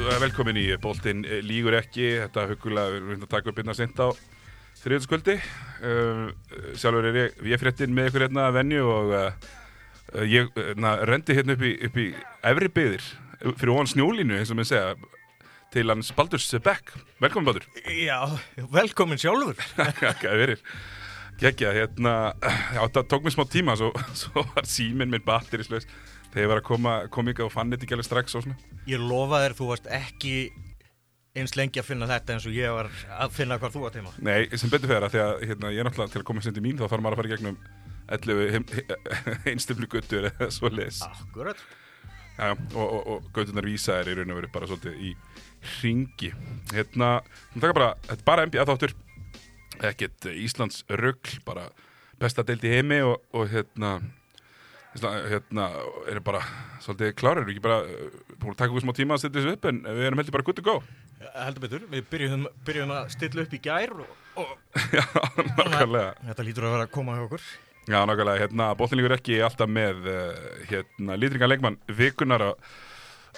Já, velkomin í Bóltinn lígur ekki, þetta hugulega, við erum að taka upp einna sent á þriðskvöldi. Uh, sjálfur er ég, ég fréttin með ykkur hérna að venju og ég na, rendi hérna upp í, upp í efri byðir fyrir ofan snjólínu, eins og mér segja, til hans Baldurs Beck. Velkomin Baldur. Já, velkomin sjálfur. Hvað verir? Gekkja, hérna, já, það tók mér smá tíma, svo, svo var síminn minn batterislaus. Þegar ég var að koma, ykkur og fann þetta ekki alveg strax og svona. Ég lofa þér, þú varst ekki eins lengi að finna þetta eins og ég var að finna hvað þú var tíma. Nei, sem betur fyrir það, því að hérna, ég er náttúrulega til að koma sendi mín, þá þarf maður að fara í gegnum 11 einstöflu guttur eða svo les. Akkurat. Já, og, og, og guttunar vísa er í raun og veru bara svolítið í ringi. Hérna, þú taka bara, þetta er bara NBA þáttur, ekkert Íslands röggl, bara besta deild í heimi og, og hérna, hérna, erum bara svolítið klárir, ekki bara búin að taka okkur smá tíma að stilla þessu upp en við erum heldur bara good to go. Heldur betur, við byrjum, byrjum að stilla upp í gær og, og Já, nákvæmlega. þetta lítur að vera að koma hjá okkur. Já, nákvæmlega, hérna, bóttinleikur ekki alltaf með uh, hérna, lítringan leikmann vikunar og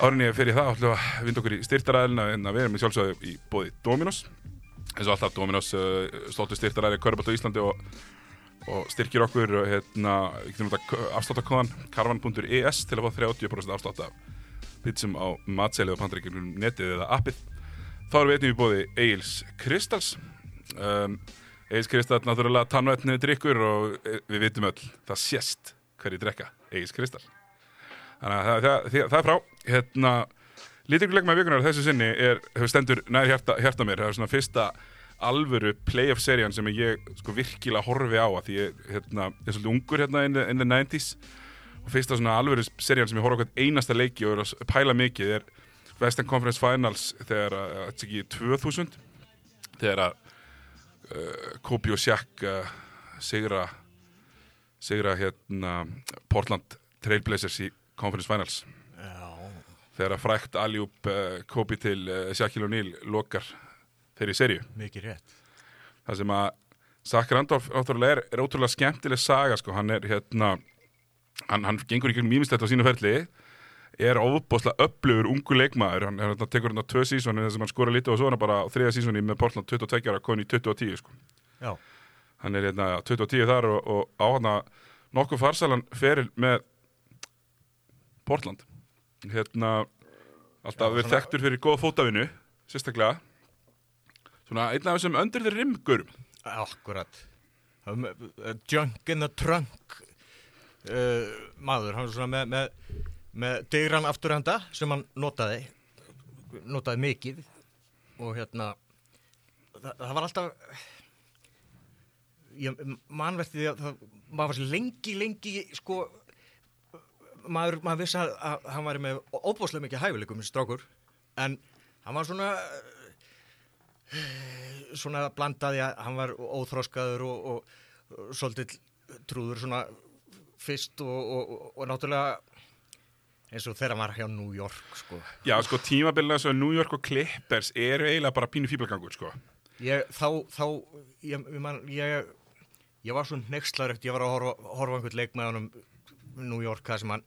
árinni fyrir það ætlum við að vinda okkur í styrtaræðina en við erum í sjálfsögðu í bóði Dominos eins og alltaf Dominos uh, stoltu styrtaræði Körbátt á Íslandi og, og styrkir okkur hérna, afsláttakóðan karvan.es til að fá 30% afslátt af pizzum á matselið og pantaríkjum netið eða appið þá erum við einnig í bóði Eils Kristals um, Egis Kristall, náttúrulega tannvætni drikkur og eh, við vitum öll, það sést hverju drekka, Egis Kristall. Þannig að það, það, það, er frá. Hérna, lítinguleik með vikunar þessu sinni er, hefur stendur nær hjarta, hjarta mér. Það er svona fyrsta alvöru playoff-serían sem ég sko virkilega horfi á að því ég hérna, er svolítið ungur hérna in the, in the 90s og fyrsta svona alvöru serían sem ég horfa á hvern einasta leiki og er að pæla mikið er Western Conference Finals þegar að, þetta er ekki 2000 þegar að uh, Kobe og Shaq uh, sigra sigra hérna Portland Trailblazers í Conference Finals Já. þegar að frækt aljúp uh, Kobe til uh, Shaquille O'Neal lokar þeirri serju Mikið rétt. það sem að Zach Randolph náttúrulega er, er ótrúlega skemmtileg saga sko, hann er hérna hann, hann gengur gegnum mýmislegt á sínu ferli er ofboslega öflugur ungu leikmaður, hann, hann tekur hérna tvö sísoni þess að hann skora lítið og svo hann bara þriða sísoni með Portland 22 ára, koni í 2010 sko. Já. hann er hérna 2010 þar og, og á hann að nokkuð farsalan feril með Portland hérna alltaf Já, svona- þekktur fyrir góða fótavinu sérstaklega svona einn af þessum undir þeir rimgurum Akkurat. Junk in the trunk uh, maður, hann er svona með, með, með digran afturhanda sem hann notaði, notaði mikið og hérna, það, það var alltaf, því að það, maður var svo lengi, lengi, sko, maður, maður vissi að, að hann var með óbúslega mikið hæfileikum, þessi strákur, en hann var svona svona blandaði að hann var óþróskaður og, og, og svolítið trúður svona fyrst og, og, og náttúrulega eins og hann var hjá New York sko. Já, sko, tímabilið svo New York og Clippers eru eiginlega bara pínu fíblagangur, sko. ég, þá, þá ég, man, ég, ég var svo nextlarögt, ég var að horfa, horfa einhvern leik með honum New York það sem hann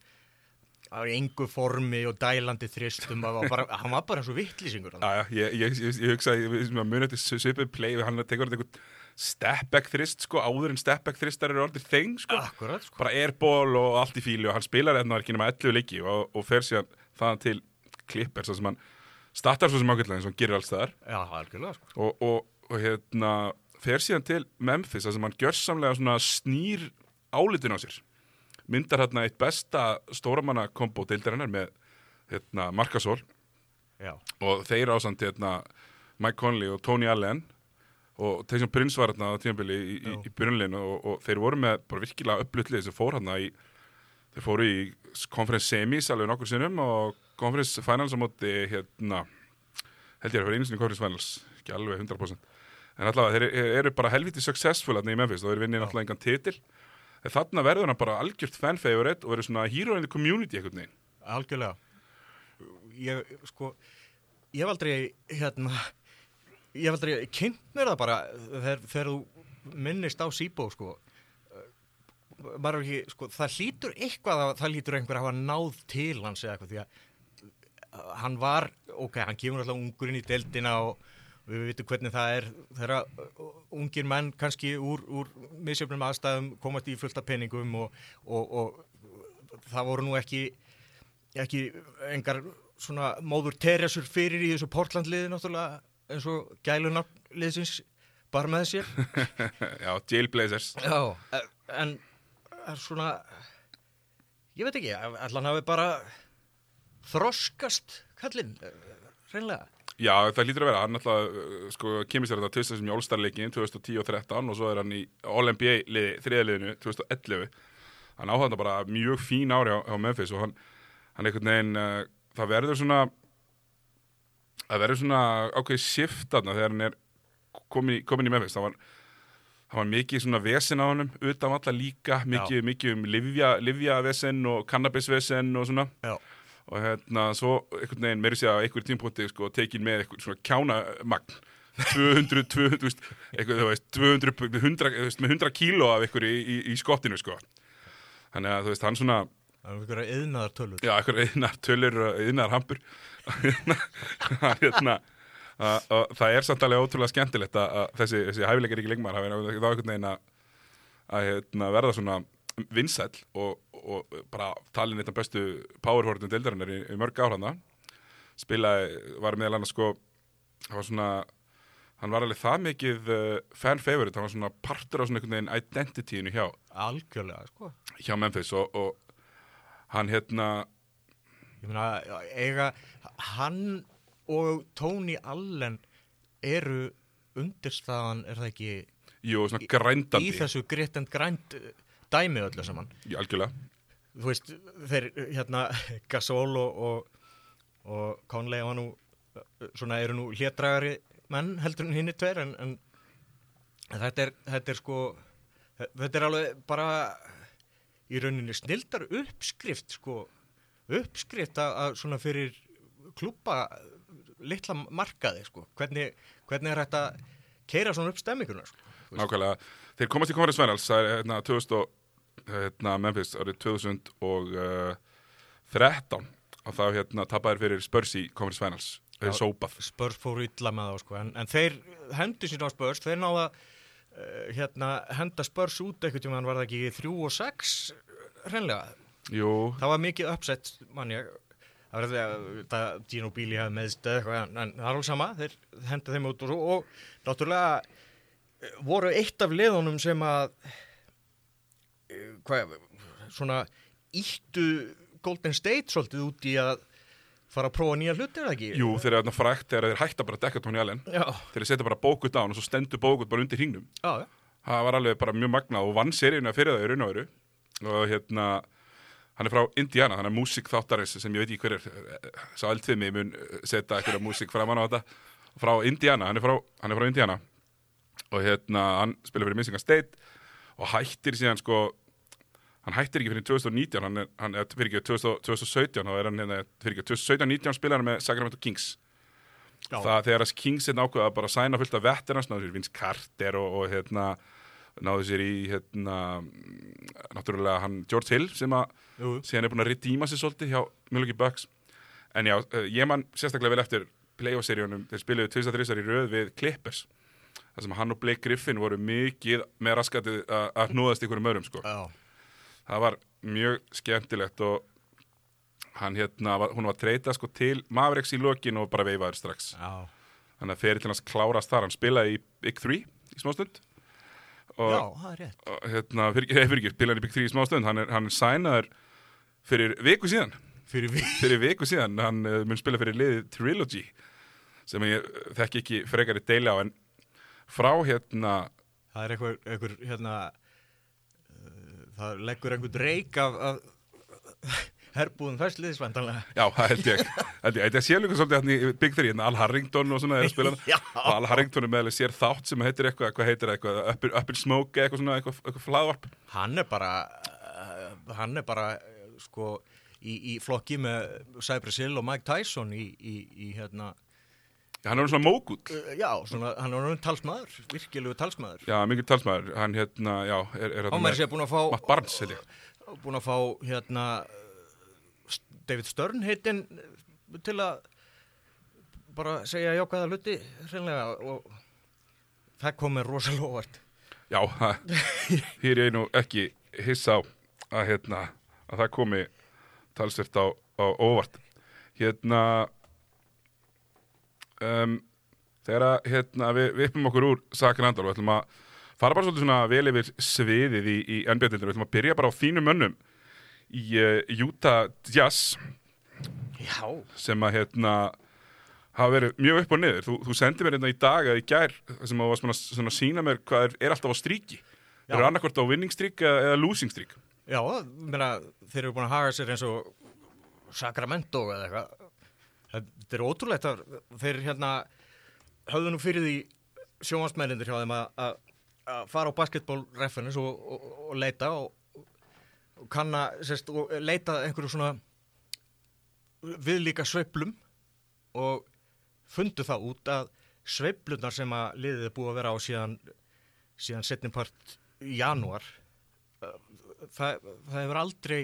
á engu formi og dælandi þristum var bara, hann var bara eins og vittlýsingur Já, já, ég, ég, ég, ég hugsa að muni þetta svipið play, hann tekur einhvern step-back þrist, sko, áður en step-back þristar eru orðið þeng, sko. Akkurat, sko. Bara airball og allt í fíli og hann spilar hérna ekki nema 11 leiki og, og fer síðan þaðan til Clippers, þar sem hann startar svo sem ákveðlega eins og hann gerir alls þar Já, algjörlega, sko. og, og, og hérna fer síðan til Memphis, þar sem hann gjörsamlega svona snýr álitin á sér myndar hérna eitt besta stóramanna kombo deildarinnar með hérna Markasól og þeir ásand hérna Mike Conley og Tony Allen. Og Taysom Prince var hérna á tímabili í, í, í byrjunlegin og, og þeir voru með bara virkilega upplutlega sem fór hérna í þeir fóru í conference semis alveg nokkur sinnum og conference finals á móti hérna held ég að fyrir einu sinni conference finals ekki alveg 100% en allavega þeir eru bara helviti successful hérna í Memphis og þeir vinni náttúrulega engan titil þarna verður hann bara algjört fan favorite og verður svona hero in the community einhvern veginn algjörlega. Ég, sko, ég hef aldrei, hérna, ég hef aldrei kynnt mér það bara þegar, þegar þú minnist á Sýbó, sko. Sko, það hlýtur eitthvað, að, það hlýtur einhver að hafa náð til hans eða eitthvað því að hann var ok, hann kemur alltaf ungur inn í deildina og við vitum hvernig það er þegar ungir menn kannski úr, úr misjöfnum aðstæðum komast í fullta penningum og, og, og það voru nú ekki ekki engar svona móður Teresur fyrir í þessu Portlandliði náttúrulega eins og gælunarliðsins bara með sér. Já, Jailblazers Já, en er svona ég veit ekki, allan hafi bara þroskast kallinn, reynlega Já, það lítur að vera, hann alltaf sko, kemur sér þetta tvistar sem í All-Star-leikin 2010 og 13 og svo er hann í All-NBA þriðaliðinu 2011. Hann á þetta bara mjög fín ári á, á Memphis og hann, hann einhvern veginn uh, það verður svona það verður svona ákveði shift aðna þegar hann er komin í, komin í Memphis. Það var, það var mikið svona vesen á hann utan alla líka, mikið, mikið um livja, livjavesen og kannabisvesen og svona. Já og hérna svo einhvern veginn meiri sé að einhverjum tímpóti sko tekin með eitthvað svona kjánamagn. 200, 200, eitthvað, þú veist 200, 100, með 100 kíló af einhverju í, í, í skottinu sko. Þannig að þú veist hann svona Það er einhverja yðnaðar tölur já, einhverja yðnar tölur og yðnar hampur hérna að, að, það er samt alveg ótrúlega skemmtilegt að, að þessi, þessi hæfileikar ekki lengmar hafa einhvern veginn að hérna, verða svona vinsæl og, og bara talin eitt af bestu powerhortum deildarinnar í, í mörg áhranda spilaði, var meðal annars sko það var svona hann var alveg það mikið uh, fan favorite, hann var svona partur á svona einhvern veginn identityinu hjá, Algjörlega, sko. hjá Memphis og, og hann hérna Ég meina, eiga hann og Tony Allen eru undirstaðan, er það ekki jú, svona grændandi í þessu gritt en grænd dæmi öllu saman. Í algjörlega þú veist, þeir hérna Gasol og, og, og Conley var nú svona eru nú hlétdragari menn heldur hinn er tver en, en þetta, er, þetta er sko þetta er alveg bara í rauninni snildar uppskrift sko uppskrift að, að svona fyrir klúpa litla markaði sko. Hvernig, hvernig er þetta keira svona upp stemminguna sko? Nákvæmlega, þeir komast í það er hérna 2000 og, hérna, Memphis árið 2013 og þá hérna tapar fyrir Spurs í Conference Finals. Þeir Já. sópað. Spurs fóru illa með þá sko en, en þeir hendu sín á Spurs þeir náða uh, hérna henda Spurs út eitthvað tíma var það ekki 3 og 6 hreinlega, Jú, það var mikið uppsett mann ég. Það var því að Gino Bíli hefði meðst eða eitthvað en, en það er alveg sama, þeir henda þeim út og, svo, og náttúrulega eh, voru eitt af liðunum sem að eh, hvað, svona íttu Golden State svolítið út í að fara að prófa nýja hluti, er það ekki? jú, þeir eru frækt þeir hætta bara að dekka Tony Allen Já, þeir setja bara bókut á hann og svo stendur bókut bara undir hringnum. Já, já. það var alveg bara mjög magnað og vann seríuna fyrir það í raun og veru. Og hérna hann er frá Indiana, hann er músikþáttarins sem ég veit ekki hver er sá eldfið mig mun setja eitthvað músik framan á þetta. Frá Indiana, hann er frá, hann er frá Indiana. Og hérna hann spila fyrir Michigan State og hættir síðan sko hann hættir ekki fyrir 2019 hann er, hann er fyrir ekki 2000, 2017 þá er hann hérna, fyrir ekki 2017-19 spilar hann með Sacramento Kings. Já. það þegar að Kings er nákvæða að bara sæna fullt af veterans, náður sér Vince Carter og, og hérna náðu sér í hérna náttúrulega hann George Hill sem að síðan er búin að redeema sér svolítið hjá Milwaukee Bucks. En já, eh, ég man sérstaklega vel eftir playoff-seríunum, þeir spiluðu 2-3 í röð við Clippers þar sem hann og Blake Griffin voru mikið með raskatið að hnúðast ykkur um örum sko. það var mjög skemmtilegt og hann hérna, var, hún var treyta sko til Mavericks í lokin og bara veifaður strax já. þannig að fyrir til hans klárast þar hann spilaði í Big 3 í smástund og, Já, það er rétt. og hérna, fyrir, fyrir, fyrir ekki, spilaði í Big 3 í smástund hann er, er sænaður fyrir viku síðan Fyrir við. fyrir viku síðan, hann uh, mun spila fyrir liðið Trilogy sem ég þekki ekki frekar í deili á en frá hérna Það er einhver, einhver hérna, uh, það leggur einhver dreik af, af herbúðum fæsliðisvæntanlega. Já, það held ég. Held ég. Þetta sé líka svolítið hérna í Big 3, hérna Al Harrington og svona Al Harrington er meðlega sér þátt sem heitir eitthvað, hvað heitir eitthvað, Up in- Up in Smoke eitthvað svona, eitthvað, eitthvað flaðvarp. Hann er bara, uh, hann er bara, sko, í, í flokki með Cypress Hill og Mike Tyson í, í, í hérna, hann er svona mógull. uh, já, svona, hann er orðinn talsmaður, virkilegu talsmaður. Já, mikið talsmaður. Hann hérna, já, er, er Hann er fá, Matt Barnes, held ég. búin að fá, hérna, David Stern heitin til að bara segja jákvæða hluti hreinlega og það kom mér rosalega óvart. Já, hér er ég nú ekki hissa á að, hérna, að það komi talsvert á, á óvart. Hérna, um, þegar að, hérna, við vippum okkur úr sakin andal og ætlum að fara bara svolítið svona vel yfir sviðið í, í NBA-dildinu. Við ætlum að byrja bara á þínum mönnum í uh, Utah Jazz Já. sem að hérna hafa verið mjög upp og niður. Þú, þú sendið mér hérna í dag eða í gær sem að var svona, svona að sína mér hvað er, er alltaf á stríki. Þeir eru annarkvort á winning streak eða, eða losing streak. Já, meina, þeir eru búin að haga sér eins og Sacramento eða eitthvað. Þetta er ótrúlegt að þeir hérna höfðu nú fyrir því sjónvarsmælindir hjá þeim að, fara á basketball reference og, og, og leita og, og kanna, sérst, og leita einhverju svona viðlíka sveiflum og fundu það út að sveiflunar sem að liðið er búið að vera á síðan, síðan setnimpart í janúar það, það hefur aldrei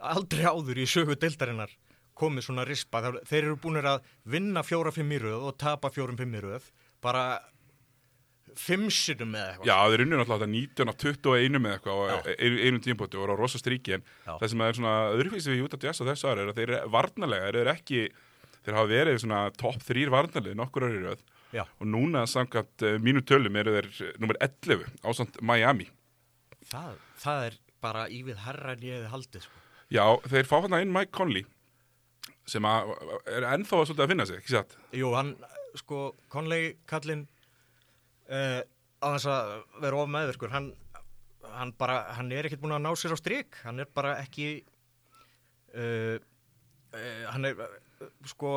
aldrei áður í sögu deildarinnar komið svona rispa. Þeir eru búinir að vinna fjóra-fimm í röð og tapa fjórum-fimm í röð. Bara fimm sinnum eða eitthvað. Já, þeir unni náttúrulega þetta 19 af 21 með eitthvað á Já. einu, einum tímpóti og voru á rosa stríki en Já. það sem er svona öðruvísi við Utah Jazz á þessu ári er að þeir eru varnarlega, þeir eru ekki þeir hafa verið svona topp þrýr varnarlið nokkur ári í röð Já. og núna samkvæmt uh, mínu tölum eru þeir nummer 11 ásand Miami Það, það er bara ívið herra hefði haldið. Sko. Já, þeir fá hérna inn Mike Conley sem að, er ennþá að svolítið að finna sig, ekki satt? Jú, hann, sko, Conley kallinn uh, á þess að vera of meðverkur, hann, hann bara, hann er ekkert búin að ná sér á strik, hann er bara ekki, uh, uh, hann er, sko,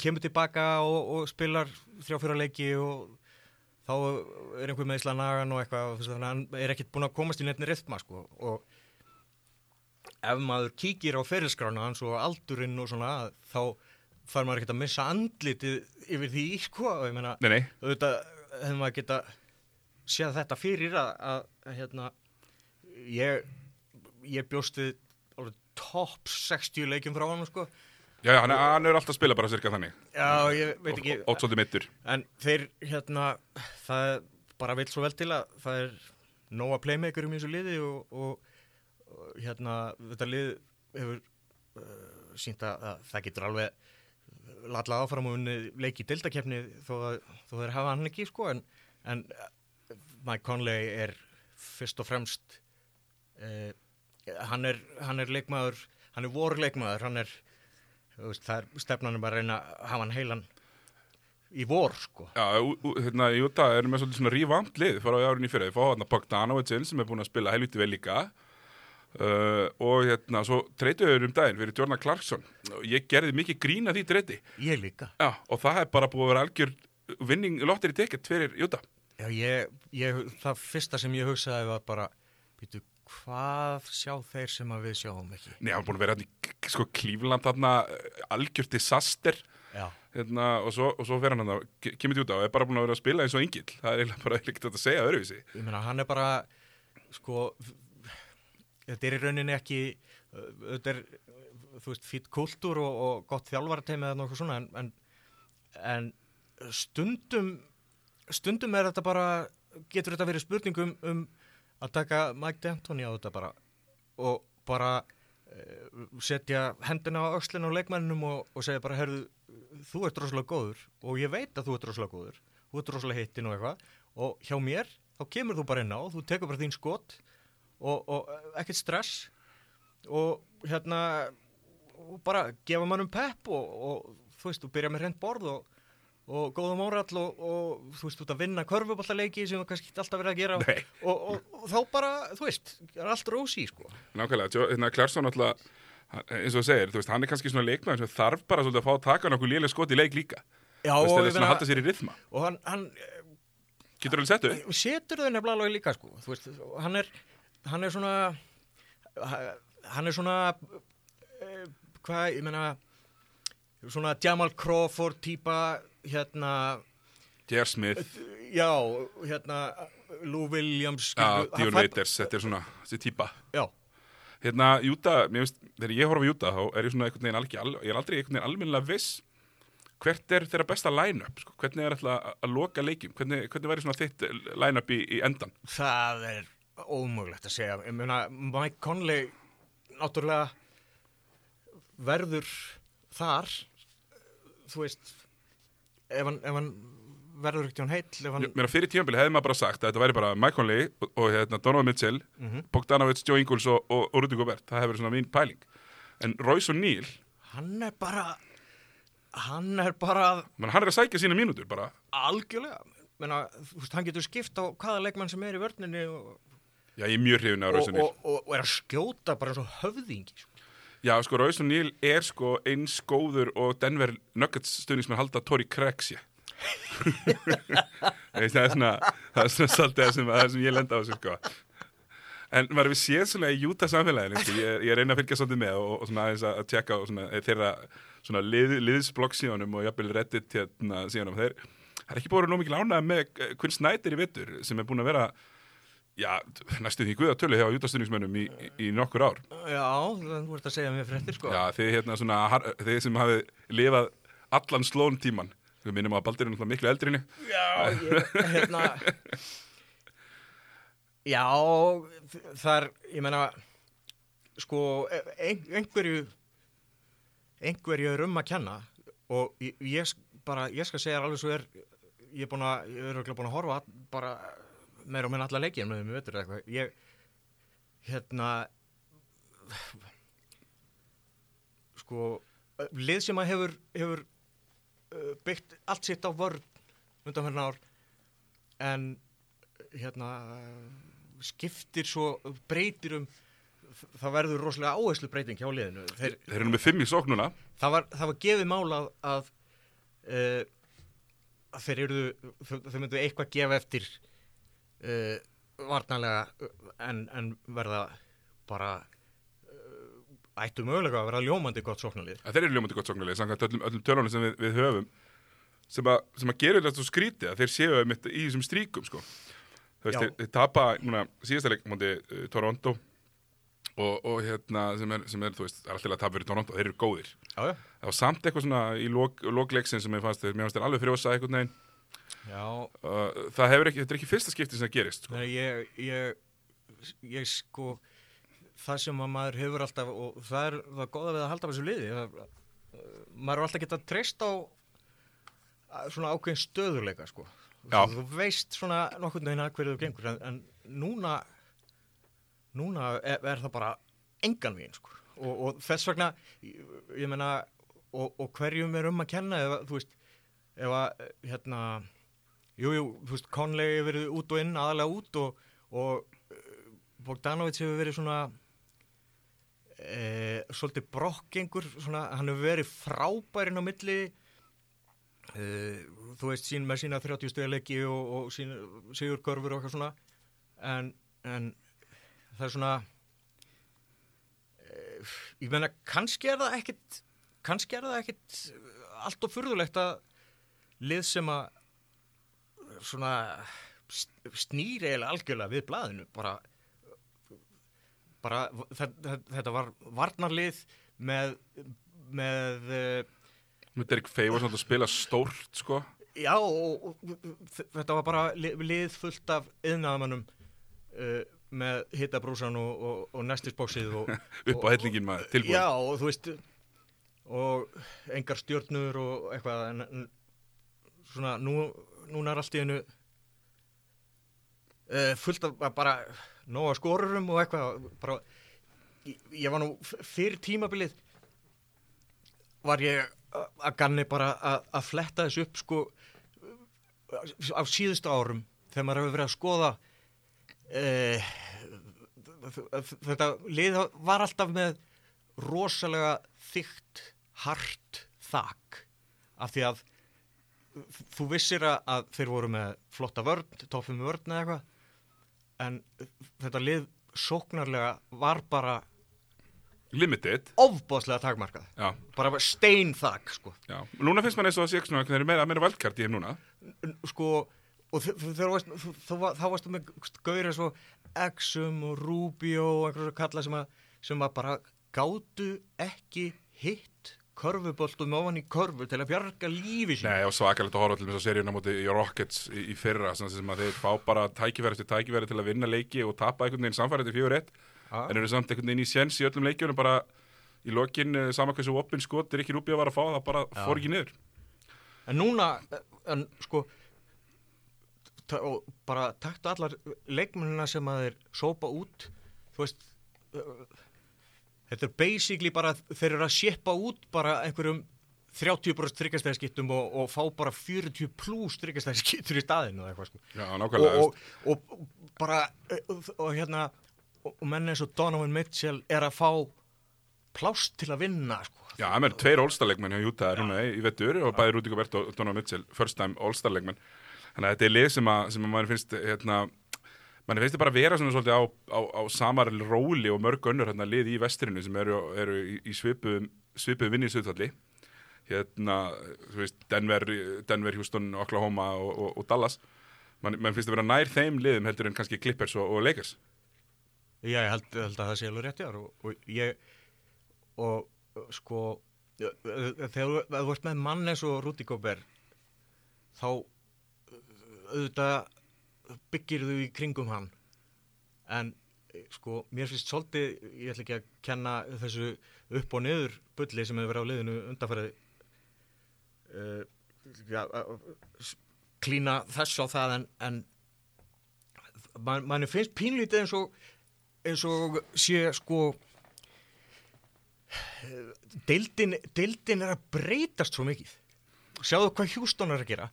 kemur tilbaka og, og spilar þrjá fjóra leiki og þá er einhver meðisla nagan og eitthvað, þannig að hann er ekkert búin að komast í nefnir rithma, sko, og ef maður kíkir á ferilskrána hans og aldurinn og svona, þá fær maður ekkert að missa andlitið yfir því, sko, og ég meina, Nei, nei, auðvitað hefði maður geta séð þetta fyrir að, að, hérna, ég, ég bjóst við topp 60 leikjum frá hann, sko. já, já, hann, hann er alltaf að spila bara cirka þannig Já, ég veit ekki. og svolítið mittur En þeir, hérna, það bara vil svo vel til að það er nóga playmaker um í þessu liði og, og, og hérna, þetta lið hefur uh, sínt að, að það getur alveg lallað áfram og unni leiki dildakefni þó, að- þó þeir hafa hann ekki, sko, en, en uh, Mike Conley er fyrst og fremst uh, hann er, hann er leikmaður, hann er voru leikmaður, hann er, þú veist, það er stefnanum að reyna að hafa hann heilan í vor sko. Já, hérna, Júta er með svolítið svona rívamt lið fara á árinni fyrir, þeir fá hérna Bogdanovic inn sem er búin að spila helviti vel líka uh, og hérna svo treytuður um daginn fyrir Jordan Clarkson. Og ég gerði mikið grína því treyti. Ég líka. Já, og það er bara búið að vera algjör vinning lottir í ticket fyrir Júta Já, ég, ég, það fyrsta sem ég hugsaði var bara býtu, hvað sjá þeir sem að við sjáum ekki? Nei, hann búin að vera hérna í sko Klífland uh, algjör disaster. Hérna, og svo, og svo fer hann hann kemur Júta og er bara búin að vera að spila eins og engill. Það er eiginlega bara ekkert að segja öðruvísi. Ég meina hann er bara sko þetta er í rauninni ekki þetta er, þú veist, fýtt kultúr og, og gott þjálfarteimi eða nokkuð svona en, en, en stundum stundum er þetta bara getur þetta verið spurningum um að taka Mike D'Antoni á þetta bara og bara uh, setja hendina á öxlina á leikmennum og, og segja bara, herðu, þú ert rosalega góður og ég veit að þú ert rosalega góður þú ert rosalega hittin og eitthvað og hjá mér, þá kemur þú bara inn á þú tekur bara þín skot og, og ekkert stress og hérna og bara gefa mannum pepp og, og þú veist, þú byrja með reynd borð og, og góðum órall og, og þú veist, þú ert að vinna körfuballaleiki sem þú kannski alltaf verið að gera og, þá bara, þú veist, er allt rósi sko. Nákvæmlega, hérna Klarsson alltaf eins og þú segir, þú veist, hann er kannski svona leikmaður sem þarf bara svolítið að fá að taka nokkuð lélega skot í leik líka Já, Þú veist, og, í rithma og hann, hann Getur alveg settu? setur þau nefnilega alveg líka sko. þú veist, hann er hann er svona hann er svona eh, hvað, ég meina svona Jamal Crawford típa hérna J.R. Smith, já, hérna Lou Williams hann Dion Waiters, þetta er svona þessi típa já, Hérna, Júta, mér finnst, þegar ég horf á Júta þá er ég svona einhvern veginn alveg, al, ég er aldrei einhvern veginn almennilega viss hvert er þeirra besta line-up sko? hvernig er alltaf að, loka leikjum hvernig, hvernig væri svona þitt line-up í, í endan Það er ómögulegt að segja. Ég meina, Mike Conley náttúrulega verður þar, þú veist, ef hann, ef hann verður ekki hann heill, ef hann... Ég meina fyrir tímabili hefði maður bara sagt að þetta væri bara Mike Conley og, og hérna, Donovan Mitchell Mhm. Bogdanovic, Joe Ingles og, og, og Rudy Gobert það hefur verið svona mín pæling en Royce O'Neal, Hann er bara, hann er bara man, hann er að sækja sína mínútur bara algjörlega. Meina, þú veist, hann getur skipt á hvaða leikmann sem er í vörninni og, Já, ég er mjög hrifin af Royce O'Neal og, og, og er að skjóta bara eins og höfðingi. Sko. Já, sko, Royce O'Neal er sko eins góður og Denver Nuggets stuðnismenn halda Tori Craig sé Veist, það er svona það er svona svolítið það sem, sem ég lenda á þessu sko en maður við séð svona í Utah samfélaginu sko, ég, ég reyna að fylgja svolítið með og, og svona aðeins að að tjekka svona, þeirra svona lið, liðsblokk síðanum og jafnvel reddit hérna síðanum þeir það er ekki búin nóg mikil ánægð með Quinn Snyder í vittur sem er búin að vera já, næstu því guðatölu hjá Utah stuðningsmönnum í, í, nokkur ár. Já, þú ert að segja mér fréttir, sko. Já, þið, hérna, svona, þið sem hafið lifað allan slón tíman við minnum að Baldur er miklu eldri henni Já, ég, hérna Já, það er, ég meina sko, ein, einhverju einhverju er um að kenna og ég, ég bara, ég skal segja alveg svo er ég er búin að, ég er örugglega búin að horfa bara meira og minna alla leikið með þeim, veitur eitthvað, ég hérna sko lið sem að hefur, hefur uh, byggt allt sitt á vörn undan fyrir ár en hérna skiptir svo breytir um það verður rosalega áherslu breyting hjá liðinu. Þeir, Þeir eru með fimm í sókn núna. Það, var, það var gefið mál að að, uh, að þeir eru þau myndu eitthvað gefa eftir uh, varnarlega uh, en, en verða bara uh, ættu mögulega að vera ljómandi gott sóknarlið að Þeir eru ljómandi gott sóknarlið samkvæmt öllum, öllum tölunum sem við, við höfum sem að, sem að gerir þetta svo skrítið að þeir séu mitt í þessum stríkum sko. Veist, þeir, þeir tapa núna síðasta leik múndi uh, Toronto og, og hérna sem er, sem er, þú veist, alltaf að tapa fyrir Toronto þeir eru góðir Já, já. Það var samt eitthvað svona í lok, lokleiksin sem ég fannst mér fannst þeir alveg frjósa eitthvað neginn uh, Það hefur ekki, þetta er ekki fyrsta skipti sem það gerist sko. Nei, ég, ég, ég sko, það sem að maður hefur alltaf, og það er það góða við að halda af þessu liði, það, uh, maður er alltaf getað treyst á að svona ákveðin stöðuleika, sko. Já. Þú veist svona nokkurn veginn að hverju þú gengur, en, en núna, núna er, er það bara engan veginn, sko. Og, og þess vegna, ég, ég meina, og, og hverjum er um að kenna, ef, að, þú veist, ef að, hérna, Jú, jú, þú veist, Conley hefur verið út og inn, aðalega út og, og uh, Bogdanovic hefur verið svona e, svolítið brokkengur, svona, hann hefur verið frábærin á milli e, þú veist, sín, með sína 30 stöðleiki og, og sín, sigur körfur og eitthvað svona en, en það er svona e, ég meina, kannski er það ekkit kannski er það ekkit allt og furðulegt að lið sem að svona st- snýr eiginlega algjörlega við blaðinu bara, bara þetta, var varnarlið með með Með Derek Fay var svona að spila stórt sko. já og, og þetta var bara li- lið fullt af yðnaðamannum uh, með hittabrúsan og, og, og nestisbóksið og, upp á hellingin maður tilbúin já og þú veist og engar stjórnur og eitthvað en, en svona nú, núna er allt í hennu uh, fullt af bara- nóga skorurum og eitthvað bara, ég, ég var nú fyrir tímabilið var ég að ganni bara að- fletta þessu upp sko á síðustu árum þegar maður hefur verið að skoða uh, þetta lið var alltaf með rosalega þygt, hart þak af því að þú vissir að, að þeir voru með flotta vörn, toppum vörn eða eitthvað en þetta lið sóknarlega var bara Limited. ofbóðslega takmarkað. Já, bara steinþak sko. Núna finnst mann eins og að sé svona þeir eru meira, meira velkart í þeim núna. Sko og þá varstu með gaurið svo Exum og Rubio og einhverjum kalla sem að, sem að bara gátu ekki hitt körfuboltum ofan í körfu til að bjarga lífi sín Nei, og svakalegt að horfa til þess að seríun á móti í Rockets í, í fyrra sem sem að þeir fá bara tækifæri eftir tækifæri til að vinna leiki og tapa einhvern veginn samfærið til fjögur eitt Já. en eru samt einhvern veginn í séns í öllum leikjunum bara í lokin eh, sama hversu opinn skot er ekki rúpið að vara að fá það bara Já. fór ekki niður En núna, en sko og bara taktu allar leikmennina sem að þeir sópa út þú veist uh, þetta er basically bara þeir eru að séppa út bara einhverjum 30% tryggastæðskittum og, og fá bara 40 pluss tryggastæðskittur í staðinu eða eitthvað sko. Já, nákvæmlega og, og, og bara og, og hérna og, menn eins og Donovan Mitchell er að fá plást til að vinna sko. Já, það er tveir All-Star-leikmenn hjá Júta núna í vettur og bæði Rúti Gobert og Donovan Mitchell first time All-Star-leikmenn. Þannig að þetta er lið sem að, sem að mann finnst hérna, mann finnst þetta bara vera svona svolítið á, á, á samar róli og mörg önnur hérna, lið í vesturinu sem eru, eru í, í svipuðum svipuðum vinninsutvalli hérna, þú veist, Denver, Denver Houston, Oklahoma og, og, og Dallas. Mann man finnst að vera nær þeim liðum heldur en kannski Clippers og, og Lakers. Já, ég held, held að það sé alveg rétt jár og, ég og sko þegar þú- ert með mann eins og Rúti Góber þá auðvitað byggir þú í kringum hann. En eh, sko, mér finnst svolítið ég ætla ekki að kenna þessu upp og niður bulli sem hefur verið á liðinu undanfærið uh, já, uh, klína þess á það en, en man, manni finnst pínlítið eins og eins og sé sko deildin, deildin er að breytast svo mikið. Sjáðu hvað Hjústón er að gera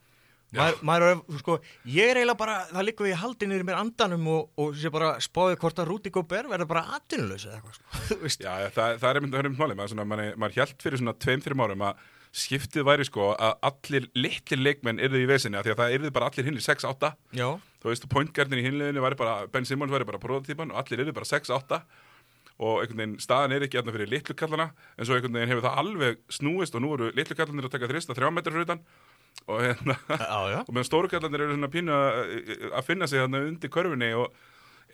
maður, maður er, sko, ég er eiginlega bara það liggur við haldinir mér andanum og, og sé bara spáði hvort að Rúti Góber verður bara atvinnulegs eða eitthvað sko. Já, það, það er einmitt, er einmitt málið, maður, svona, maður, maður hjælt fyrir svona tveim, þreim árum að skiptið væri sko að allir litlir leikmenn yrðu í vesinni, af því að það yrðu bara allir hinni 6-8, já, þú veist, pointgardin í hinliðinu væri bara, Ben Simmons væri bara prototípan og allir yrðu bara 6-8 og einhvern veginn staðan er ekki aðna fyrir litlu kallana en svo einhvern veginn hefur það alveg snúist og nú eru litlu kallanir að taka þrista þrjá metrar fyrir utan og hérna já, já. og meðan stóru kallanir eru svona pínu að, finna sig þarna undir körfunni og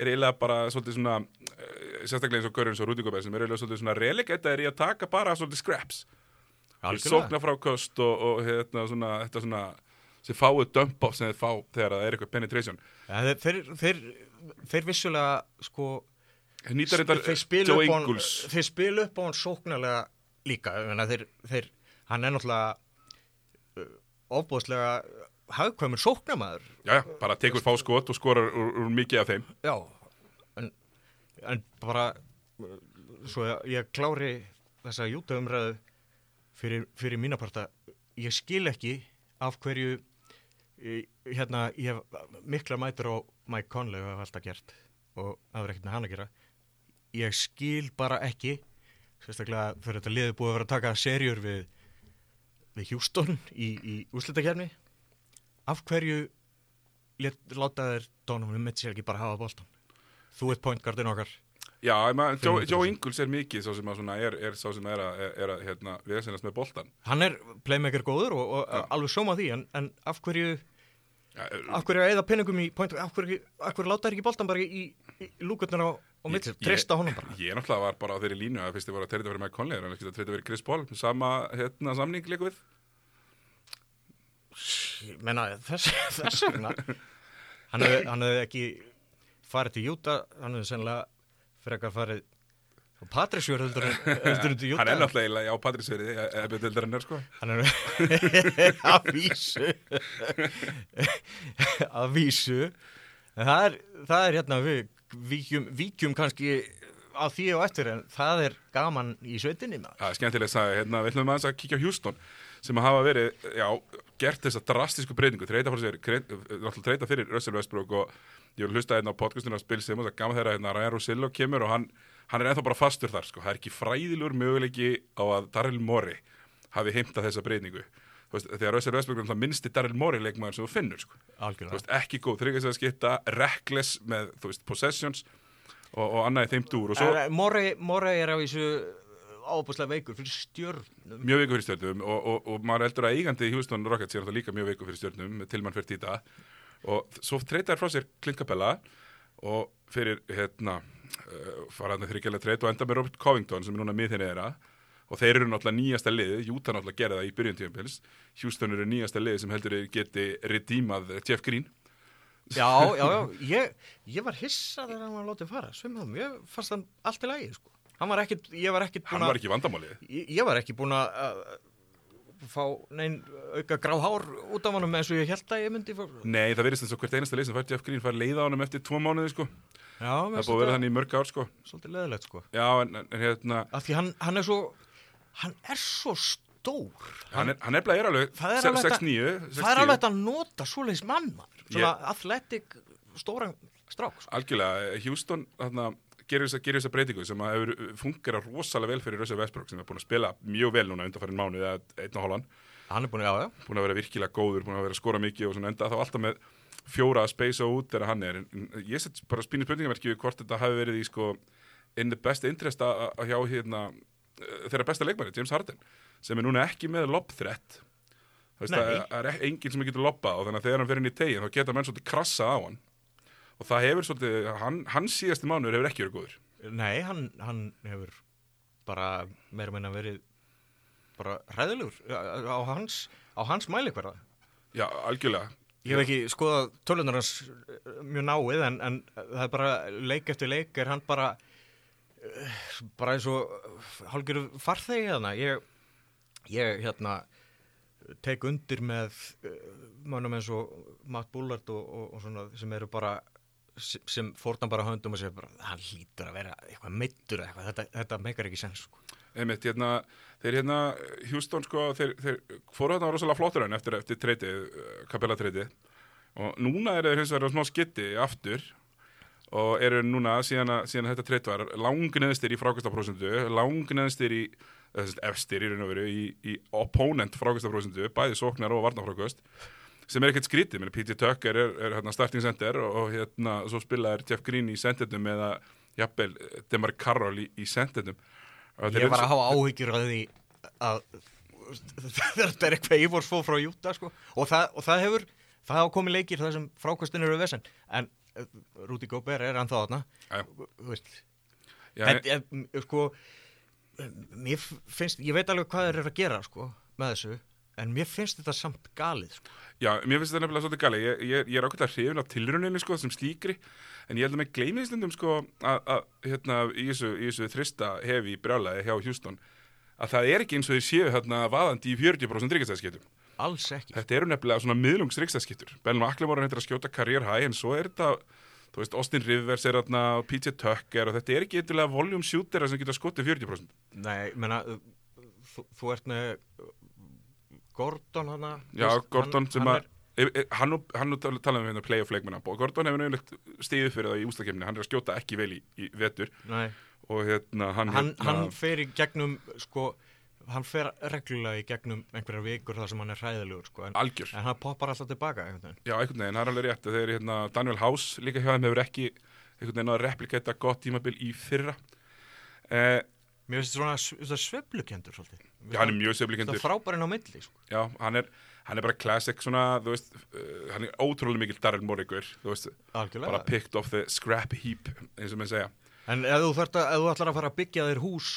er eiginlega bara svolítið svona eh, sérstaklega eins og körfun svo Rúti Góberg sem er eiginlega svolítið svona relegata er í að taka bara svolítið scraps. Sókna frá köst og, og hérna svona þetta svona sem fáið dump off sem þeir fá þegar það er eitthvað penetration. Ja, þeir, þeir, þeir, vissulega sko þeir spilu Joe upp á hann Ingles. þeir spilu upp á hann sóknarlega líka. Þeir, þeir, hann er náttúrulega ofbúðslega hagkvæmur sóknarmæður já, já, bara tekur fá skot og skorar úr, úr mikið af þeim. Já en, en bara svo ég, ég klári þessa jútaumræðu fyrir, fyrir mínaparta ég skil ekki af hverju hérna, ég hef mikla mætur á Mike Conley og hef alltaf gert og það er ekkert með hann að gera. Ég skil bara ekki sérstaklega fyrir þetta liði búið að vera að taka serjur við, við Houston í, í úslitakefni af hverju láta þér Donovan Mitchell ekki bara hafa boltan þú ert pointgardin okkar já, Joe. Ingles er mikið svo sem að svona er, er sem er að, er, að hérna, viðsennast með boltan hann er playmaker góður og, og Já. alveg sóma því en, en af hverju já, af hverju eða penningum í point af hverju, af hverju láta þér ekki boltan bara í, í, í lúkutnar á, Mitchell, Ég- treysta honum bara. Ég náttúrulega var bara á þeirri línu að fyrst ég var að treyta fyrir Mike Conley en ekki að treyta fyrir Chris Paul. Sama hérna, samning líka við. Ég menna þess, þess vegna. Hann hefði, hann ekki farið til Júta hann hefði sennilega frekar farið á Patrísjör heldur en heldur en til Júta Hann er náttúrulega eiginlega á Patrísveri ef þetta er sko. Hann er að vísu. Að vísu. En það er, það er hérna við víkjum, víkjum kannski á því og eftir en það er gaman í sveitinni maður. Það er skemmtilega að sagja, hérna, við ætlum aðeins að kíkja á Houston sem að hafa verið, já, gert þessa drastísku breytingu, treyta fyrir náttúrulega treyta fyrir Russell Westbrook og ég vil hlusta hérna á podcastinu að spil sem og það gama þeirra hérna Ryan Rosillo kemur og hann, hann er ennþá bara fastur þar, sko, það er ekki fræðilegur möguleiki á að Daryl Morey hafi heimtað þessa breytingu veist, þegar Russell Westbrook er náttúrulega minnsti Daryl Morey leikmaður sem þú finnur, sko. Veist, ekki góð þryggastæða skipta, reckless með, veist, possessions og, og annað í þeim dúr og svo En, Morey, Morey er á þessu ábúslega veikur fyrir stjörnum. Mjög veikur fyrir stjörnum og, og, og maður heldur að eigandi í Houston Rockets er líka mjög veikur fyrir stjörnum til mann fyrir títa. Og svo treytaði frá sér Clint Capella og fyrir hérna uh, faraðna þryggjalega treyt og enda með Robert Covington sem er núna miðinni þeirra og þeir eru náttúrulega nýjasta liðið, Júta náttúrulega gerði það í byrjun tímabils Houston eru nýjasta liðið sem heldur geti redeemað Jeff Green Já, já, já, ég, ég var hissa þegar hann var látið fara, svimmaðum, ég fannst hann allt í lagi, sko. Hann var ekkit, ég var ekkit hann búin var að, ekki vandamálið ég, ég var ekki búin að fá neinn auka gráð hár út af honum eins og ég held að ég myndi fá. Nei, það verðist eins og hvert einasta lið sem fær Jeff Green fær leiða á honum eftir tvo mánuði sko. Já, það búið að vera þannig í mörg ár sko. Svolítið leðilegt, sko. Já, en, en hérna Af því hann, hann er svo, hann er svo stór. hann hann er er alveg Það er alveg 6-9 Það er alveg að nota svoleiðis mann. Svona athletic, stóran strák, sko. Algjörlega, Houston þarna, gerir gerir þessa breytingu sem að hefur fungera rosalega vel fyrir Russell Westbrook sem er búin að spila mjög vel núna undanfærin mánuði eða einn og hálfan Hann er búin að, já. búin að vera virkilega góður, búin að vera að skora mikið og svona enda þá alltaf með fjóra að speysa út þegar hann er. Ég set bara spínir spurningamerki við hvort þetta hafi verið í sko in the best interest að að hjá hérna eh, þeirra besta leikmæri, James Harden sem er núna ekki með lobþrett það er- er enginn sem getur lobba og þannig að þegar hann fer inn í tegin þá geta menn svolítið krassað á hann. Og það hefur svolítið, hann, hans síðasti mánuður hefur ekki verið góður. Nei, hann, hann hefur bara meira meina verið bara hræðilegur á á hans, á hans mæli hverða. já, algjörlega. Ég hef ekki skoðað tölunar hans eh, mjög náið en, en það er bara leik eftir leik er hann bara eh, bara eins og hálfgerðu farþegi þarna. Ég, ég hérna tek undir með uh, mannum eins og Matt Bullard og, og, og svona sem eru bara sem, sem fórna bara höndum og segja bara hann hlýtur að vera eitthvað meittur eitthvað, þetta, þetta meikar ekki sens sko. Einmitt, hérna, þeir hérna, Houston sko, þeir, þeir fóru þarna rosalega flottur hann eftir, eftir treytið, kapella treytið og núna eru þeir hins vegar á smá skitti aftur og eru núna síðan að, síðan að þetta treyt var langneðstir í frákastaprósentu, langneðstir í, efstir í raun og veru í, í opponent frákastaprósentu, bæði sóknar og varnafrákast sem er ekkert skrítið, P.T. Tucker er, er hérna starting center og, hérna svo spilaðir Jeff Green í centernum eða jafnvel Demar Carroll í, í þeir Ég var svo- að hafa áhyggjur að því að þetta er eitthvað Ívors fóð frá Júta sko. og, það, og það hefur það hafa komið leikir þar sem frákostin eru vesen en Rúti Góber er ennþá þarna en, m- sko mér finnst, ég veit alveg hvað þeir eru að gera sko, með þessu en mér finnst þetta samt galið sko. Já, mér finnst þetta nefnilega svolítið gali. Ég, ég, ég er ákveðlega hrifin af tilrauninni sko, sem slíkri, en ég held að með gleymið stundum sko, að, hérna, í þessu, þrista hefi brjálaði hjá Houston, að það er ekki eins og þeir séu hérna vaðandi í 40% ríkastæðskiptum. Alls ekki Þetta eru nefnilega svona miðlungs ríkastæðskiptur. Bellum Aklimóra hendur að skjóta karriér hæ, en svo er þetta, þú veist, Austin Rivers er hérna, PJ Tucker og þetta er ekki eitthvað voljum sjútera sem geta skotið 40%. Nei, menna þú, þú ert með Gordon hana Já, Gordon sem hann að e- e- hann og, og talaðum við hérna play-off leikmennar og Gordon hefur nefnilegt stíðið fyrir það í ústakefni hann er að skjóta ekki vel í, í vetur Nei, og hérna hann, hann, hérna, hann fer í gegnum sko, hann fer reglulega í gegnum einhverjar vikur þar sem hann er hræðilegur sko, en, en hann poppar alltaf tilbaka einhvern já, einhvern veginn, það er alveg rétt. Þeir hérna, Daniel House líka hjá þeim hefur ekki einhvern veginn að replikata gott tímabil í fyrra. Eh, Mér finnst þetta svona sveflukendur svolítið. já, hann er mjög Það seflikendur er frábærinn á milli sko. já, hann er, hann er bara classic svona, veist, uh, hann er ótrúlega mikill Darrell Morrigur, bara picked off the scrap heap eins og menn segja. En ef þú, að, ef þú ætlar að fara að byggja þér hús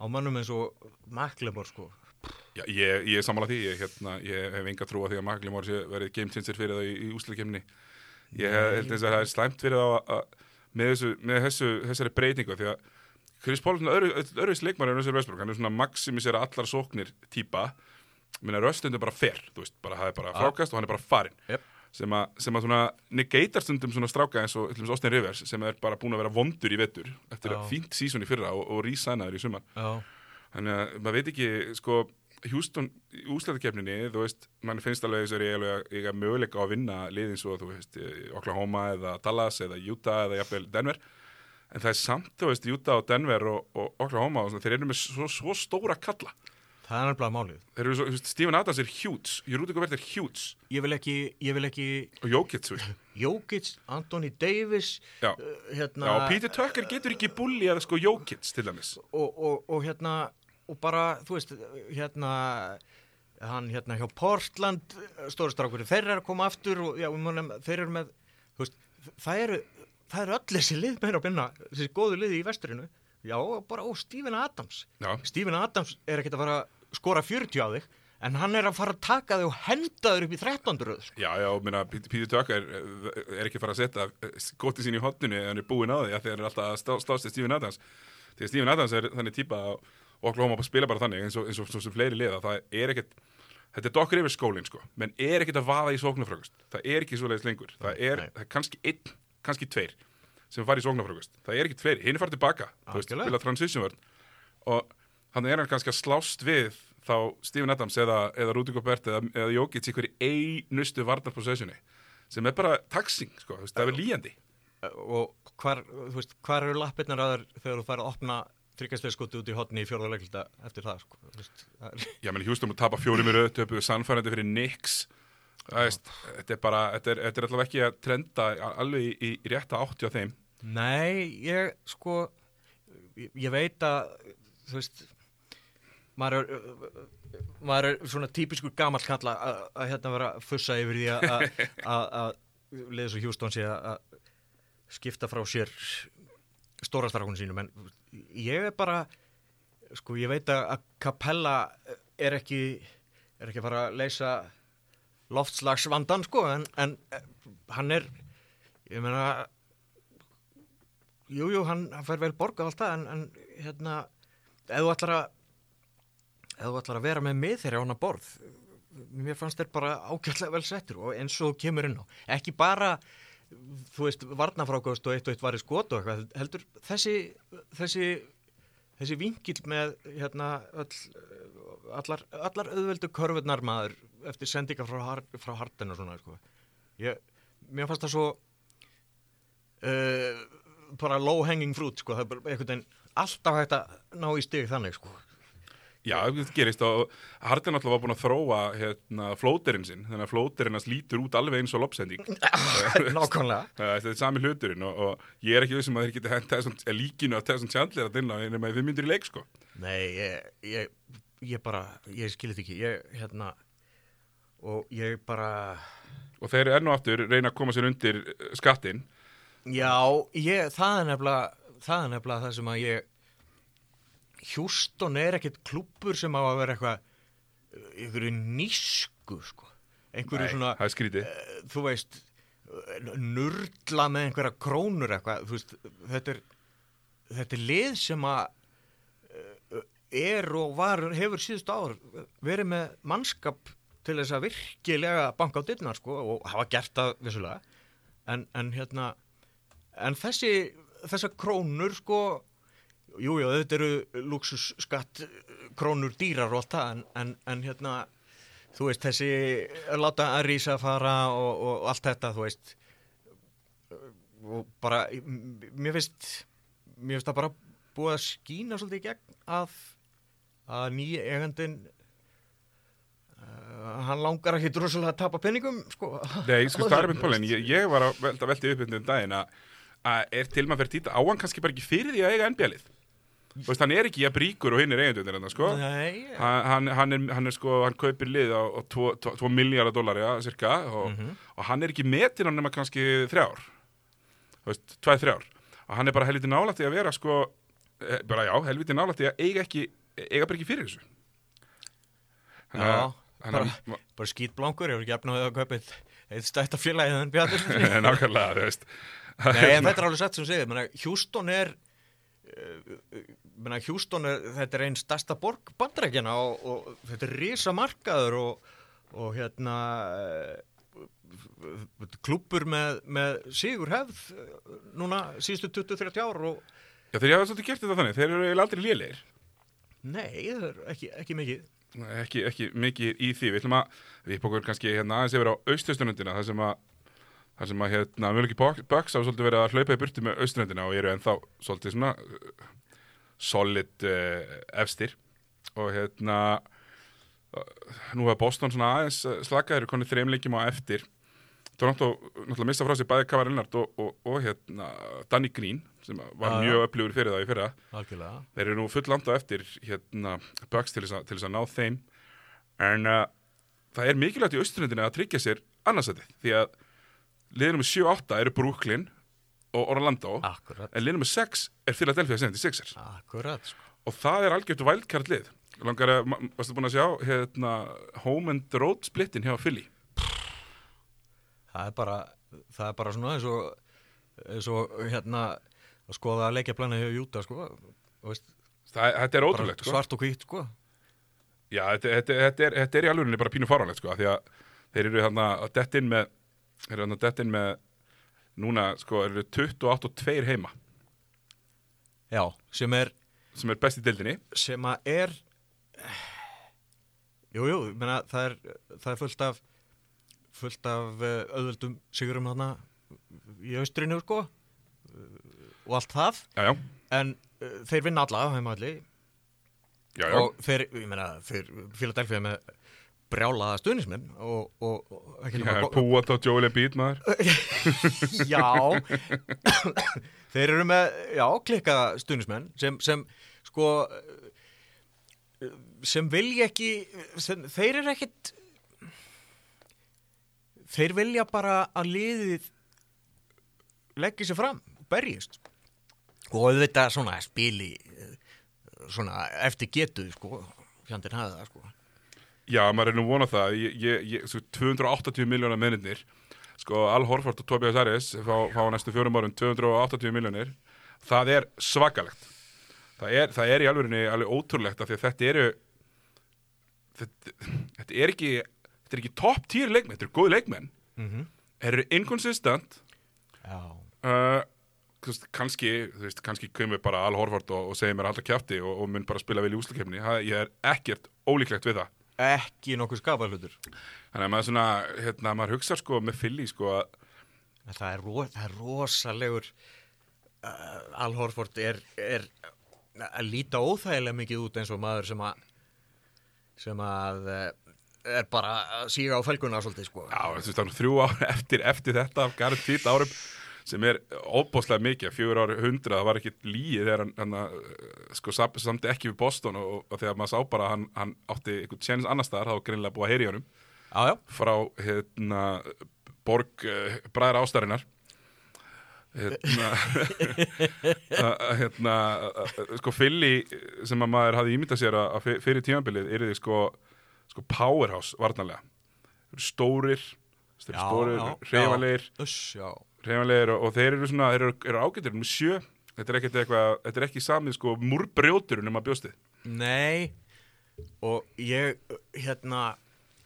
á mannum eins og Maklemor sko. Já, ég, ég sammála því, ég, hérna, ég hef enga trú að því að Maglimór sé verið game changer fyrir það í, í úsleikemni. Ég hef- held þess að það er slæmt fyrir það að, að með, þessu, með þessu, þessari breytingu því að Chris Paul öðru, öðruvis leikmar en Russell Westbrook, hann er svona maximisera allar sóknir típa, minna röstundum bara fer, þú veist, bara það er bara Ja. frákast og hann er bara farinn. Jep. Sem að, sem að svona negatar stundum svona stráka eins og Austin Rivers sem er bara búin að vera vondur í vetur eftir Já. fínt sísón í fyrra og, og rísænaður í sumar. Já. Þannig að maður veit ekki, sko, Houston í úslæðakefninni, þú veist, mann finnst alveg þess að ég alveg eiga möguleika að vinna liðin svo, þú veist, Oklahoma eða Dallas eða Utah eða jafnvel Denver. En það er samt, þú veist, Utah og Denver og, og Oklahoma, og svona, þeir eru með svo, svo stóra kalla. Það er nefnilega málið. Þeir eru svo, Steven Adams er huge, Júrúti Gobert er huge Ég vil ekki, ég vil ekki og veist. Jokic, Anthony Davis Já, uh, hérna, já, Peter Tucker getur ekki bulli að sko Jokic til dæmis. og, og, og hérna og bara, þú veist, hérna hann hérna hjá Portland stóristrákur, þeir eru að koma aftur og já, munum, þeir eru með þú veist, það eru, það eru öll þessi lið meira að binna, þessi góðu lið í vesturinu Já, og bara, ó, Stephen Adams. Já, Stephen Adams er ekkert að fara skora 40 á þig, en hann er að fara að taka þig og henda þig upp í 13. röð, sko. já, já, minna, Pítur Tök er, er ekki að fara að setja skoti sín í hotninu en hann er búinn á því að þeir eru alltaf að stá- slást til Stephen Adams. Að Stephen Adams er þannig típa og Oklahoma spila bara þannig eins og, eins og, eins og sem fleiri liða það er ekkert þetta er dokkur yfir skólinn sko. Menn er ekkert að vaða í sóknarfröggust það er ekki svoleiðis lengur. Það er, það er kannski einn, kannski tveir sem fari í sóknarfröggust það er ekkert fleiri, hinn er farið tilbaka þú veist, spila transition vörn. Og hann er hann kannski að slást við þá Stephen Adams eða, eða Rúti Gobert eða, eða Jókits í hverju einustu varnar possessioni sem er bara taxing sko, veist, það er líjandi Og hvar, þú veist, hvar eru lappirnar að þér þegar þú færð að opna tryggastleirskoti út í hotni í fjórðarleikilda eftir það, sko. Veist, það er... Já, menn Hjústum að tapa fjórum í röð, töpuðu sannfærandi fyrir veist, þetta er bara, þetta er, þetta er allavega ekki að trenda alveg í, í rétta átti á þeim Nei, ég sko ég, ég veit að þú veist maður er, maður er svona típiskur gamall kalla að hérna vera að fussa yfir því að- liðis og Hjústón sé að skipta frá sér stórastarkunum sínum. En ég er bara sko ég veit að Capella er ekki er ekki að fara að leysa loftslagsvandan sko en, en eh, hann er ég meina Jú, jú, hann, hann fær vel borgað alltaf en, en hérna, ef þú ætlar að ef þú ætlar að vera með mið þeirra á hana borð mér fannst þeir bara ágætlega vel settur og eins og kemur inn á ekki bara, þú veist varnafrákast og eitt og eitt var í skot og eitthvað heldur þessi þessi, þessi vingill með hérna öll, allar, allar auðveldu körfurnar maður eftir sendinga frá, Har- frá Harden og svona sko. ég, mér fannst það svo uh, bara low hanging fruit sko, það er bara einhvern veginn alltaf hægt að ná í stig þannig sko. Já, þetta gerist og Harden alltaf var búin að þróa hérna, flóterinn sinn, þannig að flóterinn hans lítur út alveg eins og lopsending nákvæmlega. Þetta er sami hluturinn og, og ég er ekki vissum að þeir geti hent líkinu að þessum tjandlir að dinna en við myndir í leik sko. Nei, ég, ég, ég bara ég skilir þetta ekki. Ég, hérna, og ég bara og þeir enn og aftur reyna að koma sér undir eh, skattinn. Já, ég, það er nefnilega það er nefnilega það sem að ég Hjúston er ekkit klúppur sem á að vera eitthvað einhverju nísku sko. einhverju svona eh, þú veist eh, nurdla með einhverja krónur eitthvað veist, þetta er þetta er lið sem að eh, er og var hefur síðust ár verið með mannskap til þess að virkilega banka á dyrnar sko og hafa gert það vissulega en, en hérna en þessi þessar krónur sko jújú, jú, þetta eru luxusskatt krónur dýrar og allt það en, en, en hérna þú veist, þessi að láta að rísa fara og, og allt þetta, þú veist og bara mér finnst mér finnst það bara búið að skína svolítið í gegn að að nýja eigandin uh, hann langar ekki droslega að tapa penningum sko. Nei, sko, það er mynd pólinn, ég, ég var að velta velti upp um daginn að er til maður fyrir títa á hann kannski bara ekki fyrir því að eiga Þú veist, hann er ekki jafn ríkur og hinn er eigendunir hann, sko hann, hann, hann, er, hann er sko, hann kaupir lið á, á 2 miljardar dólar, já, cirka og, Mhm. og hann er ekki metin á nema kannski þrjár. Veist, tvæð þrjár. Og hann er bara helviti nálægt í að vera sko, eh, bara já, helviti nálægt í að eiga ekki eiga bara ekki fyrir þessu. Að- Já, að- bara skýt blankur, ég hefur ekki efnaðið að kaupa eitt, stætt af félagið en bjartur nákvæmlega, þú veist. Nei, en þetta er alveg sett sem segir, menna, Houston er Houston er, þetta er einn stærsta borg bandarækjana og, og þetta er risa markaður og, og hérna uh, klúppur með, með sigur hefð uh, núna síðustu 20-30 ár og Já, þeir hafa svolítið gert þetta þannig, þeir eru aldrei lélegir. Nei, það er ekki, ekki mikið. Ekki, ekki mikið í því. Við ætlum að, við bókum kannski hérna aðeins yfir á austustunundina þar sem að þar sem að hérna, mjög ekki Bucks hafa svolítið verið að hlaupa í burti með austunundina og eru ennþá svolítið svona uh, solid uh, efstir. Og hérna uh, nú hefur Boston svona aðeins uh, slakað eru konið þreim leikjum á eftir. Toronto náttúrulega missa frá sér bæði Kavar Lennart og, og, og hérna Danny Green sem var já. mjög upplifur fyrir það í fyrra. Algjörlega. Þeir eru nú full landa eftir hérna Bucks til þess, að, ná þeim. En uh, það er mikilvægt í austuröndinu að tryggja sér annarsætið því að liðinu með 7-8 eru Brooklyn og Orlando Akkurat, en lið nummer 6 er Philadelphia 76ers akkurat, sko. og það er algjört wildcard lið langar að, varstu búin að sjá hérna, home and road splittin hjá Philly Það er bara, það er bara svona eins og, eins og hérna, að skoða að leikja plana hjá Júta, sko. Veist, það, þetta er ótrúlegt sko. svart og hvít, sko. Já, þetta, þetta, þetta, er, þetta er í alvörinni bara pínu fáránlegt sko, því að þeir eru hérna að dett inn með eru hérna að dett inn með núna sko, eru 28 og 2 heima. Já, sem er, sem er best í deildinni. sem að er, jú, jú, ég meina, það er, það er fullt af, fullt af uh, auðvöldum sigurum þarna í austrinu, sko, og allt það, Já, já, en uh, þeir vinna alla, heimalli, já, já. og þeir, ég meina, þeir Philadelphia með brjálaða stuðnismenn og, og, og ekki nema go- Púat og Embiid maður. Já. Þeir eru með, já, klikkaða stuðnismenn sem, sem sko sem vilja ekki sem, þeir eru ekkit þeir vilja bara að liðið leggja sér fram, berjist. Og auðvitað svona spili eh, svona eftir getuð sko, fjandinn hafa það sko Já, maður er nú vonað það. Ég, ég, ég, svo 280 miljónar mennir sko, Al Horford og Tobias Harris fá, fá næstu fjórum árum 280 miljónir það er svakalegt. Það er, það er í alvörinni alveg ótrúlegt af því að þetta eru þetta, þetta er ekki þetta er ekki topp 10 leikmenn, þetta eru góði leikmenn. Mm -hmm. eru inconsistent. Já, uh, kannski þú veist, kannski kemur bara Al Horford og, og segir mér alltaf kjátti og, og mun bara spila vel í úslakefni ég er ekkert ólíklegt við það ekki nokkuð skapahlutur Þannig að maður svona, hérna, maður hugsa sko með Philly sko að, Það er, ro það er rosalegur uh, Al Horford er, er að líta óþægilega mikið út eins og maður sem að sem að uh, er bara að síga á felguna svolítið sko. Já, þú veist, er þrjú ár eftir, eftir þetta Titt árum sem er óbóðslega mikið, fjögur ári hundra, það var ekki líið þegar hann, hann uh, sko, sam- samdi ekki við Boston og, og þegar maður sá bara að hann, hann átti einhvern tjens annar staðar, þá var greinilega búið að heyri honum. Já, frá, hérna, Borg uh, bræðra ástarinnar. Hérna, hérna sko Philly sem að maður hafði ímyndað sér að að fyr- fyrir tímabilið er þið sko, sko powerhouse varnarlega. Stórir stórir, já, reyfanlegir og, og þeir eru svona þeir eru, eru ágættir um sjö. Þetta er ekkert eitthvað, þetta er ekki samið sko múrbrjótur um að bjóstið Nei og ég hérna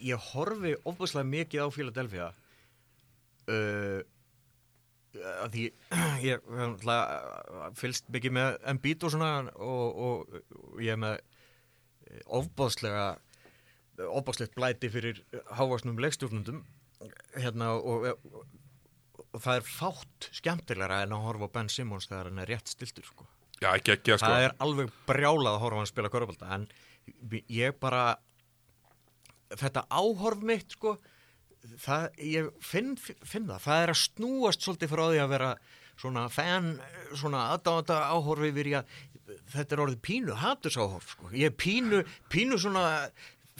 ég horfi ofbúslega mikið á Philadelphia uh, að því ég náttúrulega fylgst mikið með Embiid og svona og, og, og ég er með ofbúslega ofbúslegt blæti fyrir hávarsnum leikstjórnundum hérna og það er fátt skemmtilegra en að horfa Ben Simmons þegar hann er rétt stiltur sko. Já, ekki ekki sko. Það er alveg brjálað að horfa hann spila körfbalda en ég bara þetta áhorf mitt sko það, ég finn, finn það. Það er að snúast svolítið frá því að vera svona fan, svona aðdáðanda áhorf yfir í að þetta er orðið pínu haturs áhorf sko. Ég er pínu, pínu svona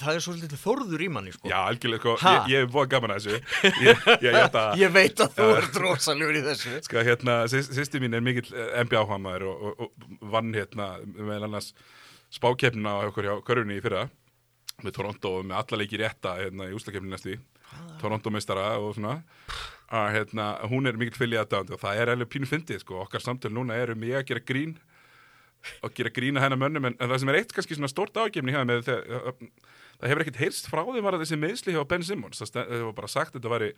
það er svolítið þorður í manni sko. Já, algjörlega, sko, ég, ég er búið gaman að þessu. Ég, ég, ég, ég, ég veit að þú ert rosalur í þessu. Sko, hérna, sýsti mín er mikill eh, NBA áhamaður og, og, og vann hérna með annars spákeppnina á okkur hjá körfunni í fyrra með Toronto og með alla leiki rétta hérna í úslakeppninu næstu í Toronto meistara og svona. Að hérna, hún er mikill fylgið aðdáðandi og það er alveg pínu fyndið, sko, okkar samtöl núna eru mig að gera grín og gera grína hennar mönnum en, en það sem er eitt kannski svona stórt ágefni hjá með þegar, það hefur ekkert heyrst frá þeim var að þessi meðsli hjá Ben Simmons. Það, var bara sagt að þetta væri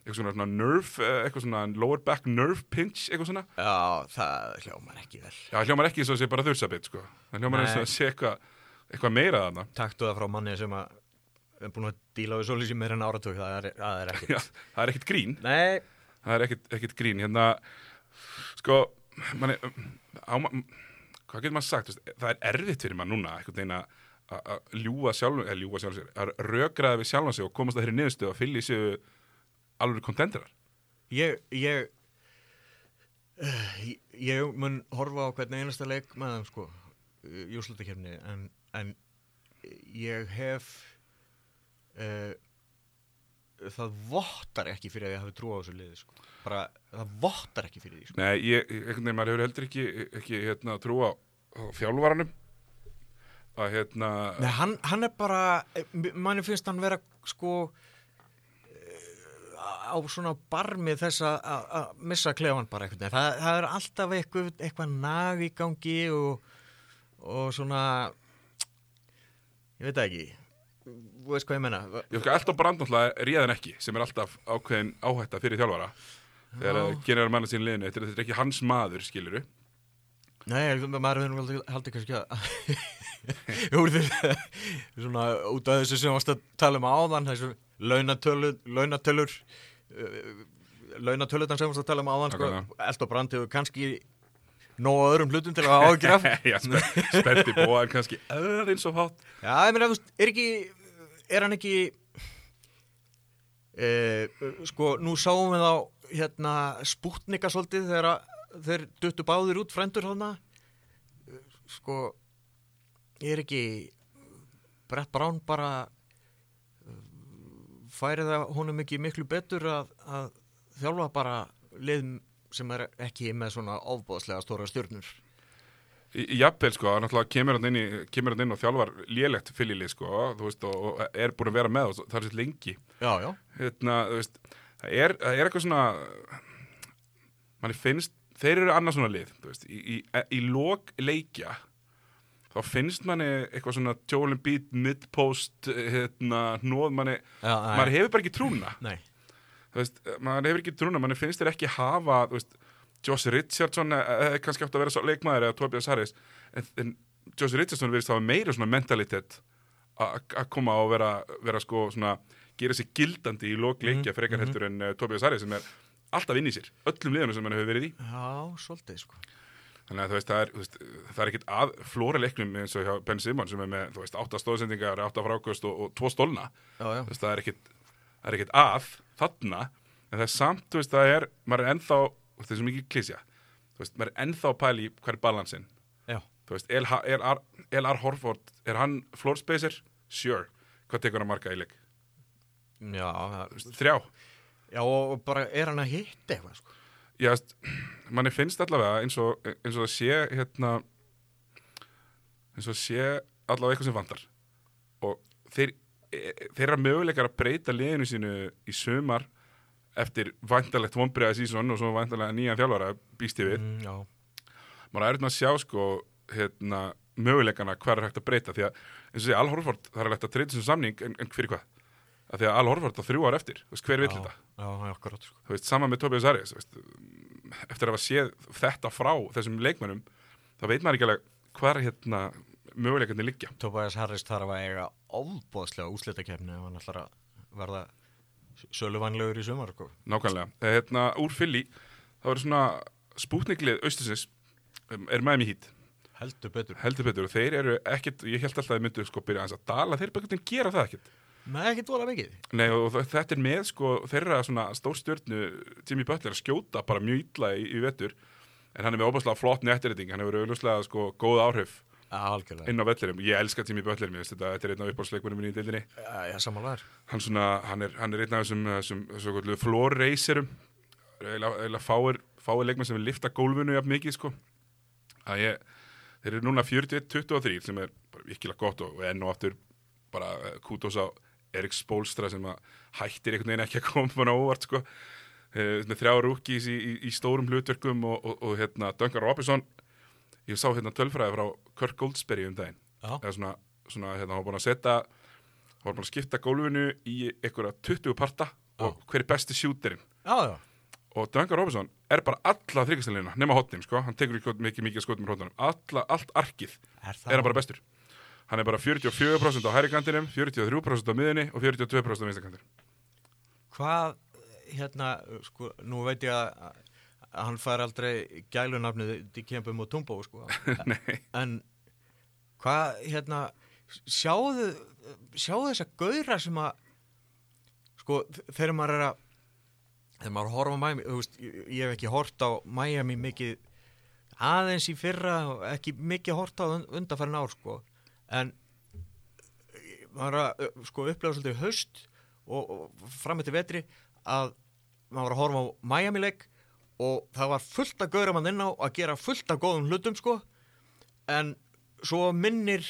eitthvað svona, nerve, eh, eitthvað svona lower back nerve pinch, eitthvað svona. Já, það hljómar ekki vel. Já, hljómar ekki eins og sé bara þursabit, sko. Það hljómar eins og sé eitthvað eitthvað meira þarna. Taktu það frá manni sem að er búin að díla við svolítið er en áratug. Það er, er ekki Já, það er ekkert grín. Nei, Það er ekkert, ekkert grín. Hérna, sko manni, á, Hvað getur maður sagt? Það er erfitt fyrir maður núna veginn að ljúga sjálfum eða ljúga sjálfum sér, að rökraða við sjálfum sig og komast að þeirri niðurstöðu að fylli séu alveg kontenderar ég ég, ég ég mun horfa á hvern einasta leik með þeim sko í úrslutakefni en, en ég hef uh, það vottar ekki fyrir að ég hafi trú á þessu liði sko. bara, það vottar ekki fyrir því sko. Nei, ég, einhvern veginn, maður hefur heldur ekki, ekki hérna, trú á, á þjálfvaranum að hérna Nei, hann, hann er bara manni finnst hann vera sko á svona barmi þess að- missa klefan bara einhvern veginn. Það, það er alltaf eitthvað, eitthvað nag í gangi og, og svona ég veit ekki. Þú veist hvað ég menna Ég sko, alltaf brand náttúrulega réðan ekki sem er alltaf ákveðin áhætta fyrir þjálfara. Þegar að kynir manna sín liðinu þetta er ekki hans maður, skiluru Nei, maður verður haldi, haldi kannski að úr því svona út af þessu sem varst að tala um áðan þessu launatölur launatölur uh, launatölurnar sem varst að tala um áðan sko, Nákvæmlega. Eld og Brand hefur kannski nóg öðrum hlutum til að ágjaf Já, spe, spetti bóðan kannski aðeins og hátt Já, ég meina, er ekki er hann ekki uh, sko, nú sáum við á hérna spútnika svolítið þegar að þeir duttu báðir út frendur hana sko er ekki Brett Brown bara færi það honum ekki miklu betur að, að þjálfa bara lið sem er ekki með svona ofbóðslega stóra stjórnur Jafnvel, sko, náttúrulega kemur hann inn, í, kemur hann inn og þjálfar lélegt fyllilið, sko, þú veist, og, og er búin að vera með og það er sér lengi. Já, já. Hérna, þú veist, það er, það er eitthvað svona manni finnst, þeir eru annars svona lið, veist, í, í, í lok leikja þá finnst manni eitthvað svona tjólum beat, mid-post, hérna, nóð manni, Já, maður hefur bara ekki trúna, veist, maður hefur ekki trúna, manni finnst þeir ekki hafa, þú veist, Josh Richardson hefði kannski átt að vera svo leikmaður eða Tobias Harris, en, en Josh Richardson verðist hafa meira svona mentalitet að að koma og vera, vera sko svona, gera sér gildandi í lok leikja frekar heldur en uh, Tobias Harris sem er alltaf inn í sér, öllum liðunum sem hann hefur verið í. Já, svolítið sko. Þannig að þú veist, það er, veist, það er ekkit að flóra leiknum eins og hjá Ben Simon sem er með, þú veist, átta stóðsendingar, átta frákvöst og, og tvo stólna. Já, já. Veist, það er ekkit, það er ekkit að þarna, en það er samt, þú veist, það er maður er ennþá, það er svo mikið klísja þú veist, maður er ennþá í hver er balansinn. Já, þú veist, L.R. Horford er hann floor spacer? Sure. Hvað tekur hann marga í leik? já, það, Þrjá já og bara er hann að hitta eitthvað sko? Já, manni finnst allavega eins og, eins og sé hérna eins og sé allavega eitthvað sem vantar. Og þeir, e- þeirra möguleikar að breyta liðinu sínu í sumar eftir væntalegt vonbreiða sísón og svo væntalega nýjan þjálfara býst við. Mm, Já, maður er hérna að sjá sko hérna, möguleikana hvað er hægt að breyta því að eins og sé Al Horford hægt að treyta þessum samning en, en fyrir hvað að því að Al Horford á þrjú ár eftir veist, hver vill þetta? Já, já, akkurat sko. Þú veist, sama með Tobias þú veist, eftir að hafa séð þetta frá þessum leikmönnum þá veit maður ekki alveg hvað er hérna möguleikarnir liggja. Tobias Harris þarf að eiga ofbóðslega úslitakefni ef hann ætlar að verða söluvænlegur í sumar sko. nákvæmlega, Eh, hérna úr fylli það voru svona spútniklið austusins um, er með mér hít heldur betur. Heldur betur og þeir eru ekkit ég held alltaf að þeir myndu sko byrja að dala þeir bara ekkert gera það ekkert Nei, ekki dvola mikið. Nei og þetta er með sko þeirra svona stórstjörnu Jimmy Butler skjóta bara mjög illa í, í vetur. En hann er með óbærslega flott nettirreiting hann hefur auðvitað sko góð áhrif Algjörlega. inn á vellirum, ég elska Jimmy Butler mér finnst þetta, þetta er einn af uppáhaldsleikunum minni í deildinni. Já, já samanlegar hann, svona, hann, er, hann er einn af þessum, þessum, þessum floor racerum. Eiginlega fáir, fáir leikmenn sem lifta gólfinu jafn mikið sko. Að ég, þeir eru núna 41-23 sem er bara virkilega gott og, og enn og aftur bara kútos á Erik Spolstra sem að hættir einhvern veginn ekki að koma bara óvart sko. Eh, þrjá rúkis í, í, í stórum hlutverkum og, og, og hérna Duncan Robinson. Ég sá hérna tölfræði frá Kirk Goldsberry um daginn. Já, svona, svona hérna, hann var búin að setja hann var búin að skipta gólfinu í einhverja 20 parta og hver er besti sjúterinn já, já. Og Duncan Robinson er bara alla þryggastelina nema hotnin, sko, hann tekur ekki mikið, mikið skotum með hotnunum, alla, allt arkið Er er hann bara bestur hann er bara 44% á hæri kantinum 43% á miðinni og 42% á vinstakantinum Hvað, hérna, sko, nú veit ég að, að hann fær aldrei gælunafnið Dikembum og Tumbo, sko. En hvað, hérna, sjáðu, sjáðu þessa gauðra sem að, sko, þegar maður er að, þegar maður horfa á Miami, þú veist, ég, hef ekki hort á Miami mikið aðeins í fyrra ekki mikið hort á undanfærin ár, sko. En maður er að, sko, upplega svolítið haust og, og fram eftir vetri að maður var að horfa á Miami leik og það var fullt að gauðra mann inn á að gera fullt af góðum hlutum sko. En svo minnir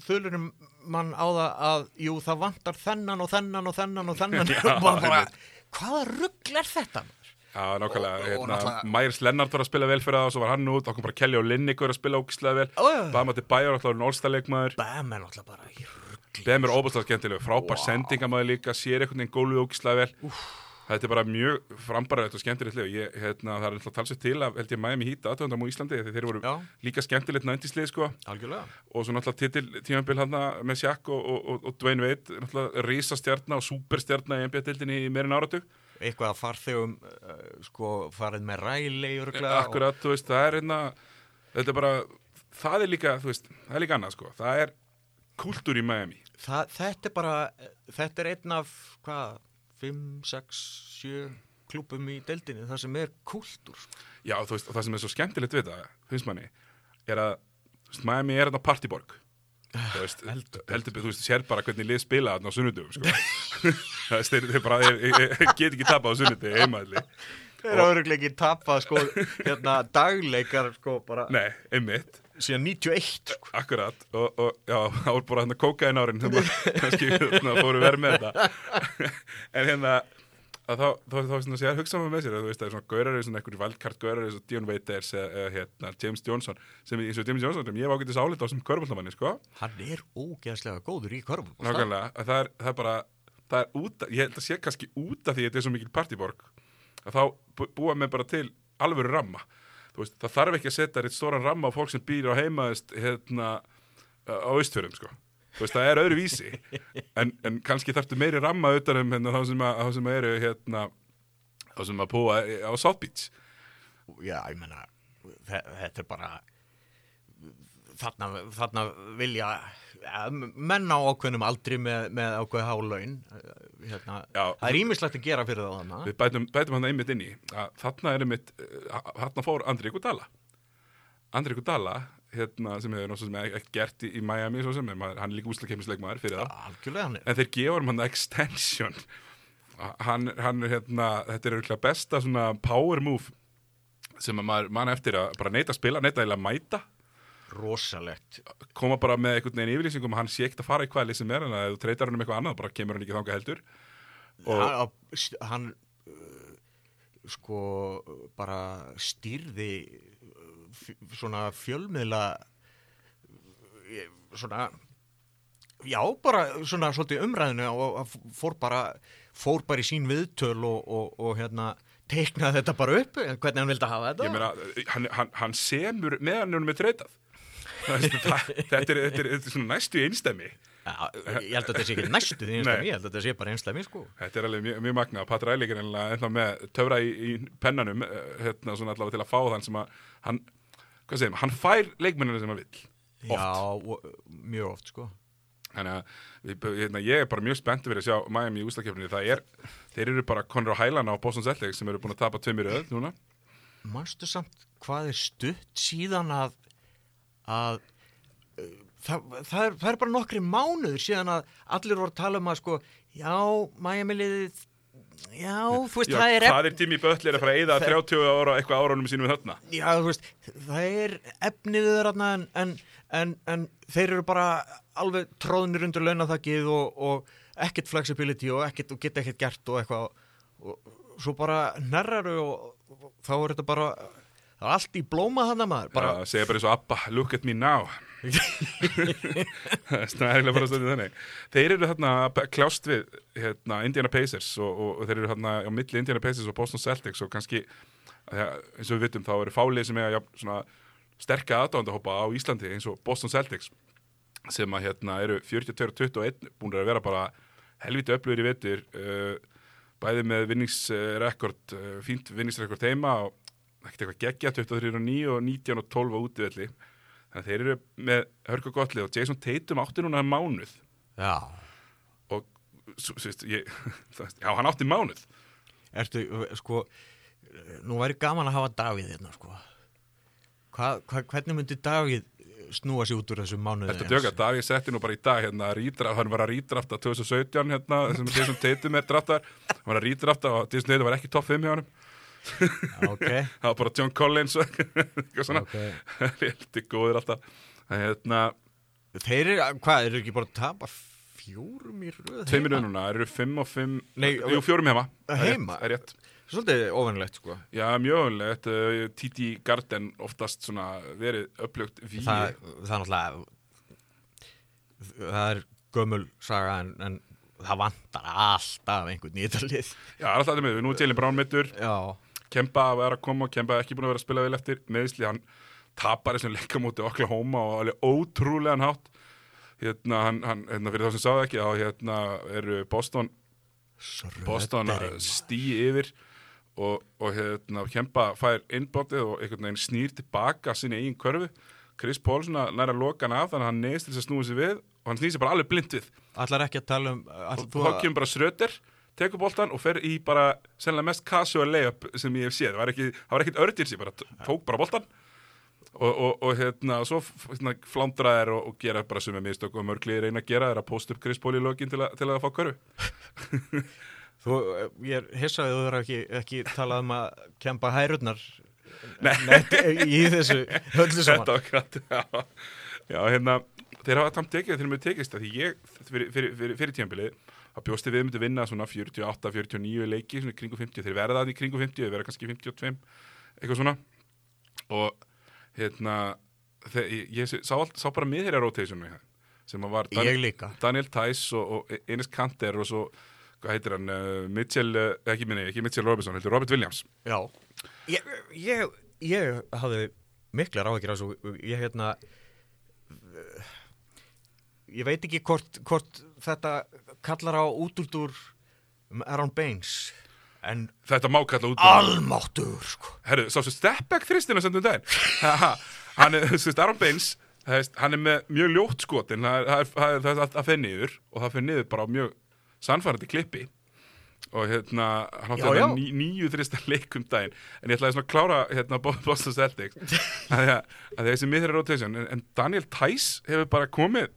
þulunum mann á það að jú það vantar þennan og þennan og þennan og þennan. Já, og bara, hvaða rugl er þetta? Já, nákvæmlega, hérna, Myers Lennart var að spila vel fyrir það og svo var hann út, þá kom bara Kelly og Linnick að spila ógislega vel, já. Bama til Bæjar alltaf var Nólstaleikmaður, Bam er náttúrulega bara í rugli. Bem er óbúslega skemmtileg, frábær Vá. sendingamæður líka, sér einhvern veginn gólfið ógislega vel, þetta er bara mjög frambarað og skemmtilegt og ég, hérna, það er alltaf talsett til að held ég Miami Heat aðtöndam á Íslandi því þeir voru Já. líka skemmtilegt næntislið sko. Algjörlega. Og svo náttúrulega tímabil hann með Shaq og, og, og, og Dwayne Wade náttúrulega risastjarnar og superstjarnar í NBA-dildinni í meirinn áratug eitthvað að farþegum uh, sko farið með ræli öruglega Akkurat, þú veist, það er hérna þetta er bara, það er líka þú veist, það er líka annað sko, það er kultúr í Miami. Það, þetta er bara þetta er einn af hvað 5, 6, 7 klúpum í deildinni það sem er kultúr sko. Já, þú veist, og það sem er svo skemmtilegt við það, finnst manni er að, þú veist, Miami er hérna partyborg þú veist, heldur heldur, þú veist, sér bara hvernig lið spila þarna á sunnudugum, sko. Það þeir bara, get ekki tapað á sunnudegi heimaðli, þeir eru öruglega ekki tapað sko hérna dagleikar sko bara nei, einmitt. Síðan 91 sko. Akkurat, og, og já, það voru bara hann að kóka inn árin, þannig að hérna, fóru verð með þetta. En hérna að þá, þá, þá, þá sé að hugsa maður með sér að þú veist, það er svona gaurar, svona einhverjum valdkart gaurar eins og Dion Waiters eða, hérna, James Johnson sem eins og James Johnson, sem ég hef ágættis álita á sem körbóltamanni, sko, hann er ógeðslega góður í körfum nákvæmlega að það er, það er bara, það er út ég held að sé kannski út af því að þetta er svo mikil partyborg að þá bú- búa með bara til alvöru ramma, þú veist, það þarf ekki að setja eitt stóran ramma á fólk sem býr á heimaðist hérna á austfjörðum, sko veist, það er öðru vísi en, en kannski þarftu meiri ramma utan um hérna, þá sem, að, þá sem að eru hérna, þá sem að búa á South Beach. Já, ég menna þe- þetta er bara þarna, þarna vilja ja, menn á ákveðnum aldri með, með ákveð há laun. Hérna, Já. það er ímislegt að gera fyrir það þarna. Við bætum, bætum hann einmitt inn í þarna er einmitt, þarna fór Andri Gudala. Andri Gudala hérna, sem hefur náttúrulega ekki gert í, í Miami sem, maður, hann er líka úslakefnisleikmaður fyrir það. En þeir gefa hann extension. Hann, hann er hérna þetta er auðvitað besta svona power move sem að maður mann eftir að bara neita að spila, eiginlega að mæta. Rosalegt. Koma bara með einhvern veginn yfirlýsingum að hann sé ekkert að fara í hvaða lið sem er en að þú treytar hann um eitthvað annað bara kemur hann ekki þangað heldur. Og hann, hann uh, sko bara stýrði f- svona fjölmiðla uh, svona já, bara svona svolítið umræðinu og fór bara fór bara í sín viðtöl og, og, og hérna teiknaði þetta bara upp hvernig hann vildi hafa þetta. Ég meina, hann, hann, hann semur meðan hann er treytað það, þetta, er, svona næstu einstæmi Já, ég held að þetta sé ekki næstu því Nei. ég held að þetta sé bara einstæmi sko. Þetta er alveg mjög, mjög magna Patti Rælik er ennlega með töfra í, í pennanum eh, hérna svona allavega til að fá þann sem að hann, hvað segir, hann fær leikmennina sem hann vill oft. Já, mjög oft sko Þannig að hérna, ég er bara mjög spenntið fyrir að sjá Miami í úslakefninu. Það er, þeir eru bara Conor Highland á Boston Celtics sem eru búin að tapa tveimir öð núna. Manstu samt hvað er stutt síðan að, að það, það, er, það er bara nokkri mánuður síðan að allir voru að tala um að sko, já, Miami liðið, já, þú veist, Já, það er, hvað er Jimmy Butler að fara að eyða 30 ára eitthvað árunum sínum þarna? já, þú veist, það er efnið þarna en, en, en, en þeir eru bara alveg tróðnir undir launathakið og, og ekkert flexibility og, ekkert, og geta ekkert gert og eitthvað og, svo bara nærraru og, þá er þetta bara það er allt í blóma þarna maður bara, Bara segja bara eins og Abba, look at me now. Það er eiginlega bara stöndið þannig. Þeir eru þarna að kljást við hérna, Indiana Pacers og, og, og þeir eru þarna á milli Indiana Pacers og Boston Celtics og kannski, eins og við vitum, þá eru fálið sem eiga jafn, svona sterka aðdándahópa á Íslandi eins og Boston Celtics sem að hérna eru 42-21 búin að vera bara helviti öflugur í vetur uh, bæði með vinningsrekord uh, fínt vinningsrekord heima og ekkert eitthvað geggja 23 og 9 og 19 og 12 á útivelli þannig að þeir eru með hörku gottlið og Jason Tatum átti núna mánuð. Já, og svo, veist, ég, já hann átti mánuð. Ertu, sko nú væri gaman að hafa Davíð hérna, sko. Hva, hva, hvernig myndi Davíð snúa sér út úr þessu mánuði Þetta djöga, Davíð setti nú bara í dag hérna, rítra, hann var að rítrafta 2017 hérna, sem Jason Tatum er draftar hann var að rítrafta og Jason Tatum var ekki topp 5 hjá hann Ok, það var bara John Collins eitthvað svona. Ok. Heldur góður alltaf. Hérna, Þeir eru, hvað, eru ekki bara að tapa fjórum í röð? Tveimir önuna, eru 5 og 5 Nei, jú, fjórum heima. Heima? það er rétt. Svolítið ofennilegt, sko. Já, mjög öllegt, uh, Titi Garden oftast svona verið upplugt víi það, það er náttúrulega það er gömul saga en, en það vantar alltaf einhvern nýtalið Já, alltaf með, nú er Jalen Brown mittur Já, Kemba vera að koma og Kemba er ekki búin að vera að spila vel eftir. Meðisli, hann tapar þessum leikamóti Oklahoma og alveg ótrúlegan hátt. Hérna, hann, hann, hérna fyrir þá sem sáðu ekki, þá hérna eru Boston, Boston að Sröderinn. stíi yfir og, og hérna Kemba fær innbótið og einhvern veginn snýr tilbaka sinni eigin körfu. Chris Paul svona næra loka hann af þannig að hann neðist til þess að snúi sig við og hann snýr sig bara alveg blind við. Allar ekki að tala um all, og þá kemur bara Schröder tekur boltan og fer í bara sennilega mest casual layup sem ég hef séð. Það var ekki, það var ekkit ördir sér, bara tók bara boltan og, og, og hérna svo f- hérna, flándraðir og, og gera bara sem er mistök og mörgli reyna að gera er að posta upp Chris Paul í lögin til, að- til að fá körfu. Þú, ég er hissaði þú verður ekki, ekki talað um að kempa hærurnar í þessu höllu saman. Já. já, hérna, þeir hafa tamt tekið þeir með tekist að því ég fyrir, fyrir, fyrir, fyrir tímabilið að bjósti við myndi vinna svona 48-49 leiki svona í kringum 50, þeir verða það í kringum 50 þeir verða kannski 52 eitthvað svona. Og hérna þeir, ég, sá, sá bara miðherja rotationu sem að var líka. Daniel Tice og, og Enes Kanter og svo, hvað heitir hann uh, Mitchell, uh, ekki minni, ekki Mitchell Robinson heldur Robert Williams. Já. Ég, ég, ég hafði miklar áhyggjur á þessu. Ég hérna ég veit ekki hvort, hvort þetta kallar á útúldur um Aaron Baines. En þetta má kalla út almáttur sko. Herru, sástu stepback þristina sem þú daginn. Ha, hann er, þú veist, Aron Baines veist, hann er með mjög ljótt skotin. Það að, að fyrir niður og það fyrir niður bara á mjög sannfærandi klippi. Og hérna hann átti Já, þetta já. ní, níu þrista leikum daginn. En ég ætlaði svona að klára hérna Bo- Boston Celtics. Að því að, að þessi miðri rotation en, en Daniel Tice hefur bara komið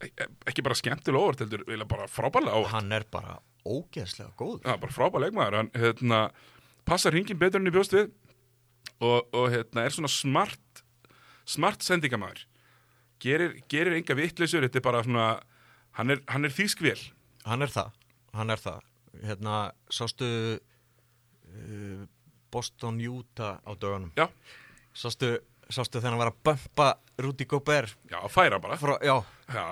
ekki bara skemmtilega óvart heldur eiginlega bara frábærlega óvart. Hann er bara ógeðslega góð Já, bara frábær leikmaður. Hann hérna, passar hringin betur enn í bjóst við og, og hérna, er svona smart smart sendingamæður gerir, gerir enga vittleysur þetta er bara svona hann er, hann er þýskvél. Hann er það, hann er það. Hérna, sástu uh, Boston Utah á dögunum? Já, sástu, sástu þegar hann var að bumpa Rudy Gobert? Já, færa bara. Frá, já, já,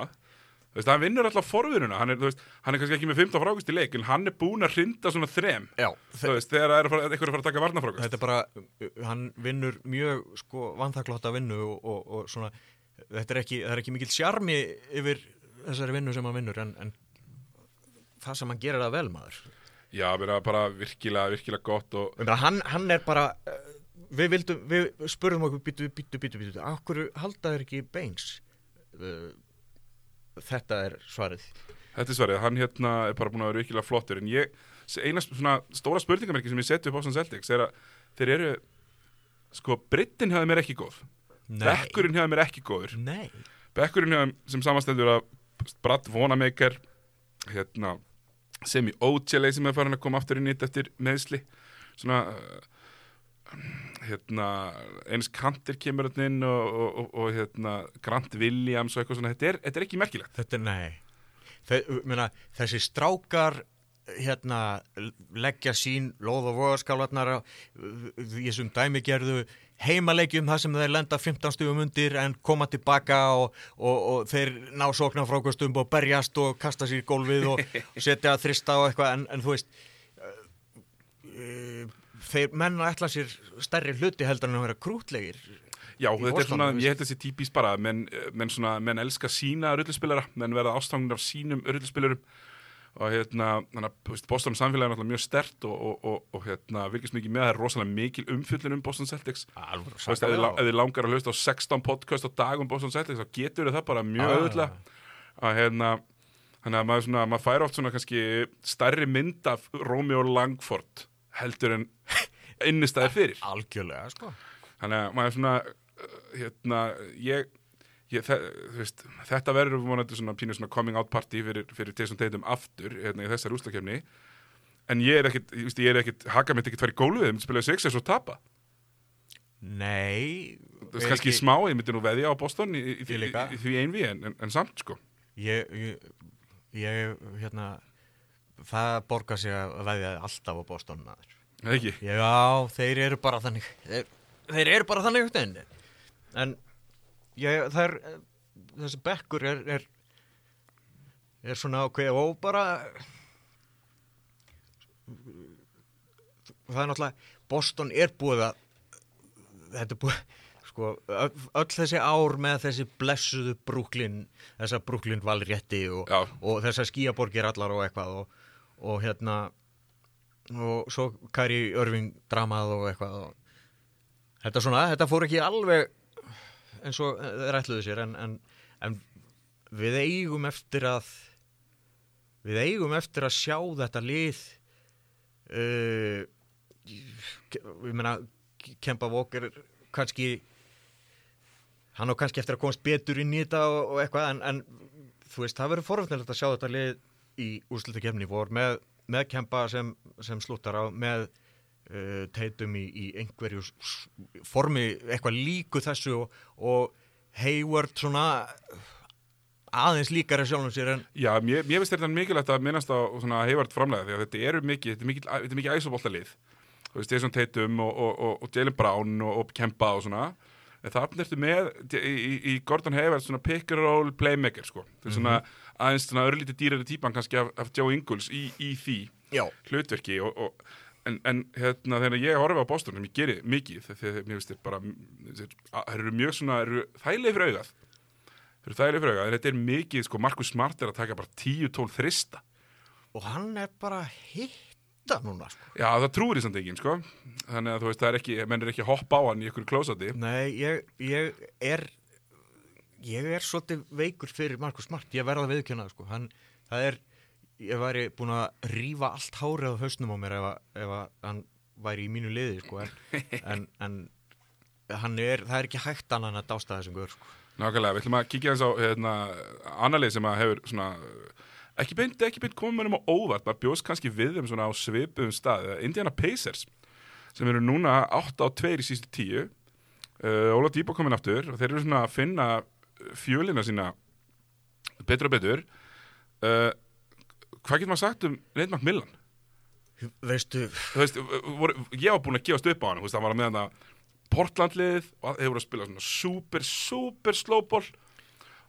veist, hann vinnur alltaf forviðuna hann er, hann er kannski ekki með 15 frákust í leik en hann er búinn að hrinda svona þrem. Já þú veist, þegar er að fara- einhver er að fara að taka varnafrákust þetta er bara, uh, hann vinnur mjög sko vanþakláta vinnu og, og, og svona, þetta er ekki, er ekki mikill sjarmi yfir þessari vinnu sem hann vinnur en, en það sem hann gerir það vel maður. Já, bara virkilega, virkilega gott og hann, hann er bara uh, við vildum, við spurðum okkur býtu, býtu, býtu, býtu, okkur halda þeir ekki beins uh, þetta er svarið. Þetta er svarið, hann hérna er bara búin að vera virkilega flottur. En ég, eina svona stóra spurningamerki sem ég seti upp á Boston Celtics er að þeir eru, sko, brittin hefði mér ekki góð, bekkurinn hefði mér ekki góður, Nei, bekkurinn hefði sem samanstendur að Brad Vonamaker, hérna, Semi Ojeley sem er farin að koma aftur inn í þetta eftir meðsli, svona, hérna, eins Kanter kemur inn og, og, og, og hérna, Grant Williams og eitthvað svona, þetta er, þetta er ekki merkilegt. þetta er nei Þe, meina, þessi strákar hérna leggja sín lóð og voðaskálarnar í þessum dæmigerðu heimaleikjum það sem þeir lenda 15 stugum undir en koma tilbaka og, og, og þeir ná sóknarfrákastum og berjast og kasta sér í gólfið og setja að þrista og eitthvað en, en þú veist uh, þeir menn að ætla sér stærri hluti heldur en að vera krútlegir Já, þetta er Boston, svona, ég held þessi típist bara menn, menn, svona, menn elska sína rulluspilara menn verða ástangnar af sínum rulluspilarum og hérna, þannig að Boston samfélagi er náttúrulega mjög stert og, og, og, og hérna, virkist mikið með það er rosalega mikil umfyllun um Boston Celtics. Þið ef þið langar að hlusta á 16 podcast á dag um Boston Celtics, þá getur það bara mjög Ah. auðvitað að hérna þannig að maður, svona, maður fær oft svona kannski stærri mynd af Romeo Langford heldur en innistæði fyrir. Algjörlega sko. Þannig að maður svona uh, hérna, ég, ég, veist, þetta verður vonandi svona pínu svona coming out party fyrir, fyrir Jason Tatum aftur hérna í þessari úslakefni en ég er ekkit, ég, ég er ekkit haka mitt ekkit fara í gólfið, ég myndi spila Sixers og tapa. Nei það er kannski smá, ég myndi nú veðja á Boston í, í, í, í, í því einvi en, en, en samt sko. Ég, ég, ég, hérna það borgar sig að veðja alltaf á Boston maður. Ekki, Já, þeir eru bara þannig. Þeir, þeir eru bara þannig en, en ég, það er þessi bekkur er, er er svona ákveð og bara það er náttúrulega Boston er búið að þetta er búið sko, öll, þessi ár með þessi blessuðu Brooklyn þessa Brooklyn valrétti og, og þessar skíaborgir allar og eitthvað og, og hérna og svo Kari Örving dramað og eitthvað og þetta svona, þetta fór ekki alveg eins og þeir ætluðu sér en, en, en við eigum eftir að við eigum eftir að sjá þetta lið uh, ég meina Kempa Walker kannski hann á kannski eftir að komast betur inn í þetta og, og eitthvað en, en þú veist, það verður forvöldnilegt að sjá þetta lið í úrslutakefni vor með, með Kempa sem, sem slúttar á með uh, teitum í, í einhverju formi eitthvað líku þessu og, og Hayward svona aðeins líkari sjálfum sér en Já, mér, mér finnst þetta mikilvægt að minnast á svona heifart framlega því að þetta eru mikið, þetta er mikið, er mikið æsobóltalið þú veist, Jason Tatum og, og, og, og Jalen Brown og, og Kemba og svona. En það ertu með í, í, Gordon Hayward svona pick and roll playmaker sko, þetta er svona aðeins örlítið dýrari típan kannski af, af Joe Ingles í, í því já, hlutverki og, og en, en hérna þegar ég horfi á Boston sem ég geri mikið þegar mér finnst þér bara þeir eru mjög svona, þeir eru þægilega fyrir augað. Þeir eru þægilega fyrir augað en þetta er mikið, sko, Markus Smart er að taka bara 10-12 þrista. Og hann er bara hitta núna sko. já, það trúir í samt enginn, sko. Þannig að þú veist, það er ekki, menn er ekki hoppa á hann í ykkur klósati Nei, ég, ég er ég er svolítið veikur fyrir Markus Smart, ég verða að viðkjöna það, sko. hann, það er, ég væri búin að rífa allt hárið á hausnum á mér ef, að- ef að hann væri í mínu liði sko. en, en, en hann er, það er ekki hægt annan að dásta þessum guður sko. nákvæmlega, við ætlum að kíkja eins á hérna, annarlið sem að hefur svona ekki beint, ekki beint komið mönnum á óvart maður bjóst kannski við þeim svona á svipuðum stað Indiana Pacers sem eru núna 8 á 2 í sístu 10 uh, Óla Dýba komin aftur og þeir eru svona að finna fjölina sína betur og betur uh, hvað getur maður sagt um Nate McMillan? veistu, veist, voru, ég var búinn að gefast upp á hann hann var að með hann að Portlandlið og þeir voru að spila svona super, super slowball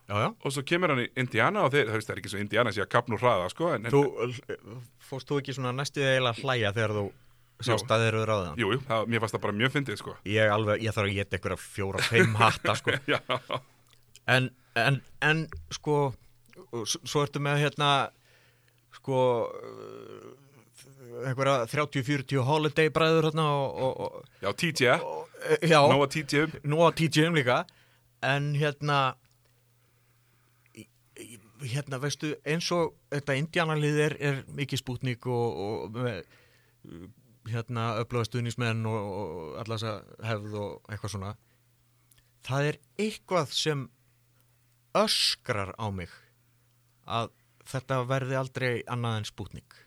og svo kemur hann í Indiana og þeir, það það er ekki svo Indiana sé að kapna úr hraða, sko en, þú, fórst þú ekki svona næstu eiginlega að hlæja þegar þú sást að þeir eru ráðan Jú, jú, það, mér fannst það bara mjög fyndið, sko. Ég, alveg, ég þarf að geta einhverja fjóra, fimm hatta sko. En, en, en sko svo ertu með hérna sko uh, einhverja 30-40 holiday bræður hérna og, og, já, TJ, eh, nóga TJ nú á TJ-um líka. En hérna hérna veistu eins og þetta indianalið er, er mikið spútnik og, og hérna öflöða stuðnismenn og, og allas að hefð og eitthvað svona það er eitthvað sem öskrar á mig að þetta verði aldrei annað en spútnik.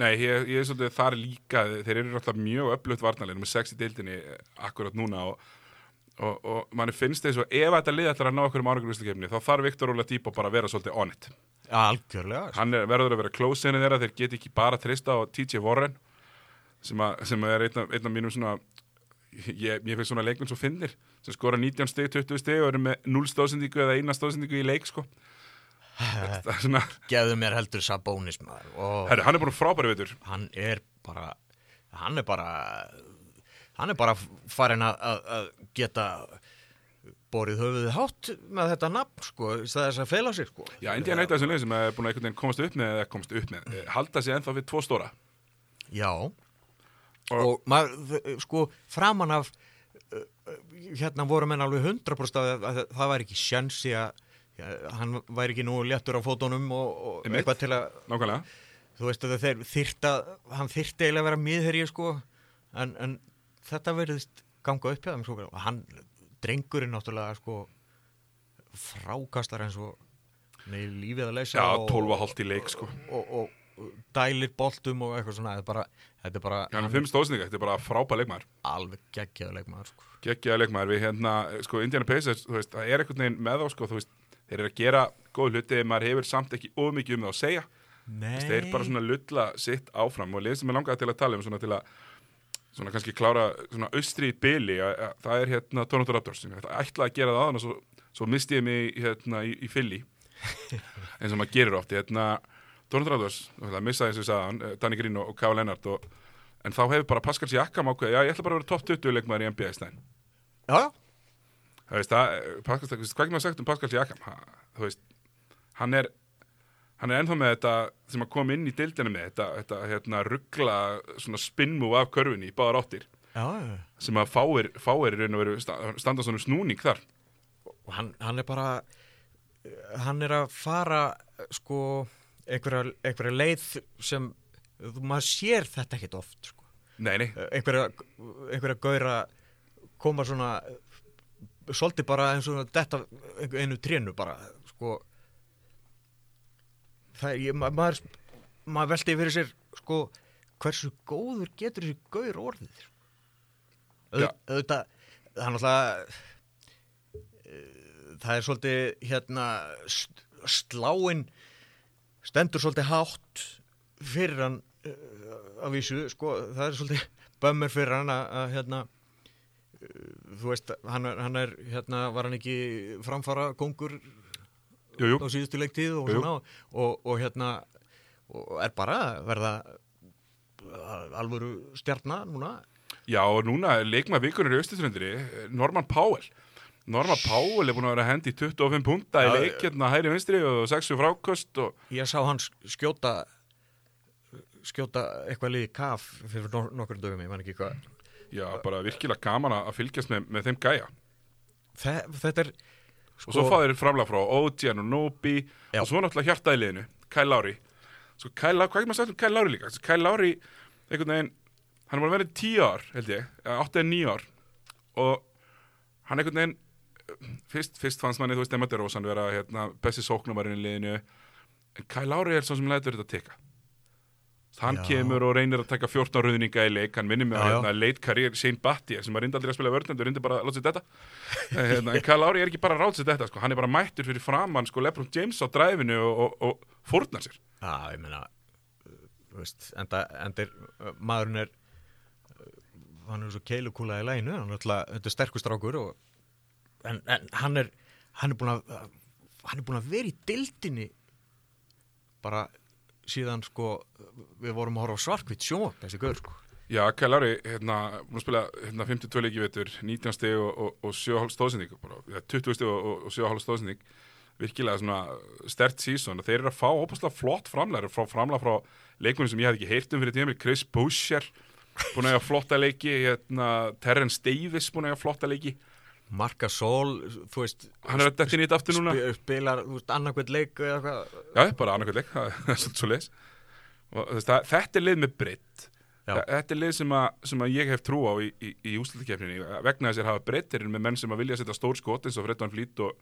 Nei, ég, ég er svolítið þar líka. Þeir eru náttúrulega mjög öflugt varnarlegin með sex í deildinni akkurat núna og, og, og manni finnst þess að ef þetta lið ætlar að ná okkur um árangurvistakefni þá þarf Viktor Óla Dýpa bara að vera svolítið on it. Algjörlega. Hann er, verður að vera close inni þeirra. Þeir get ekki bara trista á TJ Warren sem, að, sem er einn af mínum svona ég, ég finnst svona leikmenn svo finnir sem skora 19 stig, 20 stig og eru með 0 stóðsendingu eða 1 stóðsendingu í leik sko. Svona, gefðu mér heldur Sabonis og herri, hann er búin frábæri veitur hann er bara hann er bara hann er bara farin að, að, að geta borið höfuðið hátt með þetta nafn sko, þess að fela sig sko. Já, Indiana er eitt af þessum leið sem er búin að komast upp með komast upp með, eh, halda sig ennþá við tvo stóra. Já og, maður, sko, framan af hérna voru menn alveg 100% að, að það væri ekki sjansi að hann væri ekki nú léttur á fótunum og, og eitthvað til að nákvæmlega. Þú veist að þeir þyrta hann þyrti eiginlega að vera miðherji sko en, en þetta verðist ganga upp hjá þeim sko og hann, drengurinn náttúrulega sko frákastar eins og nei, lífið að leysa Já, og, 12 hálft í leik sko. og, og, og dælir boltum og eitthvað svona þetta er bara, þetta er bara hann er fimm stóðsninga, þetta er bara frábæð leikmaður. Alveg geggjaður leikmaður sko. Gekkjaða leikmaður, við hérna, sko, Indiana Pacers þú veist, það er einhvern veginn með þá, sko, þú veist þeir eru að gera góð hluti, maður hefur samt ekki of mikið um það að segja, veist, þeir bara svona lulla sitt áfram og lið sem er langað til að tala um svona til að svona kannski klára svona austri að, það er hérna Toronto Raptors, ég ætla að gera það aðan og svo, svo misti ég mig hérna í, í fylli eins og maður gerir oft hérna, Toronto Raptors, það missaði eins og ég sagði hann, eh, Danny Green og, Kyle Leonard og, en þá hefur bara Pascal Siakam ákveð, já ég ætla bara að vera top 20 leikmaður í NBA í stæðin Já, já, það veist, það, eh, Pascal, hvað ekki maður sagt um Pascal Siakam, þú veist hann er hann er ennþá með þetta sem að koma inn í deildina með þetta, þetta hérna, ruggla svona spinnmúf af körfunni í báðar áttir. Já, sem að fáir, fáir í raun og veru sta- standa svona snúning þar. Og hann, hann er bara hann er að fara sko einhverja, einhverja leið sem maður sér þetta ekkit oft sko. nei, nei, einhverja, einhverja gauðra koma svona svolítið bara eins og þetta einu trénu bara sko það er, maður maður velti fyrir sér sko hversu góður getur þessi gaur orðið. Auð- auðvitað það er náttúrulega eh, það er svolítið hérna st- sláin stendur svolítið hátt fyrir hann uh, að vísu, sko, það er svolítið bömmur fyrir hann að, að hérna uh, þú veist, hann er, hann er hérna, var hann ekki framfara kongur jú, jú á síðustu leiktíð og Jú. svona og, og hérna og er bara verða alvöru stjarnar núna já, og núna leikmaður vikunur í austuströndri Norman Powell Norman Powell er búin að vera að hendi 25 punta í Já, leik hérna hægri vinstri og 6 frákost og ég sá hann skjóta skjóta eitthvað liði kaf fyrir no nokkur dögum, ég man ekki hvað. Já, bara virkilega gaman að að fylgjast með, með þeim gæja. Þe, þetta er og svo fá þeir framlega frá OG og Nobi og svo náttúrulega hjartaði liðinu Kyle Lowry. Svo Kyle Lowry, hvað er maður sagt um Kyle Lowry líka? Kyle Lowry, einhvern veginn hann er búin að vera í tíu ár, held ég, eða átti eða níu ár. Og hann einhvern veginn fyrst, fyrst fannst manni, þú veist, Emma DeRozan vera hérna, besti sóknumarinn í liðinu en Kyle Lowry er svo sem lætur þetta teka hann Já. kemur og reynir að taka 14 rauðninga í leik, hann minnir mig Já, hérna, leit karriér Shane Battier sem var reyndi aldrei að spila vörnendur, reyndi bara að láta sér þetta Eh, hérna, en Kyle Lowry er ekki bara að ráta sér þetta sko. hann er bara mættur fyrir framann sko, Lebron James á dræfinu og, og, og fórnar sér Já, ég meina þú veist, enda, er, uh, maðurinn er uh, hann er svo keilukúla í læginu hann er alltaf, er sterkustrákur og, en, en hann er hann er búin að hann er búin að vera í dildinni bara síðan sko við vorum að horfa svarkvitt sjónvapn þessi gaur sko. Já, Lowry, hérna, búin að spila hérna, 52 leiki vetur, 19 steg og, og, og 7,5 stóðsending, bara, ja, 20 steg og, og 7,5 stóðsending, virkilega svona stert sísón og þeir eru að fá óbúslega flott framlæri, frá framlæri frá leikunum sem ég hef ekki heyrt um fyrir tímil, Chris Boucher, búin að eiga flotta leiki, hérna, Terrence Davis búin að eiga flotta leiki, Marka Sol, þú veist hann er að detta inn í þetta aftur núna. spi- spilar, þú veist, annarkvæmt leik eða eitthvað Já, bara annarkvæmt leik, það er svolítið svo leis. Og, þú veist, það, þetta er lið með breytt. Þetta er lið sem, að, sem að ég hef trú á í, í, í úslutakefninni vegna þess að hafa breyttir með menn sem að vilja setja stór skot eins og Fred Van Vliet og,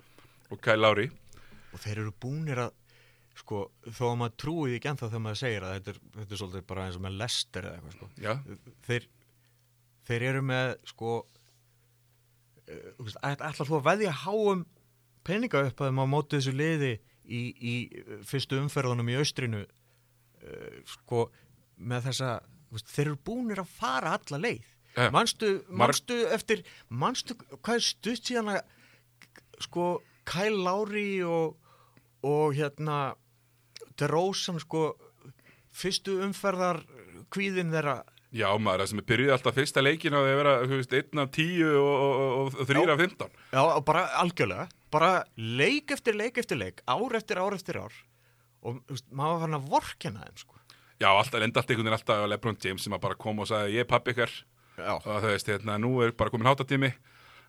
og Kyle Lowry og þeir eru búnir að sko, þó að maður trúi því ekki ennþá þegar maður segir að þetta er, þetta er svolítið bara eins og með lester eða eitthvað sko. Þeir, þeir eru með sko uh, þú veist, ætla ætla þú að veðja háum peninga upp að á móti þessu liði í, í uh, fyrstu umferðunum í austrinu uh, sko með þessa, þeir eru búnir að fara alla leið Já. manstu, Mar- manstu eftir manstu hvað er stutt síðan að sko Kyle Lowry og, og hérna DeRozan sko fyrstu umferðar kvíðin þeirra já maður, það sem er byrjuð alltaf fyrsta leikin að vera, þú veist, einn af tíu og, og, og, og þrýra af fimmtán. Já, og bara algjörlega, bara leik eftir leik eftir leik, ár eftir ár eftir ár og veist, maður var hann að vorkena þeim sko. Já, alltaf, enda allt einhvern veginn alltaf Lebron James sem að bara kom og sagði, ég er pappi ykkar. Já, og þú veist, hérna, nú er bara komin hátatími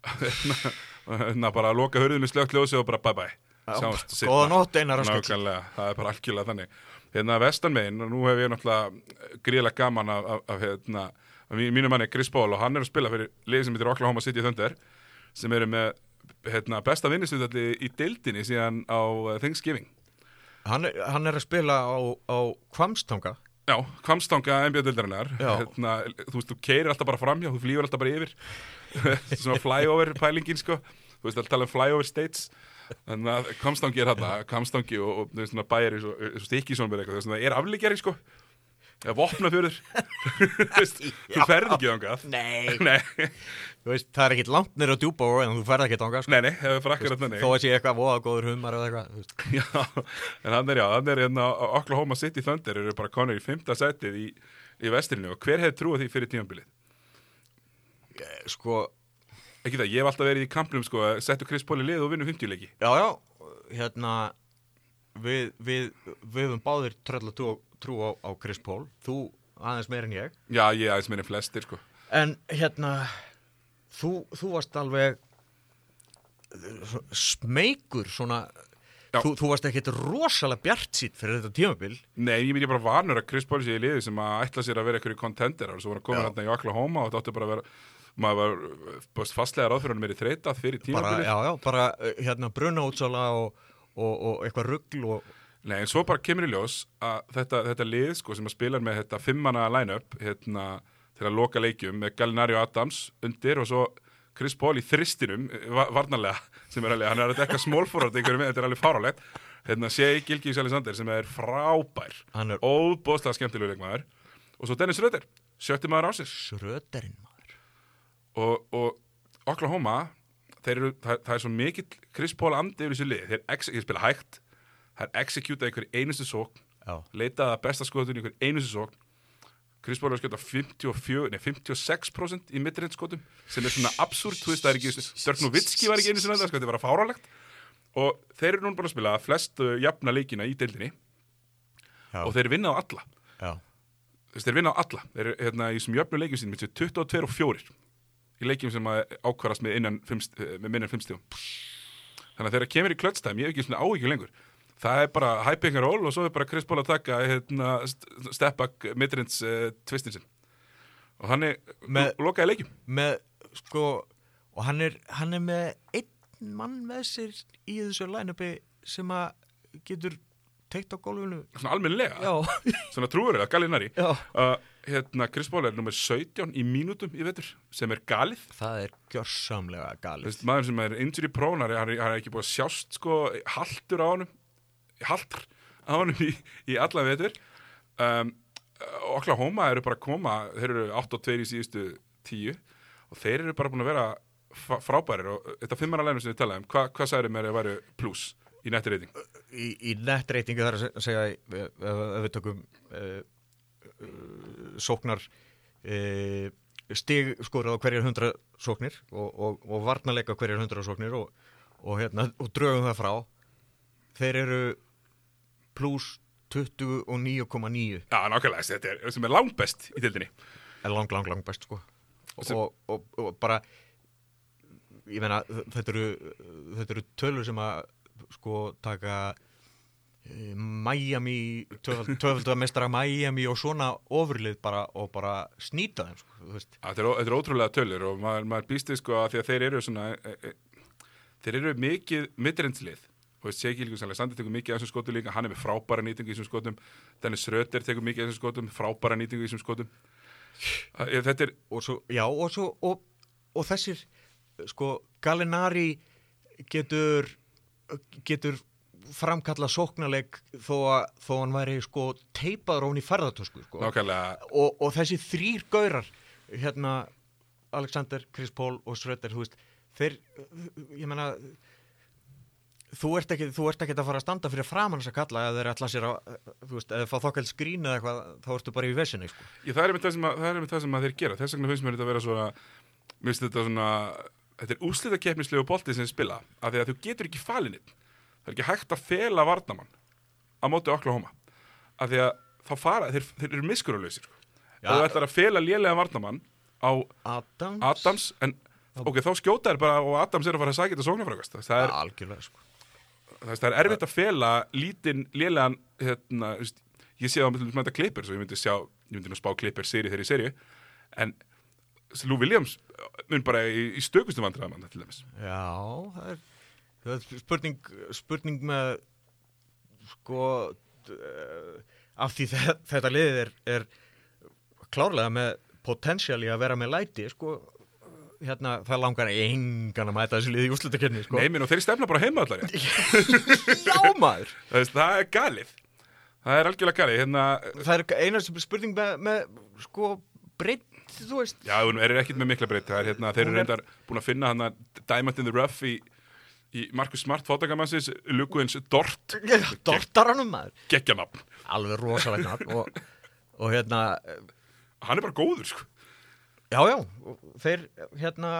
hérna, bara að loka hörðum í slögt ljósi og bara bye bye. Góða nótt einar Nákvæmlega, það er bara algjörlega þannig. Hérna vestanmegin, og nú hef ég náttúrulega gríðlega gaman af, af, af hérna, af mí- mínum manni Chris Paul og hann er að spila fyrir liðið sem heitir Oklahoma City Thunder sem eru með hérna, besta vinnustundalli í deildinni síðan á uh, Thanksgiving. Hann, er- hann er að spila á, á Kvamstanga Já, kvamstanga NBA-dildarinnar Já. hérna, Þú veist, þú keirir alltaf bara framhjá Þú flýfur alltaf bara yfir. Svona flyover pælingin, sko. Þú veist, alltaf tala um flyover states Þannig að kvamstangi er hérna Kvamstangi og, og svona bæjar eins og, og stikki svona með eitthvað Þú veist, það er afleikjari, sko? Eða vopnafjörður Þú ferð ekki þangað? Nei. Nei, Þú veist, það er ekkit langt nýra djúbá en þú ferð ekki þangað sko. nei, nei, er þó að sé eitthvað voða góður humar. Já, en hann er já, hann er hérna Oklahoma City Thunder eru bara konur í fymta setið í, í vestirinu og hver hefði trúið því fyrir tímabilið? Eh, Sko, Ekki það, ég hef alltaf verið í kampnum sko, að setja Chris Paul í lið og vinna 50 leiki já, já hérna við, við, við höfum báðir tröll að trú, á, á Chris Paul. Þú aðeins meir en ég. Já, ég aðeins meira en flestir sko. En hérna þú, þú varst alveg smeykur svona þú, þú varst ekkit rosalega bjart sýtt fyrir þetta tímabil. Nei, ég er bara vanur að Chris Paul sé í liði sem að ætla sér að vera einhverju kontenderar og svo var hann komin Já. hérna í Oklahoma og þetta átti bara að vera maður var búst fastlega ráð fyrir hann meiri þreitað fyrir tímabilið. já, já, bara eh, hérna bruna útsala og, og, og eitthvað ruggl og Nei, en svo bara kemur í ljós að þetta, þetta lið sko, sem að spila með þetta fimmana line-up hérna, til að loka leikjum með Galinario Adams undir og svo Chris Paul í þristinum eh, va varnarlega, sem er alveg, hann er að dekka smólfórað einhverju með, þetta er alveg fárálegt hérna sé Gilgis Alexander sem er frábær er óbóðslega skemmtilegur og svo Dennis Röder, sjötti maður ásins sröderinn maður og, og Oklahoma þeir eru, það, það er svo mikill Chris Paul andi yfir þessu lið, þeir, ex, spila hægt það er executað einhver einustu sókn já, leitaða besta skotun einhver einustu sókn. Chris Paul er að skjóta 54, nei 56% í midrange skotum sem er svona absúrt, þú veist það er ekki Dirk Nowitzki var ekki einu sinni þetta, var fárálegt og þeir eru núna bara að spila flestu jafna leikina í deildinni. Já, og þeir vinna á alla. Já. Þeir vinna á alla. Þeir eru hérna í þessum jöfnu leikjum sínum með 22 og 4 í leikjum sem að ákvarast með innan fimm, með minnan 5 stíðum þannig að þegar það kemur í klötstæm ég hef ekki svona áhyggjur lengur. Það er bara hyping and roll og svo er bara Chris Paul að taka hérna, st- step back midrins uh, twistin sinn. Og hann er lokaði leikjum. með sko og hann er, hann er með einn mann með sér í þessu line-upi sem að getur teikt á gólfinu. Svona almennilega, já, svona trúurlega, galinari já. Uh, hérna Chris Paul er nummer 17 í mínútum í vetur sem er galið. Það er gjörsamlega galið. Veist, maður sem er injury prone hann er, hann hann ekki búið að sjást sko haltur á honum haltur á honum í, í alla vetur. Um, Oklahoma eru bara að koma þeir eru 8 og 2 í síðustu 10 og þeir eru bara búin að vera frábærir og þetta fimmara lænum sem við talaðum hva, hvað sagður mér að væri pluss í netti reyting í, í nettreitingu þar að se- segja ef, við tökum uh, sóknar uh, stig skorað á hverjar hundra sóknir og, og, og varnarleika hverjar hundra sóknir og, og, hérna, og drögum það frá. Þeir eru pluss 29,9 Já, nákvæmlega, þetta er sem er langbest í dildinni er lang, lang, lang best sko. Og, bara ég meina þetta eru, þetta eru tölur sem að sko taka eh, Miami töfaldar mestara Miami og svona ofurlið bara og bara snýta þeim sko. Þetta er, er ótrúlega tölur og maður, maður býst við sko að því að þeir eru svona e, e, þeir eru mikið midrendslið og veist, Sjegi Líkus Alexander tekur mikið af þessum skotum líka, hann er með frábæra nýtingu í þessum skotum. Dennis Röder tekur mikið af þessum skotum frábæra nýtingu í þessum skotum. Æ, Þetta er, og svo, já og svo og, og þessir sko Gallinari getur getur framkalla sóknarleik þó að þó að hann væri sko teipaður ofn í ferðartösku sko. nákvæmlega og, og þessi þrýr gaurar hérna Alexander, Chris Paul og Schröder þú veist, þeir ég meina þú ert ekki, þú ert ekki að fara að standa fyrir framann þess að kalla eða þeir ætla sér að þú veist, eða fá þokkald skrín eða eitthvað þá ertu bara í vesinni sko. Ég, það er einmitt það sem, að, það er sem að þeir gera þess vegna finnst mér þetta að vera svona mér finnst þetta svona þetta er úslita keppnislegu bolti sem spila af því að þú getur ekki falininn það er ekki hægt að fela varnamann á móti Oklahoma af því að þá fara, þeir, þeir eru miskurulöysir sko. Já. ef þú ætlar að fela lélega varnamann á Adams, Adams en ok, þá skjóta þér bara og Adams er að fara að sækja þetta sóknarfragast það er, algjörlega sko. það er, það er erfitt að fela lítinn lélegan hérna, ég sé það með þetta klippir svo ég myndi sjá, ég myndi nú spá klippir seri þeirri seri en Lou Williams mun bara í, í stökustu vandræðamann til dæmis Já, er, það er spurning, spurning með sko uh, af því þe- þetta liðið er, er klárlega með potensiali að vera með læti sko hérna það langar engan að mæta þessu liði í úrslutakerni sko. Nei, minn og þeir stefna bara heima allar Já maður. Það, er galið. Það er algjörlega galið hérna, Það er eina spurning með, með sko breytt, Já, hún er ekkert með mikla breytt er hérna, þeir eru er- reyndar búin að finna Diamond in the Rough í, í Marcus Smart fótakamannsins, Luguins Dort. Dortaranum maður. Geggjanafn, Alveg rosalega og, og hérna hann er bara góður sko. Já, já, þeir hérna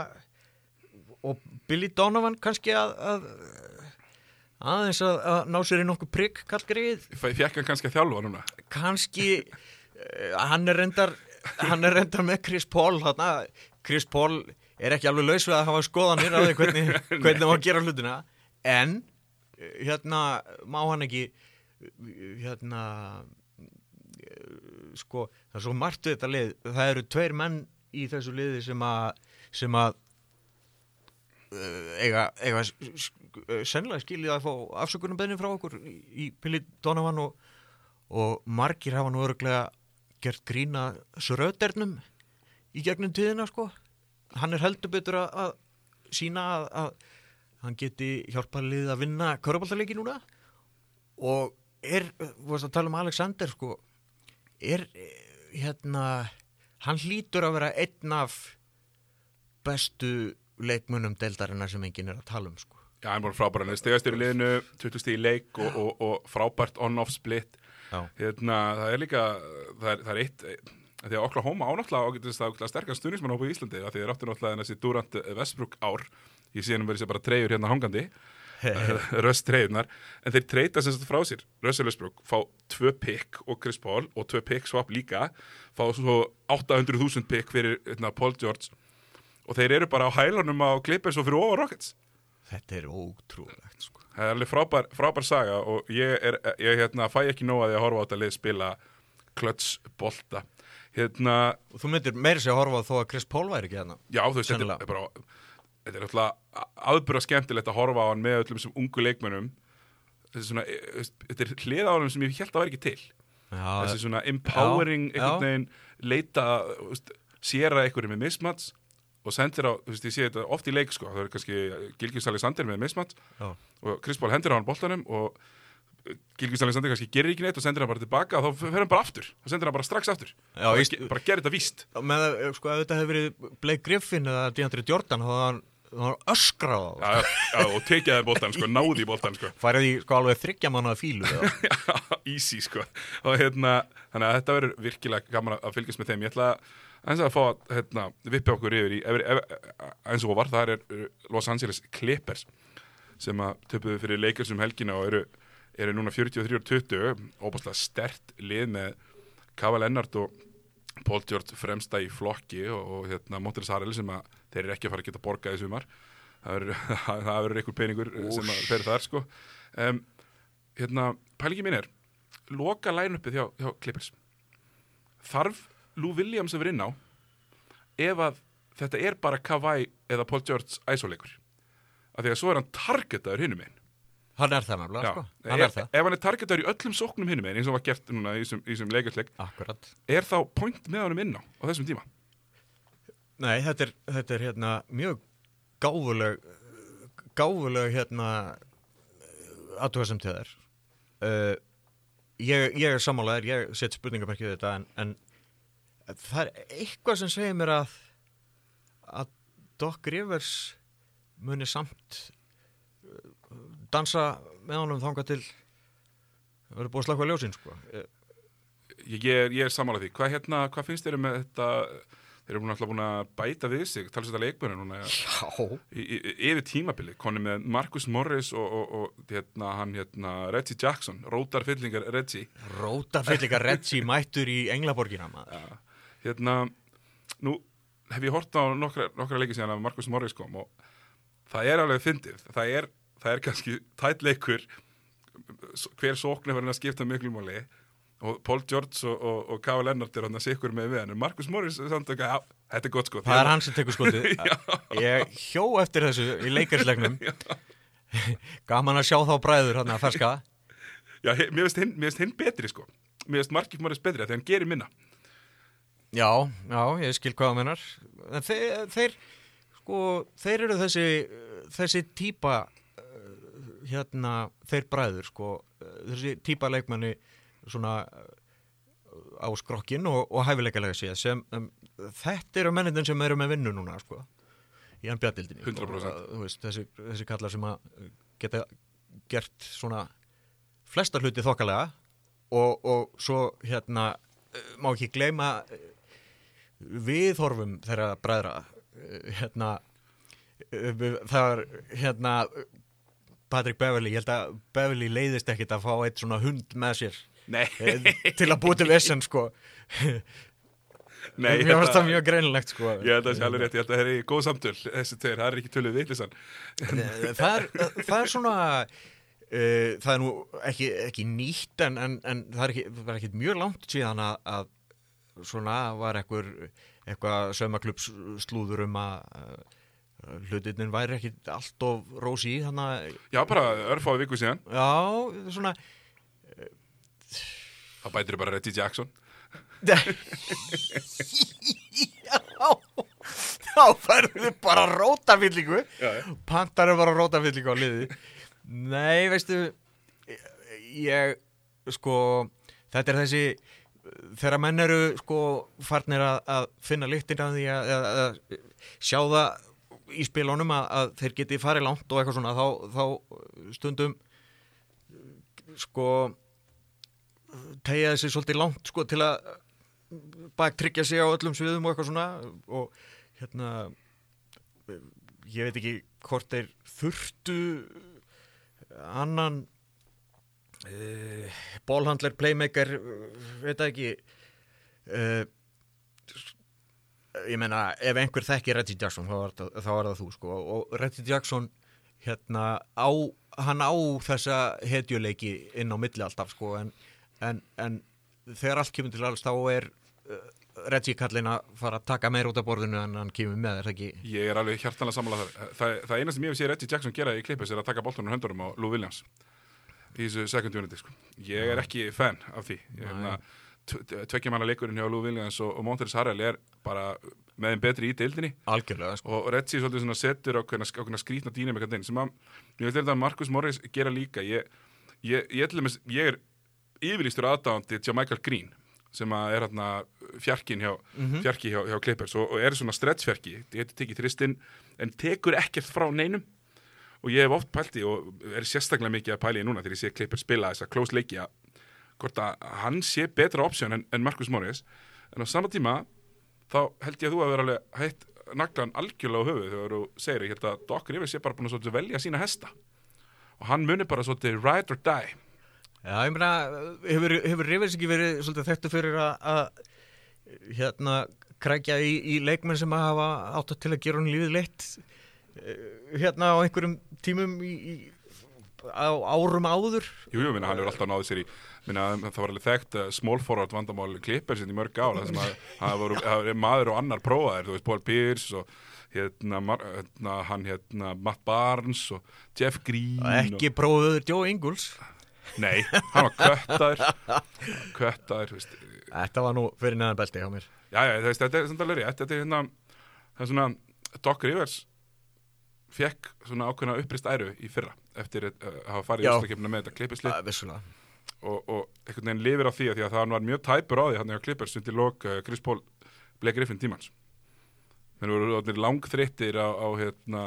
og Billy Donovan kannski að, að aðeins að, að ná sér í nokkuð prigg kallgreið, Fekk hann kannski að þjálfa núna? Kannski uh, hann er reyndar hann er reyndar með Chris Paul þarna, Chris Paul er ekki alveg laus við að hafa skoðanir á því hvernig, hvernig að gera hlutina en hérna má hann ekki hérna sko, það er svo margt við þetta lið, það eru tveir menn í þessu liði sem að sem að uh, eiga, eiga sennilega skilið að fá afsökunum beðni frá okkur í, í Billy Donovan og, og margir hafa nú öruglega gert grína sröðdernum í gegnum tíðina sko hann er heldur betur að, að sína að, að hann geti hjálpað liðið að vinna körubaltaleiki núna og er, þú veist að tala um Alexander sko, er hérna, hann hlýtur að vera einn af bestu leikmunum deildarinnar sem enginn er að tala um sko. Já, hann búin frábæra, hann er stegastur í liðinu 20 stig í leik og, og, og frábært on-off split Já. hérna, það er líka það er, það er eitt því að Oklahoma ánáttúrulega ágætist það ákveðlega sterkast stuðnismann hópa í Íslandi að því þeir áttu náttúrulega þessi Durant Westbrook ár. Ég sé hann verið sér bara treyjur hérna hangandi röst treyjurnar en þeir treyta sem sagt frá sér. Russell Westbrook fá tvö pick og Chris Paul og tvö pick swap líka fá svo 800.000 pick fyrir hérna, Paul George. Og þeir eru bara á hælunum á Clippers og fyrir over Rockets. Þetta er ótrúlegt sko. Það er alveg frábær, frábær saga og ég, er, ég hérna, fæ ekki nóg að að horfa á þetta lið spila klötsbolta. Hérna, Og þú myndir meiri sér að horfa þó að Chris Paul væri ekki hérna. já, þú veist, þetta er bara, þetta er alltaf aðbúra skemmtilegt að horfa á hann með öllum sem ungu. Þetta er svona, e, þetta er hlið á hann sem ég held að vera ekki til. Já, Þessi svona empowering, Já, einhvern veginn, leita, veist, sér að einhverju með mismats og sendir á, þú veist, ég sé þetta oft í leik, sko, það er kannski Gilgjus Alexander með mismats og Chris Paul hendur á hann boltanum og Gilgjus Alexander kannski gerir ekki neitt og sendir hann bara tilbaka og þá fer hann bara aftur þá sendir hann bara strax aftur Já, bara, ge- bara gerir þetta víst Með, að, sko, ef þetta hefði verið Blake Griffin eða DeAndre Jordan þá hann, þá hefði hann öskrað á það. já, og tekjaði boltan, sko, náði í boltan sko. Færið í sko alveg þryggja manna fílu. easy sko og hérna, þannig að þetta verður virkilega gaman að fylgjast með þeim ég ætla eins að fá að hérna, vippa okkur yfir í yfir, yfir, eins og var, það er Los Angeles Clippers sem að töpuðu fyrir Lakers um helgina og eru, eru núna 43-20 óbúslega stert lið með Kava Lennart og Paul George fremsta í flokki og, og hérna, Montres Harrell sem að þeir eru ekki að fara að geta borgað í sumar. Það verður- einhver peningur sem að fer þar sko. Um, hérna, pælingi mín er loka line-upið hjá, hjá Clippers. Þarf Lou Williams að vera inn á ef að þetta er bara Kawhi eða Paul George æsóleikur af því að svo er hann targetaður hinum einn Hann er það náttúrulega, sko. Hann ef, er það. ef hann er targetaður í öllum sóknum einn eins og var gert núna í þessum- í þessum leikarsleik Akkurat. er þá point með honum inn á á þessum tíma Nei, þetta er, þetta er hérna mjög gáfuleg, gáfuleg hérna aðtöða sem til þær. Uh, ég, ég er sammálaður, ég set spurningamerkið við þetta en, en það er eitthvað sem segir mér að að Doc Rivers muni samt dansa með honum þangað til það verður búið að slaka ljósin sko. Ég, ég er, ég er sammálað því. Hvað, hérna, hvað finnst þér með þetta þeir eru búin alltaf búin að bæta við sig tala sér þetta leikmönu núna Já. í, í, yfir tímabilið, koni með Marcus Morris og, og, og hérna, hann hérna, Reggie Jackson, rótar fyllingar Reggie. Rótafyllingar Reggie mættur í Englaborgina ja, hérna, nú hef ég hort á nokkra, nokkra leiki síðan að Marcus Morris kom og það er alveg fyndið, það er, það er kannski tætt leikur hver sókn er verið að skipta miklu máli og Paul George og, og, og Kava Lennart er hann að sikkur með við hann en Marcus Morris er samt já, þetta er gott sko Það er hann sem tekur skotið. Ég hjó eftir þessu í leikarslegnum. Gaman að sjá þá bræður hann að ferska. Já, mér finnst hinn, hinn betri sko Mér finnst Marcus Morris betri því hann gerir minna Já, já, ég skil hvað það mennar. En þeir, þeir, sko, þeir eru þessi, þessi típa, hérna, þeir bræður, sko, uh, þessi típa leikmanni svona uh, á skrokkin og, og hæfileikalega séð sem, um, þetta eru mennitin sem eru með vinnu núna, sko, í hann bjadildinni. 100%. Þú veist, þessi, þessi kallar sem að geta gert svona flesta hluti þokkalega og, og svo, hérna, uh, má ekki gleyma uh, viðhorfum þeirra bræðra eh, hérna eh, við- það var hérna Patrick Beverly, ég held að Beverly leiðist ekkit að fá eitt svona hund með sér. Eh, til að búið til vesen sko. Nei mér finnst það mjög greinilegt sko. Ég held að það sé alveg rétt, ég held að það er í góð samtöl Þessi tveir, það er ekki töluð vitlisann Eh, það er, það er svona uh, það er nú ekki, ekki nýtt en, en, en það er ekki, það er ekki mjög langt síðan að, að svona var ekkur eitthvað saumaklubbs slúður um að hlutinnin væri ekki allt of rósi þannig að, Já, bara örfáði viku síðan. Já, svona Það bætir bara Reggie Jackson. Já þá færðu bara rótafyllingu. Pantar er bara rótafyllingu á liði nei, veistu ég, sko þetta er þessi þegar menn eru sko farnir að, að finna lyktin af því að, að, að sjá það í spilunum að, að þeir geti farið langt og eitthvað svona þá, þá stundum sko tegja þessi svolítið langt sko til að baktryggja sig á öllum sviðum og eitthvað svona og hérna ég veit ekki hvort þeir þurftu annan uh, bólhandler, playmaker uh, veit ekki uh, ég meina ef einhver þekki Reggie Jackson þá er, það, þá er það þú sko. Og Reggie Jackson hérna á hann á þessa hetjuleiki inn á milli alltaf sko en, en, en þegar allt kemur til alls þá er uh, Reggie kallin að fara að taka meir út af borðinu en hann kemur með það ekki? Ég er alveg hjartanlega sammála þar. Það, það eina sem ég hef séð Reggie Jackson gera í klippis er að taka boltanum höndurum á Lou Williams í þessu second unity sko. Ég er ekki fan af því. Ég, hérna, Tvekkjumanna leikurinn hjá Lou Williams og, og Monteris Harrell er bara með þeim betri í deildinni. Algjörlega sko. og svona setur ákveðna skrítna dýnum eitthvað inn sem að, ég veist þetta að Marcus Morris gera líka. Ég, ég, ég, ég, er yfirlýstur aðdáðandi til Michael Green sem að er hérna fjarkin hjá, fjarki hjá, hjá Clippers og, og er svona stretchfjarki, geti tekið þristinn en tekur ekkert frá neinum. Og ég hef oft pælt í og er sérstaklega mikið að pæla í núna þegar ég sé Clippers spila þessa close leiki að hvort að hann sé betra option en, en Marcus Morris. En á sama tíma þá held ég að þú að vera alveg hætt naglan algjörlega á höfu þegar þú segir ég held að Doc Rivers sé bara búin að velja sína hesta. Og hann muni bara svolítið ride or die. Já, ég meina, hefur, hefur Rivers ekki verið svolítið þekktu fyrir að, hérna krækja í, í leikmenn sem að hafa átt til að gera hún lífið leitt eh, hérna á einhverjum tímum í, í, á árum áður? Jú, jú, minna, hann hefur alltaf náðið sér í minna, það var alveg þekkt uh, small forward vandamál Clippers í mörg ár það sem að það voru voru maður og annar prófaðir, þú veist, Paul Pierce og hérna, hérna hann hérna Matt Barnes og Jeff Green og ekki prófuður Joe Ingles. Og, Nei, hann var þú veist. Þetta var nú fyrir neðan belti hjá mér. Já, já, veist, þetta er svona rétt. Þetta er hérna, það er svona Doc Rivers fekk svona ákveðna upprist æru í fyrra eftir uh, að hafa farið í Já. úrstakefna með þetta klippislið og, og einhvern veginn lifir á því að því að það var mjög tæpur á því hann hjá Clippers undir lok uh, Chris Paul Blake Griffin tímans. Menn voru langþreyttir á, á hérna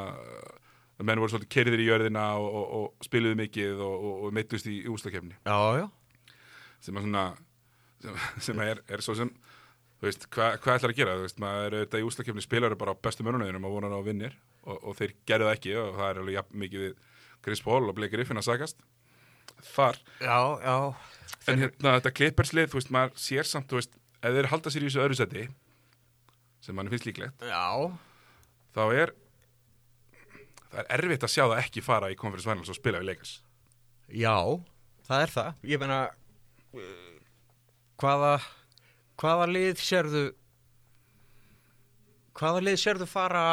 menn voru svolítið kerðir í jörðina og, og, og spiluðu mikið og, og, og meittust í, úslakefni sem að svona sem, sem er, er svo sem þú veist, hvað hva ætlar að gera, þú veist, maður er auðvitað í úslakefni spilar bara á bestu mörunauðinum og vonar á vinnir og, og þeir gerðu það ekki og það er alveg jafn mikið við Chris Paul og Blake Griffin að sagast þar Já, já. En hérna þetta klipperslið, þú veist, maður sér samt, þú veist, ef þeir halda sér í þessu öðru seti, sem mann finnst líklegt, Já, þá er, það er erfitt að sjá það ekki fara í Conference Finals og spila við Lakers. já, það er það. Ég meina uh, hvaða hvaða lið sérðu hvaða lið sérðu fara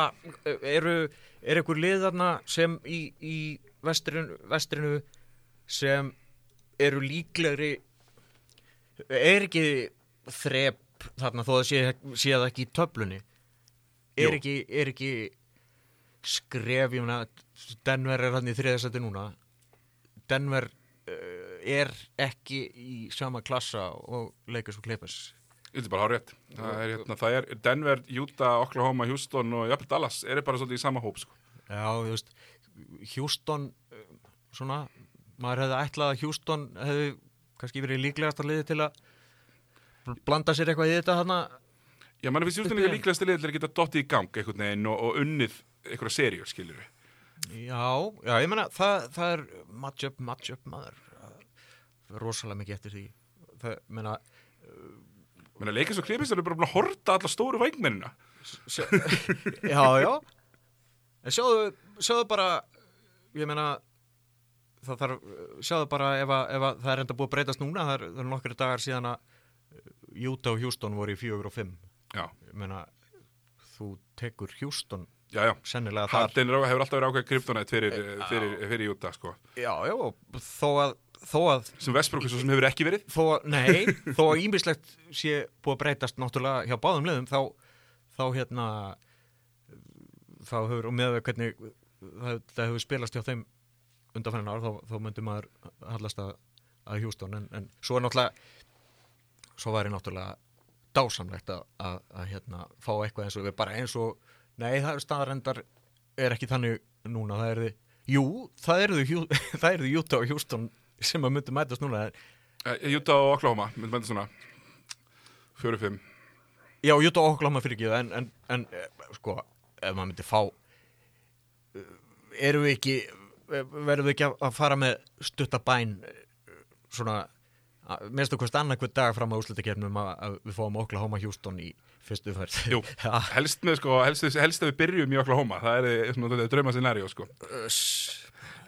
eru, er einhver lið þarna sem í, í vestrinu, vestrinu sem eru líklegri er ekki þrep þarna þó að sé, sé það ekki í töflunni er ekki, er ekki skref, ég meina Denver er hann í þriðasætti núna Denver uh, er ekki í sama klassa og Lakers og Clippers Þetta er bara hár rétt. Það er, hérna, það er Denver, Utah, Oklahoma, Houston og jafnvel Dallas eru bara svolítið í sama hóp sko. Já, þú veist, Houston uh, svona, maður hefði ætlað að Houston hefði kannski verið líklegast að liði til að blanda sér eitthvað í þetta þarna. Já, mann finnst Uppi- líka líklegast liðið til að geta dottið í gang einhvern veginn og, og unnið einhverja seríu, skiljur við. Já, já, ég meina, það, það er match-up, match-up maður. Það er rosalega mikið eftir því. Það, meina, Menna, leikast og klipist eru bara búin að horta alla stóru vængmennina. sjá, já, já. En sjáðu, sjáðu bara ég meina það þarf, sjáðu bara ef, að, ef að það er enda búið að breytast núna það er, það er nokkri dagar síðan að Utah og Houston voru í fjögur og fimm Já, ég meina þú tekur Houston já, já. sennilega þar er- hefur alltaf verið ákveð kryptonætt fyrir, fyrir, fyrir Utah, sko. já, já, þó að þó að, Sem Westbrook svo sem hefur ekki verið. þó nei þó að ímislegt sé búið að breytast náttúrulega hjá báðum liðum þá, þá hérna þá hefur, og með hvernig það hefur spilast hjá þeim undanfærin ár, þá, þá myndi maður hallast að, að Houston en, en svo er náttúrulega svo væri náttúrulega dásamlegt að, að, að hérna, fá eitthvað eins og við bara eins og, nei það er staðarendar er ekki þannig núna, það er þið jú, það er þið það er þið Utah og Houston sem að myndi mætast núna Uh, Utah og Oklahoma, myndum við svona 4-5. Já, Utah og Oklahoma fyrir ekki það en, en, en eh, sko, ef maður myndi fá eh, erum við ekki eh, verðum við ekki að- að fara með stuttabæn eh, svona minnstu hvort annað hver dag fram á úslutakefnum að, að við fáum Oklahoma Houston í fyrstu færð Jú. Helst með, sko, helst, helst ef við byrjum í Oklahoma. Það er drauma scenario, sko.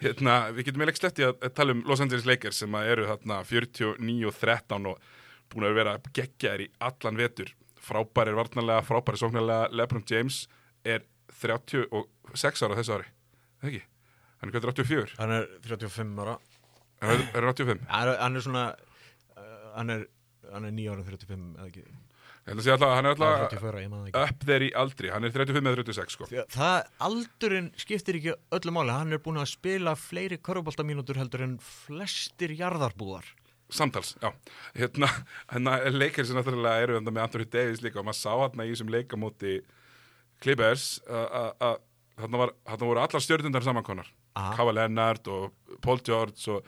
Hérna, við getum eiginlega sleppti að, að tala um Los Angeles Lakers sem að eru þarna 49 og 13 og búin að vera geggjaðir í allan vetur frábæri er varnarlega, frábæri sóknarlega Lebron James er 36 ára þessu ári Það ekki? Hann er hvað 84? hann er 35 ára er, er 85? hann er, hann er svona uh, hann er, hann er 9 ára 35 eða ekki Ég held að segja alltaf, hann er alltaf 34, það upp þeir í aldri, hann er 35 eða 36 sko Það, aldurinn skiptir ekki öllu máli, hann er búin að spila fleiri körfuboltamínútur heldur en flestir jarðarbúðar. Samtals, já Hérna, hérna leikir sem náttúrulega eru hérna með Anthony Davis líka og maður sá hérna í þessum leikamóti Clippers að- þarna voru allar stjörnundar samankonar. Kava Leonard og Paul George og,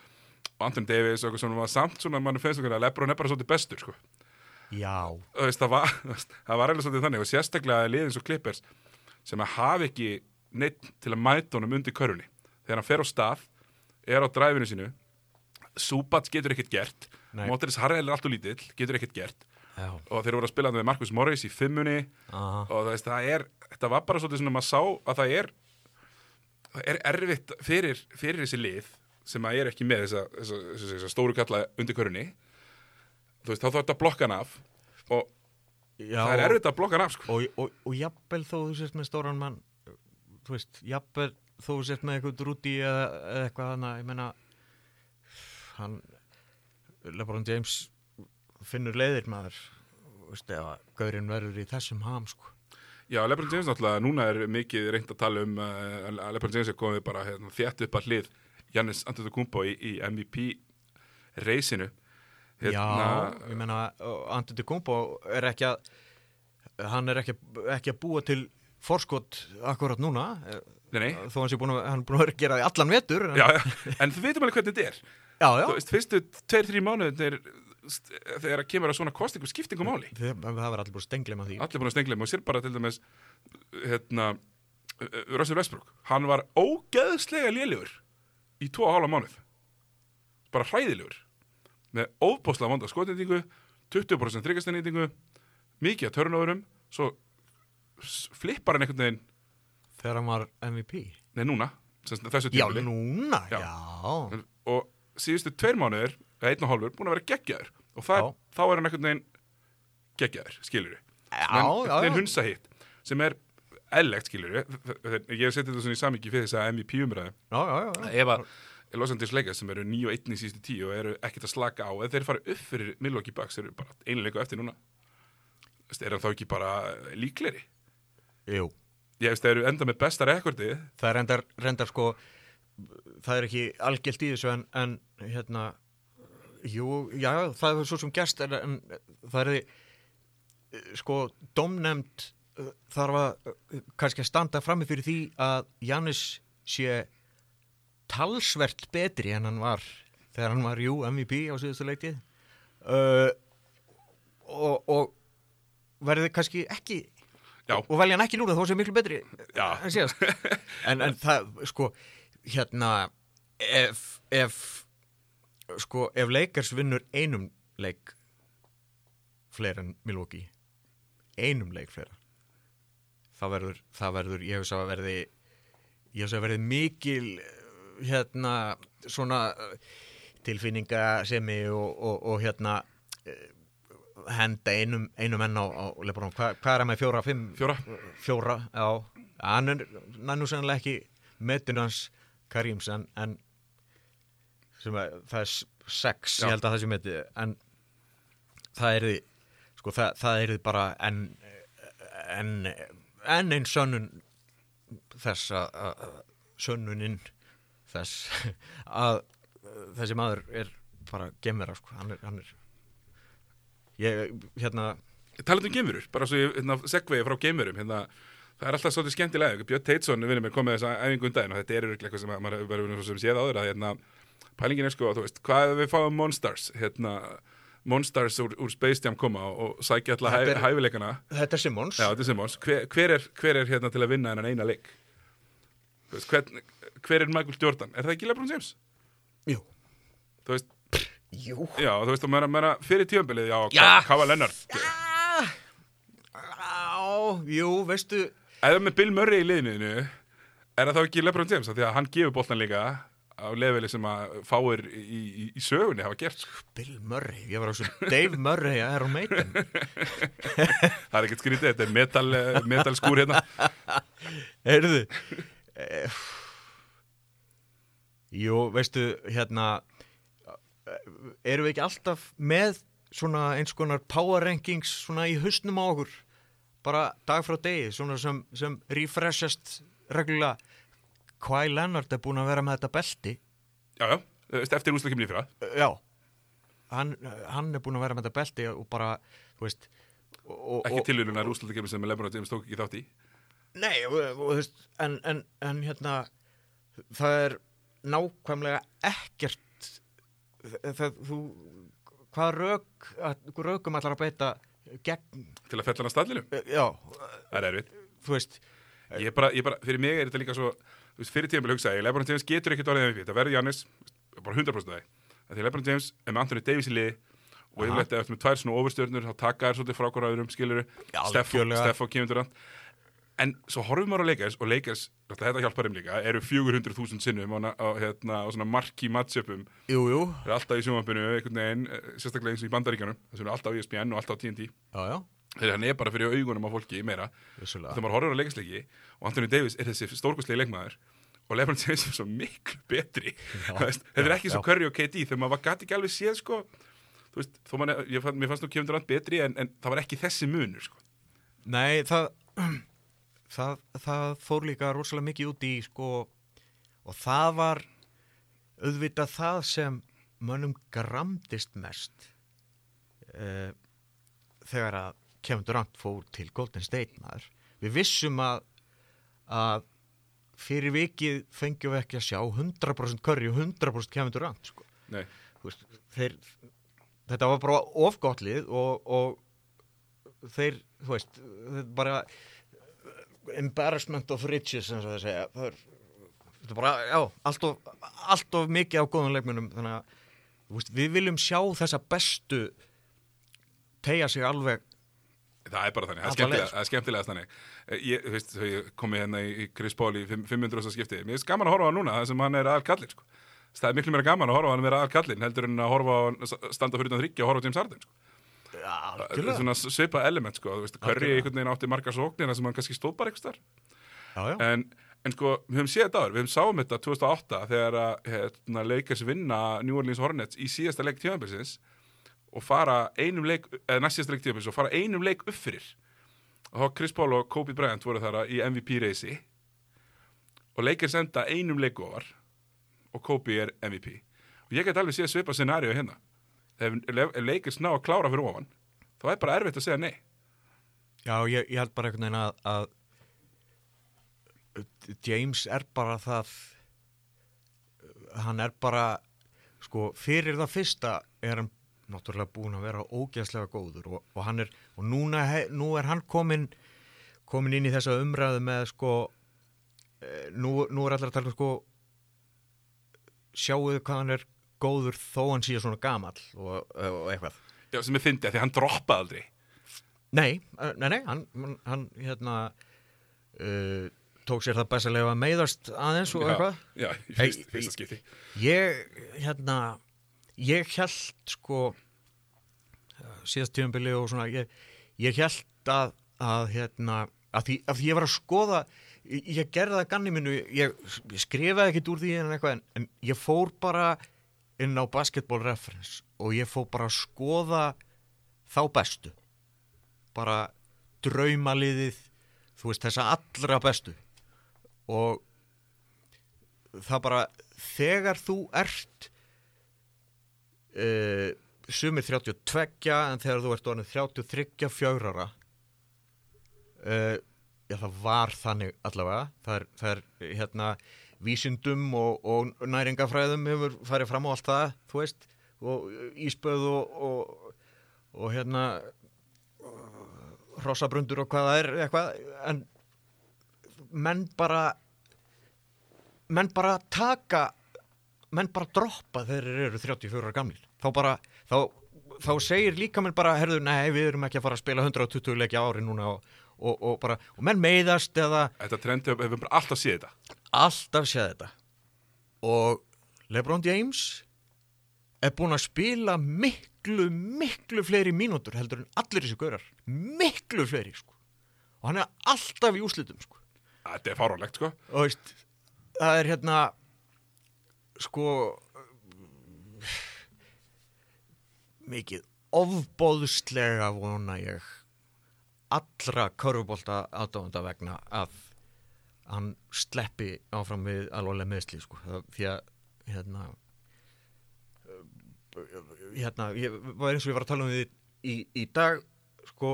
og Anthony Davis og eitthvað sem var samt svona mann finnst okkur að Lebron er bara svolítið bestur sko. Já. Og veist, það, var, það var svolítið þannig og sérstaklega liðin svo Clippers sem að hafa ekki neitt til að mæta honum undir körunni þegar hann fer á stað, er á dræfinu sínu Súbats getur ekkert gert. Móteris Harrell er alltaf lítill, getur ekkert gert Já. og þeir voru að spila með Marcus Morris í fimmunni Aha. og það, veist, það er, þetta var bara svolítið svona maður sá að það er er erfitt fyrir, fyrir þessi lið sem að er ekki með þessa, þessa, þessa, þessa stóru kalla undir körunni þú veist, þá þarf þetta að blokka hann af og Já. það er erfitt að blokka hann af sko. Og, og, og jafnvel þó þú sért með stóran mann, þú veist, jafnvel þó þú sért með eitthvað drúti eða, eða eitthvað þannig, ég meina, hann, Lebron James finnur leiðir maður, þú veist, ef að gaurinn verður í þessum ham, sko. Já, Lebron James náttúrulega, núna er mikið reynd að tala um uh, að Lebron James er komið bara hérna, þétt upp að hlið Jannis Antetokounmpo í, í MVP reysinu Já, ég meina, Antetokounmpo er ekki að, hann er ekki, ekki að búa til forskot akkurat núna, eh, Nei, nei, þó hann sé búin að, hann er búin að gera það í allan vetur. en- já, en þú veitum alveg hvernig þetta er já, já. Þú veist, fyrstu tveir, þrý mánuð þegar að kemur að svona kostingum skiptingum máli. Það, var allir búin að stengla með því. allir búin að stengla og sér bara til dæmis hérna Russell Westbrook, hann var ógeðslega lélugur í tvo hálfa mánuð. Bara hræðilegur. Með óbáslega vonda skotendingu 20% þryggastennýtingu mikið að törnóðurum svo flippar hann einhvern veginn. Þegar hann var MVP. nei núna, þessu Já, tímabili. núna, Já. já. og síðustu tveir mánuðir eða einn og hálfur, búin að vera geggjaður. Og það, þá er hann einhvern veginn geggjaður, skilur við það er hunsa hitt sem er ellegt, skilur við ég hef setið þetta svona í samíki fyrir þess að MVP umræðu. Ef að Los Angeles Lakers sem eru 9 og 1 í síðustu 10 og eru ekkert að slaka á ef þeir fara upp fyrir Milwaukee Bucks eru bara einleiku eftir núna. Er hann þá ekki bara líkleri Jú, ég veist, þeir eru enda með besta rekordi það er reyndar, reyndar sko, það er ekki algjört í þessu en, en hérna, jú, já, það er svo sem gerst en, en það er sko, domnemnd uh, þarf að uh, kannski að standa frammi fyrir því að Jannis sé talsvert betri en hann var þegar hann var, jú, MVP á síðustu leikti uh, og, og verði kannski ekki Já. og velja hann ekki núna þó sem miklu betri en, en það, sko, hérna ef, ef sko, ef Lakers vinnur einum leik fleiri en Milwaukee einum leik fleira það verður, það verður ég hef svo að verði ég hef svo að verði mikil hérna svona eh, tilfinningasemi og, og, og hérna eh, henda einum, einum enn á, á Lebron, Hva, hvað er hann með fjóra, fimm? Fjóra. Fjóra, já. Hann er er sannlega ekki metin hans Karims en, en sem að, það er sex, Já. ég held að það sé metið en það er því sko það, það er því bara enn enn en einn sönnun þess að sönnuninn þess að þessi maður er bara gemvera sko, hann er, hann er ég, hérna talandi um geimurur, bara svo ég hérna, segvegi frá geimurum hérna, það er alltaf svolítið skemmtilega Björn Teitsson vinnur mér komið þess að æfingu um daginn og þetta er eitthvað sem að maður hefur verið svo sem séð áður að hérna, pælingin er sko, þú veist, hvað við fáum Monstars hérna, Monstars úr, úr Space Jam koma og, sækja alltaf hæ, er- hæfileikana? þetta er Simmons. Já, þetta er Simmons, hver, hver, er, hver er hérna til að vinna hennan eina leik? Þú veist, hver, hver er Michael Jordan? Er það ekki LeBron James? Jú, Þú veist, jú. Já, þú veist, og meina, meina fyrir tíðanbilið, já, Já. Kava Leonard. Já, á, jú, veistu Ef það með Bill Murray í liðinu er það þá ekki LeBron James? Af því að hann gefur boltan líka á leveli sem að fáir í, í, í sögunni hafa gert sko. Bill Murray, ég var á svo Dave Murray að Iron Maiden. Það er ekkert skrítið, þetta er metal, eh, metal skúr hérna. Heyrðu eh, Jú, veistu, hérna eh, erum við ekki alltaf með svona eins konar power rankings svona í hausnum á okkur? Bara dag frá degi, svona sem, sem refreshast reglulega Kvæ Leonard er búin að vera með þetta belti. Já, já, eftir úsla kemur í fyrra. Uh, Já. Hann, hann er búin að vera með þetta belti og bara, þú veist og, ekki og, tilvílunar úsla kemur sem LeBron James tók ekki þátt í. Nei, og, og, þú veist, en, en, en hérna það er nákvæmlega ekkert það, það, þú hvað að- rökum allar að beita gegn, til að fella hann að stallinu, uh, já, það er erfitt. Þú veist ég bara, ég bara, fyrir mig er þetta líka svo fyrir tíðanbili hugsaði, LeBron James getur ekkert orðið MVP, það verður Jannis, bara 100% það af því. Að LeBron James er með Anthony Davis í liði og yfirleitt eftir með tvær svona ofurstjörnur þá taka þær svolítið frá hverju öðrum skiluru algjörlega. Steffo kemur durant. En svo horfum maður á Lakers og Lakers, þetta hjálpar þeim líka eru 400.000 sinnum á, á, hérna, á svona marki matchupum. Jú, jú, eru alltaf í sjónvampinu, einhvern veginn eh, sérstaklega eins og í bandaríkjanum, þess vegna alltaf á ESPN og alltaf á TNT, já, já, þegar hann er bara fyrir augunum á fólki meira vissulega þegar maður horfir á leikasleiki og Anthony Davis er þessi stórkostlegi leikmaður og LeBron James er svo miklu betri þetta er já, ekki svo já. Curry og KD þegar maður gæti ekki alveg séð sko veist, ég fann, mér fannst nú Kevin Durant betri en, en það var ekki þessi munur sko. Nei, það, það, það fór líka rosalega mikið út í sko og það var auðvitað það sem mönnum gramdist mest uh, þegar að Kevin Durant fór til Golden State maður. Við vissum að, að fyrir vikið fengjum við ekki að sjá 100% Curry og 100% Kevin Durant sko. Veist, þeir, þetta var bara ofgottlið og, og þeir, þú veist, bara embarrassment of riches og það segja það er, þetta er bara, já, allt of, allt of mikið á góðum leikmunum þannig að veist, við viljum sjá þessa bestu tegja sig alveg það er bara þannig, það er Alla skemmtilega, leið, sko. það er skemmtilega þannig Eh, ég, þú veist, þegar ég komið hérna í Chris Paul í fimm- 500. skipti mér er gaman að horfa á hann núna það sem hann er aðal kallir sko. það er miklu meira gaman að horfa á hann vera að kallinn heldur en að horfa á hann standa fyrir þryggja og horfa á James Harden sko. Það er svona svipa element sko, þú veist, Algjörlega. einhvern veginn átti margar sóknir sem hann kannski stóð bara eitthvað en, en sko, við höfum séð þetta áður, við höfum sáum þetta 2008 þegar hérna, Lakers vinna New Orleans Hornets í síðasta leik tíðanbilsins og fara einum leik, eða næst síðasta leik tíðanbilsins og fara einum leik upp fyrir. Og þá Chris Paul og Kobe Bryant voru þar í MVP-reysi og Lakers enda einum leik ofar og Kobe er MVP og ég get alveg séð svipa scenaríu hérna. Ef, ef, ef Lakers ná að klára fyrir ofan þá er bara erfitt að segja nei. Já, ég, ég held bara einhvern veginn að, að James er bara það hann er bara sko, fyrir það fyrsta er hann náttúrulega búin að vera ógeðslega góður og, og hann er, og núna he, nú er hann komin komin inn í þessa umræðu með sko eh, nú, nú er allir að tala um sko sjáuðu hvað hann er góður þó hann sé svona gamall og, og eitthvað. Já, sem ég fyndi að því hann droppaði aldrei. Nei, uh, nei, nei, hann, hann- hérna uh, tók sér það best að lefa meiðast aðeins og Já, eitthvað. Já, í fyrsta skipti. Ég, hérna, ég held sko, síðast tíðanbili og svona, ég, ég held að, að hérna, að því, að því ég var að skoða, ég, ég gerði það ganni mínu, ég, ég skrifaði ekkit úr því en en, en ég fór bara inn á Basketball Reference og ég fór bara að skoða þá bestu. Bara draumaliðið þú veist þessa allra bestu. Og það bara þegar þú ert uh, sumir 32 en þegar þú ert orðin 33 fjárara uh, já það var þannig allavega. Það er, það er hérna vísindum og, og næringafræðum hefur farið fram á allt það þú veist og íspöð og, og, og hérna hrossabrundur og hvað það er eitthvað. En menn bara menn bara taka menn bara droppa þegar þeir eru 34 ára gamlir þá bara þá, þá segir líka menn bara herðu, nei, við erum ekki að fara að spila 120 leiki á ári núna og, og, og bara og menn meiðast eða Þetta trendi upp, hefur bara alltaf séð þetta. Alltaf séð þetta. Og LeBron James er búinn að spila miklu, miklu fleiri mínútur heldur en allir þessi gaurar. Miklu fleiri sko. Og hann er alltaf í úslitum sko. Þetta er fáránlegt sko. Og veist, það er hérna sko mikið ofbóðslega vona ég allra körfubólta aðdáðanda vegna að hann sleppi áfram við alvarlega meðsli sko. Því að hérna hérna, ég var eins og ég var að tala um því í, í dag sko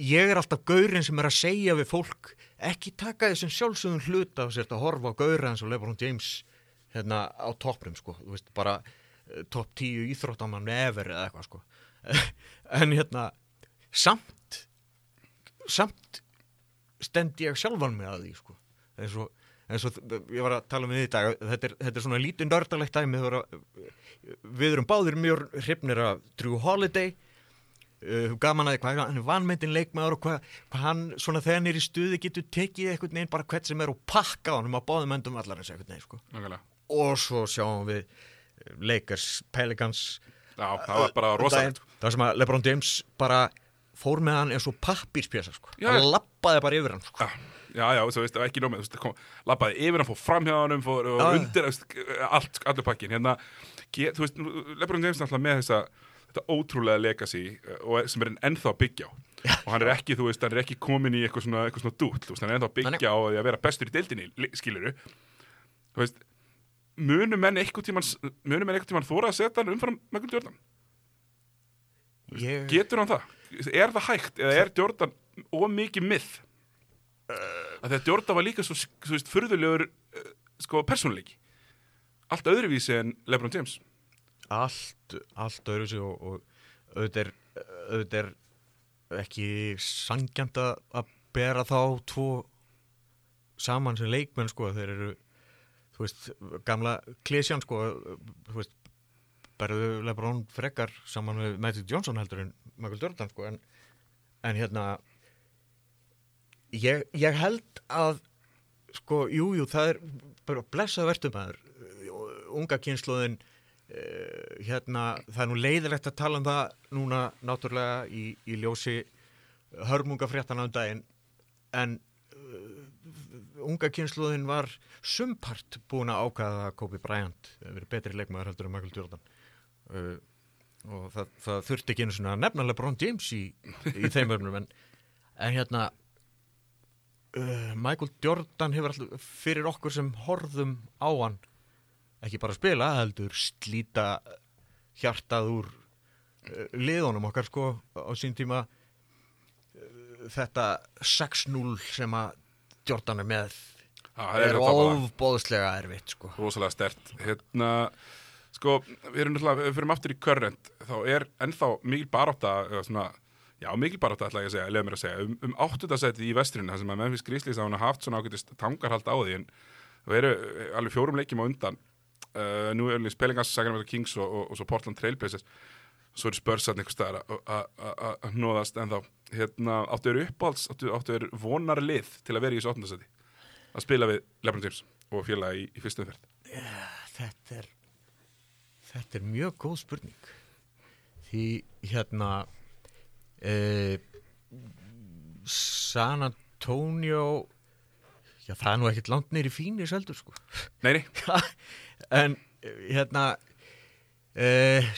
ég er alltaf gaurinn sem er að segja við fólk ekki taka þessum sjálfsögum hluta og sért að horfa á gaura eins og Lebron James hérna á topprum sko, þú veist bara eh, topp tíu íþróttamann ever eða eitthvað sko. En hérna samt samt stend ég sjálfan mig að því sko. Eins og, eins og ég var að tala um því í dag þetta er, þetta er svona lítið nördalegt dæmi að, við erum báðir mjög hrifnir af Drew Holiday. Uh, gaman að hvað hann er vanmyndin leikmaður og hvað, hvað hann svona þegar hann er í stuði getur tekið eitthvað neginn bara hvert sem er og pakka honum á báðum endum allar eins eitthvað neginn sko. Og svo sjáum við eh, Lakers, Pelicans Já, það var bara rosalegt sko. það sem að LeBron James bara fór með hann eins og pappírspjasa sko. Já, hann já. lappaði bara yfir hann sko. Já, já, já, þú veist, ekki nómið, þú veist, kom, labbaði yfir hann, fór fram hjá hann, fór Já, já. undir, allt, allur pakkin, hérna, þú veist, Lebron James er náttúrulega með þessa, þetta ótrúlega legacy og sem er enn ennþá byggja á og hann er ekki, þú veist, hann er ekki komin í eitthvað svona, eitthvað svona dúll, þú veist, hann er ennþá að byggja á því að vera bestur í deildinni, skiluru þú veist, munum menn eitthvað tíman, munum menn eitthvað tíman þóra að setja hann umfram Michael Jordan, ég, getur hann það? Er það hægt, eða er Jordan of mikið myth? að því að Jordan var líka svo, þú veist, furðulegur uh, sko, persónuleiki allt öðruvísi en LeBron James allt, allt öðru sig og, og auðvitað er, auðvitað er ekki sangjant að bera þá tvo saman sem leikmenn sko þeir eru þú veist, gamla klesjan sko þú veist, berðu Lebron frekar saman með Magic Johnson heldur en Michael Jordan sko en, en hérna ég, ég held að sko, jú, jú, það er bara blessað maður. Og, unga kynsluðin uh, hérna, það er nú leiðilegt að tala um það núna náttúrulega í, í ljósi hörmungafréttana um daginn en unga kynsluðin var sumpart búin að ákvaða að Kobe Bryant verið betri leikmaður heldur en Michael Jordan. Uh, og það, það þurfti ekki einu svona nefnilega Bron James í, í þeim örnum en, en hérna uh, Michael Jordan hefur alltaf fyrir okkur sem horfðum á hann ekki bara spila, heldur slíta hjartað úr uh, liðunum okkar sko á sín tíma. Uh, þetta 6-0 sem að Er með. Það er ofbóðslega erfitt sko. Rosalega stert hérna, sko, við erum náttúrulega við fyrir aftur í current, þá er ennþá mikil barátta, eða svona já, mikil barátta ætla ég að segja, að segja um, um áttundasæti í vestrinu, þar sem að Memphis Grizzlies hafa haft svona ágætist tangarhald á því en það eru eh, alveg fjórum leikjum á undan. Uh, nú er Pelingas, Sacramento Kings og, og, og svo Portland Trailblazers svo eru spörsatn einhver staðar að- hnóðast en þá hérna, áttu eru uppáhalds, áttu, áttu eru vonar lið til að vera í þessu áttundasæti að spila við Lebron James og félagi í, í fyrstu umferð? Þetta er þetta er mjög góð spurning. Því hérna uh, San Antonio já það er nú ekkert langt neyri fínir seldur sko. Nei, nei, en eh, hérna uh,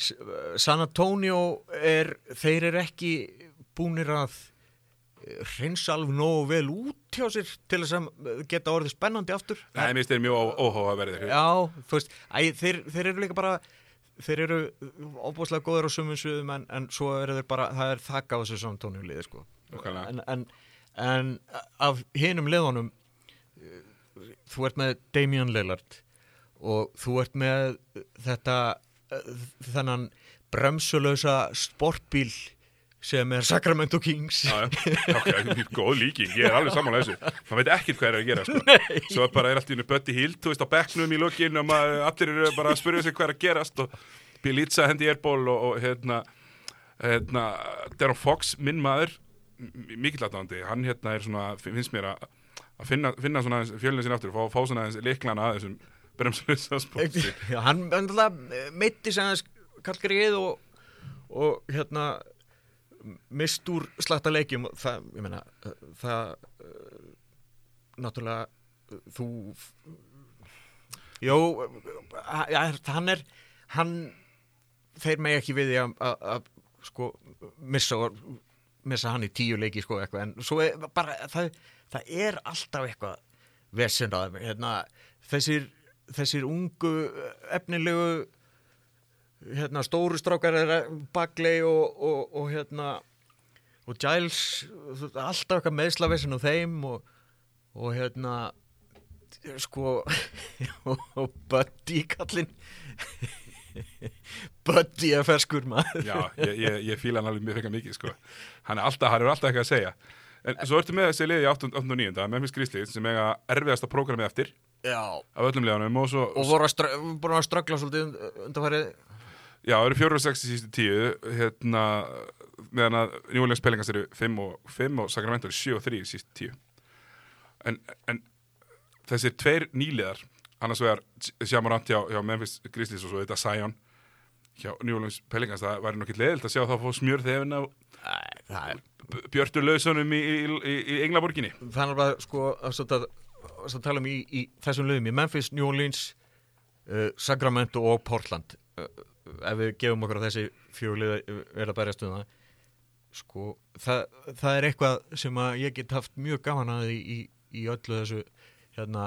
San Antonio er þeir eru ekki búnir að eh, hreinsa alveg nógu vel út hjá sér til þess að geta orðið spennandi aftur. Nei, mér finnst þeir mjög verði Já, þú veist, æ, þeir, þeir eru líka bara þeir eru óbúslega góður á sumum sviðum en, en svo eru þeir bara það er þakka á þessu samtónu liði sko. En, en, en af hinum liðunum eh, þú ert með Damian Lillard og þú ert með þetta eh, þennan bremsulösa sportbíl sem er Sacramento Kings. Já, já, mjög góð líking, ég er alveg saman að þessu. Maður veit ekkert hvað er að gera sko. svo er bara er allt í hennu Bötti Hild þú veist á bekknum í lokin og maður, allir eru bara að spyrja sig hvað er að gerast og Bielitsa hendi érból og, og hérna, hérna Darren Fox, minn maður mikill aðdáðandi, hann hérna er svona finnst mér að, finna, finna svona fjölinu sinni aftur, fá, fá svona aðeins liklana að þessum bremslusa sporti Já, hann meitti sem hans kallgrið og, og hérna mist úr slatta leikjum og það, ég meina, það uh, náttúrulega uh, þú uh, ja, hann er hann, þeir megi ekki við því að, sko, missa, missa hann í tíu leiki sko eitthvað, en svo er bara það, það er alltaf eitthvað vesen að þeim, hérna, þessir þessir ungu efnilegu hérna stóru strákar er Bagley og, og, og hérna og Giles alltaf eitthvað meðslavessin á þeim og, og hérna sko og, Buddy kallinn Buddy er ferskur maður Já, ég, ég, ég fíla hann alveg mjög frekar mikið sko. hann er alltaf, hann er alltaf eitthvað að segja en svo ertu með þessi liði í 8. og 9. Memphis Grizzlies sem eiga erfiðasta prógrami eftir af öllum liðanum og svo og voru að, að ströggla svolítið und- undanfarið Já, það eru 4 og 6 í sístu 10 hérna, meðan að New Orleans Pelingas eru 5 og 5 og Sacramento eru 7 og 3 í sístu 10 en, en þessir tveir nýliðar annars vegar Sjamarant hjá, hjá Memphis Grizzlies og svo þetta Zion hjá New Orleans Pelingas, það væri nokkið leðilt að sjá þá fóð smjör þegar af Æ, það er Björtur Lausunum í, í, í, í Englaborginni er bara sko að að, tala um í, í þessum lögum í Memphis, New Orleans uh, Sacramento og Portland. Uh, ef við gefum okkur að þessi fjólið er að berjast um það. Sko, það, það er eitthvað sem að ég get haft mjög gaman að í, í, í öllu þessu hérna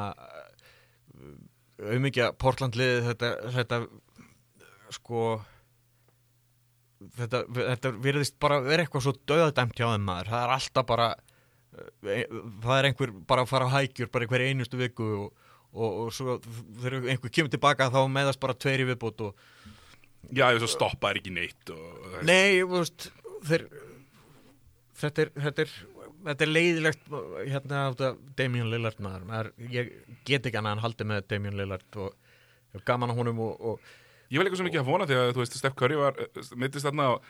auðmyggja Portlandlið þetta, þetta sko þetta, þetta virðist bara vera eitthvað svo döðadæmt hjá þeim maður, það er alltaf bara það er einhver bara að fara á hækjur bara einhver einustu viku og, og, og svo þegar einhver kemur tilbaka þá meðast bara tveir í viðbútt og Já, ég svo stoppa er ekki neitt og, nei, veist þeir, þetta er þetta er, þetta er leiðilegt hérna þetta Damien Lillard maður, ég get ekki annað en haldi með Damien Lillard og gaman á honum og, og Ég var líka svo mikið að vona því að þú veist Steph Curry var mittist þarna og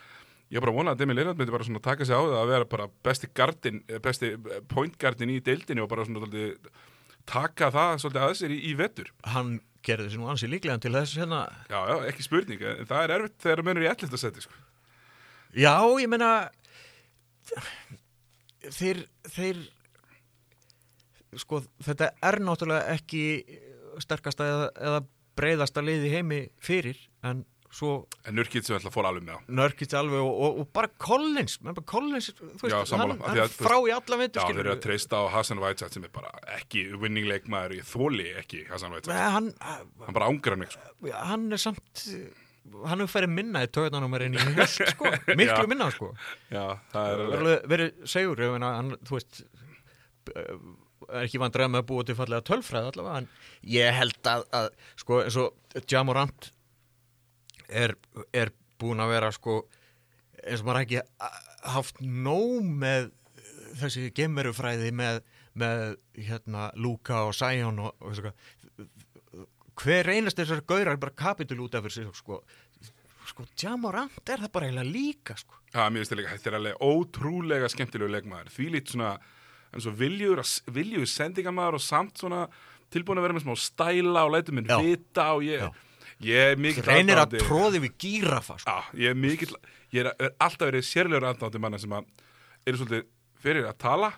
ég bara vona að Demi Lillard myndi bara svona taka sig á það að vera bara besti gardin, besti point gardin í deildinni og bara svona svolítið taka það svolítið að sér í, í vettur hann gerði þessi nú ansi líklega til þess hérna Já, já, ekki spurning, en það er erfitt þegar það munur í 11. seti, sko. Já, ég meina þeir, þeir sko, þetta er náttúrulega ekki sterkasta eða, eða breyðasta liði heimi fyrir en svo En Nurkic sem ætla að fóra alveg með á. nörkist alveg og, og, og bara Collins, bara Collins þú veist, Já, hann, hann frá í alla Já, vindu þeir eru að treysta á Hassan Whiteside sem er bara ekki winning leikmaður, ég þóli ekki Hassan Whiteside. hann, Hann bara ángar mig, sko. hann er samt hann hefur ferið minna í töðanúmerinn í haust, sko, miklu Já. minna sko Já, það er alveg... verið, segur hann, þú veist er ekki vandræð með að búa til fallega tölfræð allavega, en ég held að, að sko, eins og Jamorant er, er búin að vera sko, eins og maður ekki haft nóg með þessi gemverufræði með, með hérna Luka og Sion og, og þessu hver einast þessar gaurar bara kapitul út af þessu sko, sko Jamorant er það bara eiginlega líka sko Já, mér finnst það líka, þetta er alveg ótrúlega skemmtilegu leikmaður. Því lít svona, en svo viljur, viljur sendingamæður og samt svona tilbúin að vera með smá stæla og lætur minn vita og ég, Já. Ég er mikill reynir að tróði við gírafa sko. Já, ég er mikill, ég er, er alltaf verið sérlegur aðdándi manna sem að eru svolítið fyrir að tala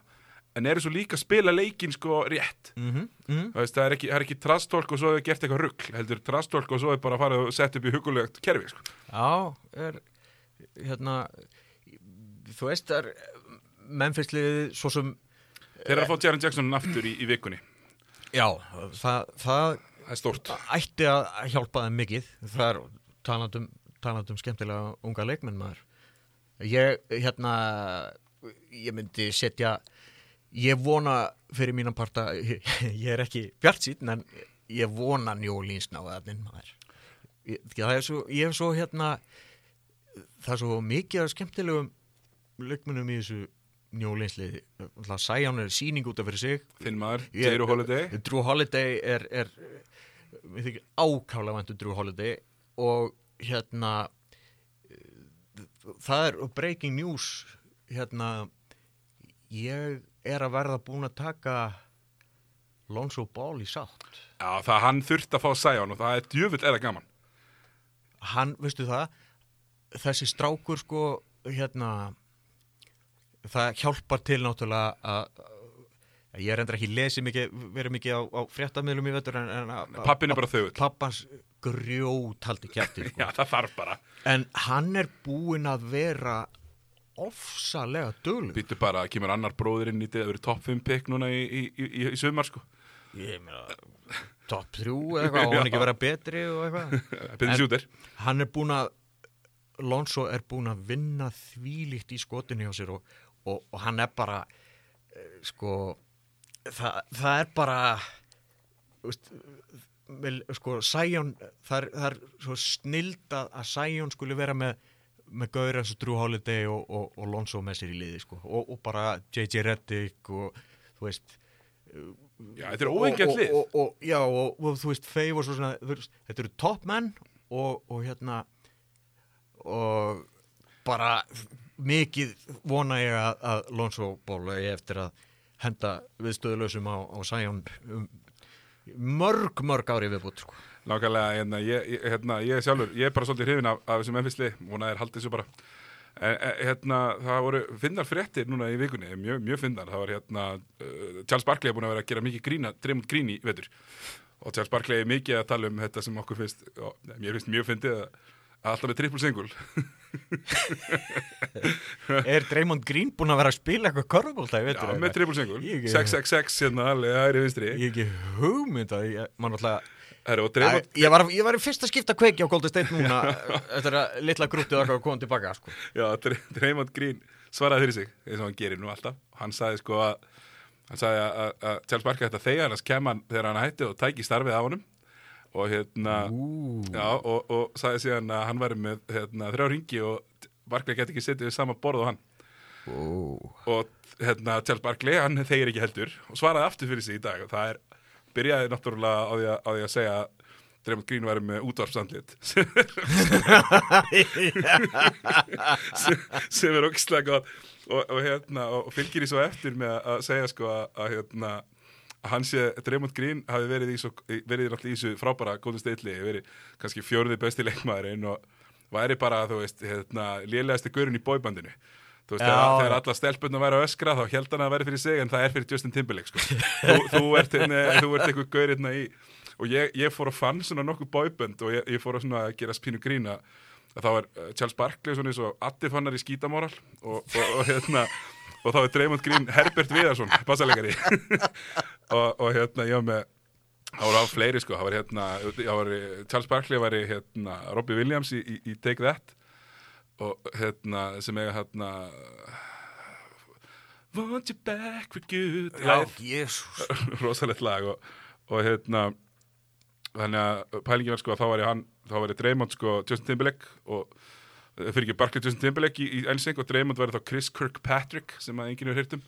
en eru svo líka að spila leikinn sko rétt. mm -hmm, mm -hmm. Það, veist, það er ekki, það ekki trastolk og svo er gert eitthvað rugg, heldur trastolk og svo er bara farið og sett upp í hugulegt kerfi, sko. Já, er hérna þú veist, er mennfisliðið svo sem Þeir eru að fá Jaron Jackson aftur í, í vikunni. já, það, það Það. Ætti að hjálpa þeim mikið. Það er talandum, talandum skemmtilega unga leikmenn maður. Ég, hérna ég myndi setja ég vona fyrir mínan parta ég, ég er ekki bjart sín en ég vona njólíns náðarinn maður. Ég, það er svo, ég er svo hérna það er svo mikið af skemmtilegum leikmennum í þessu njólínsliði Sæján er síning út af fyrir sig. Þinn maður, Jairu Holiday. Drew Holiday er, er við þykir ákálega vantur Drew Holiday og hérna það er breaking news hérna ég er að verða búin að taka Lonzo Ball í sátt Já, það hann þurft að fá Sion og það er djöfull eða gaman. hann, veistu það þessi strákur sko hérna það hjálpar til náttúrulega að að ég er endur ekki lesið mikið verið mikið á, á fréttamiðlum í vetur en, en að- Pappin er bara þögull. pappans grjót haldi kjæfti sko. Já, það þarf bara. en hann er búinn að vera ofsalega dölur Býttu bara, kemur annar bróðir inn í þetta, það verið topp 5 pick núna í, í, í, í, sumar, sko. ég meina top 3 eða eitthvað, á hann ekki vera betri og eitthvað En- sjúter. hann er búinn að Lonzo er búinn að vinna þvílíkt í skotinu hjá sér og, og, og hann er bara eh, sko það, það er bara veist, sko Sion það er, það er svo snild að, að Sion skuli vera með með Gaur eins og Drew Holiday og, og, og Lonzo með sér í liði sko og, og bara JJ Reddick og þú veist Já, þetta er óengjart og, lið. og, og, og, já, og, þú veist, Fey og svo svona, þetta eru topp menn og, og hérna og bara mikið vona ég að, að Lonzo Ball eigi eftir að henda viðstöðulösum á, á Sion um, mörg, mörg ári viðbútt sko. Nákvæmlega, hérna, ég, hérna, ég sjálfur, ég er bara svolítið hrifin af, af þessum Memphis-lið, vona þér haldið svo bara. En, hérna, það voru finnar fréttir núna í vikunni, mjög, mjög finnar, það var hérna, uh, Charles Barkley er búin að vera að gera mikið grína, dreymund grín í vetur. Og Charles Barkley er mikið að tala um þetta sem okkur finnst, og, mér finnst mjög fyndið að, alltaf með triple single. Er Draymond Green búin að vera að spila eitthvað korfbólta? Já, með triple single, Ég- 666 hérna, alveg, hægri vinstri. Ég ekki hugmynd að ég, alltaf Æ, Draymond, ég, var, ég var í fyrsta skipta kveiki á Golden State núna eftir að litla grútið okkar komið tilbaka sko. Já, Draymond Green svaraði fyrir sig, eins og hann gerir nú alltaf hann sagði sko að hann sagði að, að, að Charles Barkley þetta þegar hans kem hann þegar hann hætti og tæki starfið af honum og hérna já, og, og sagði síðan að hann væri með hérna, þrjá ringi og Barkley geti ekki setið við sama borð og hann. Ó. og hérna Charles Barkley, hann þegir ekki heldur og svaraði aftur fyrir sig í dag og það er, byrjaði náttúrulega á því að, á því að segja að Draymond Green væri með útvarpsandlit. Sem, sem er ógislega gott. Og, og, hérna, og fylgir í svo eftir með að segja sko að, hérna, að hann sé, Draymond Green hafi verið í, þessu frábæra góðu steitli, verið kannski fjörði besti leikmaðurinn og væri bara, þú veist, hérna, lélegasti gurinn í bóibandinu. Þú veist, þegar, þegar alla stelpunna væri að öskra þá held hann að væri fyrir sig en það er fyrir Justin Timberlake, sko. þú, þú ert, hérna, þú ert eitthvað gaur hérna í, og ég, ég fór að fann svona nokkuð bóiband og ég, ég fór að að gera spínu grína að þá er uh, Charles Barkley svona eins og Addi fannar í skítamóral og, og, og hérna og þá er Draymond Green Herbert Viðarsson bassalegari. Og, og hérna ég var með það voru á fleiri sko, það var hérna var, Charles Barkley var hérna Robbie Williams í, í, í Take That. Og hérna sem eiga hérna Want you back for good Já, jésús. rosalegt lag. Og, og hérna þannig að pælingin var sko að þá var ég hann þá var ég Draymond sko Justin Timberlake og eh, fyrir ekki Barkley Justin Timberlake í, í einseng og Draymond var þá Chris Kirkpatrick sem að enginn er hýrt um.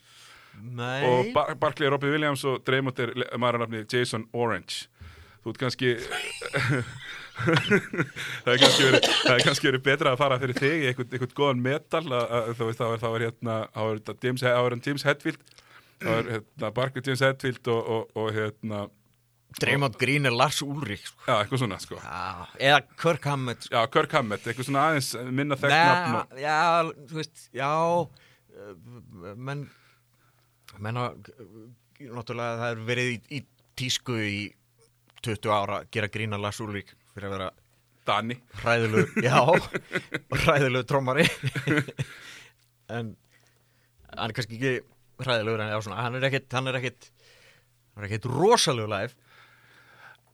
Nei. og Bar Barkley er Robbie Williams og Draymond er le- maður að nafni Jason Orange. Þú ert kannski það er kannski verið það er kannski verið betra að fara fyrir þig í einhvern, góðan metal þú veist það var, það hérna þetta James, það James Hetfield. Það var hérna Barkley James Hetfield og, og, og hérna Draymond Green er Lars Ulrich, sko. já, eitthvað svona sko Já, eða Kirk Hammett, sko. já, Kirk Hammett, eitthvað svona aðeins minna þekkt nafn og, Nei, já, þú veist, já, eh, menn, menn að, náttúrulega það er verið í, í tísku í 20 ára að gera grína Lars Ulrich fyrir að vera Dani hræðilegu, já, hræðilegu trómari, en hann er kannski ekki hræðilegur en já, svona, hann er ekkit, hann er ekkit, hann er ekkit rosalegu live,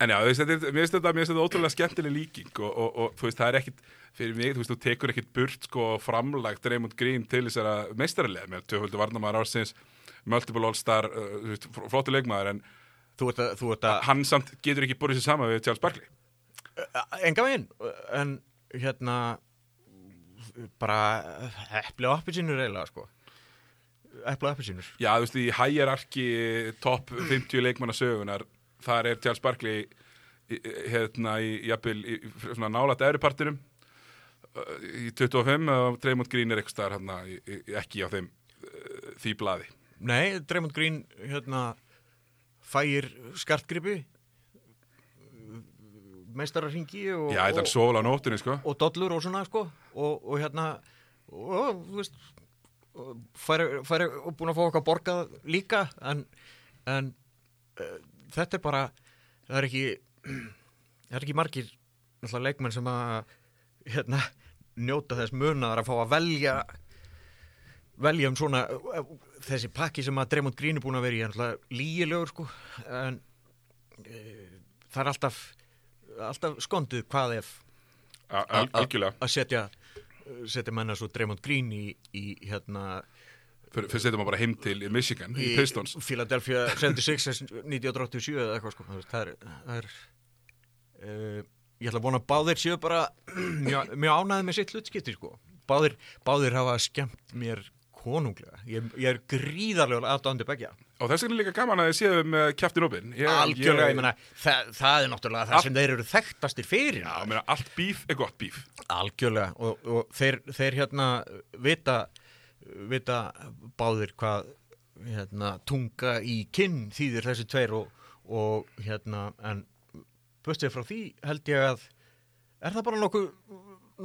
En já, veist, þetta, mér finnst þetta, ótrúlega skemmtileg líking og, og, og þú veist, það er ekkit fyrir mig, þú veist, þú tekur ekkit burt sko framlagt Raymond Green til þess að meistaralega með töföldu varnamæður ársins multiple all-star, uh, þú veist, fl- flottu leikmaður en þú ert að, þú ert að, hann samt getur ekki búið sér saman við Charles Barkley. Enga veginn. En hérna bara epli og appelsínur eiginlega sko. Epli og appelsínur. Já, þú veist, í hierarki topp 50 leikmanna sögunar þar er Charles Barkley hérna í, jafnvel, í, svona nálætt efripartinum í 25 og Draymond Green er eitthvað staðar hérna ekki á þeim því blaði. Nei, Draymond Green hérna fægir skartgripi meistararhingi og, Já, og, á nóttunni, sko. og dollur og svona sko. Og, og hérna og þú veist og færi, færi og búin að fá okkar borgað líka en, en þetta er bara það er ekki það er ekki margir leikmenn sem að hérna, njóta þess munaðar að fá að velja velja um svona þessi pakki sem að Dremond Green er búin að vera í lígilegur sko en uh, það er alltaf alltaf skondið hvað ef að setja setja menna svo Draymond Green í, í hérna Fyrir setjum við bara heim til Michigan, í Pistons. Philadelphia 76 1987 eða eitthvað sko. Það er, það er uh, ég ætla að vona að báðir séu bara mjög, mjög ánæði með sitt hlutskipti sko. Báðir, báðir hafa skemmt mér konunglega. Ég, ég er gríðarlega aðdáðandi begja Og þess vegna er líka gaman að þið séum með kjaftin opinn Ég- algjörlega, ég- ég meina það, það er náttúrulega það Allt- sem þeir eru þekktastir fyrir. Já, ég meina, allt bíf er gott bíf Algjörlega og, og þeir, þeir hérna vita, vita báðir hvað hérna, tunga í kinn þýðir þessi tveir og, og hérna en bustið frá því held ég að er það bara nokkuð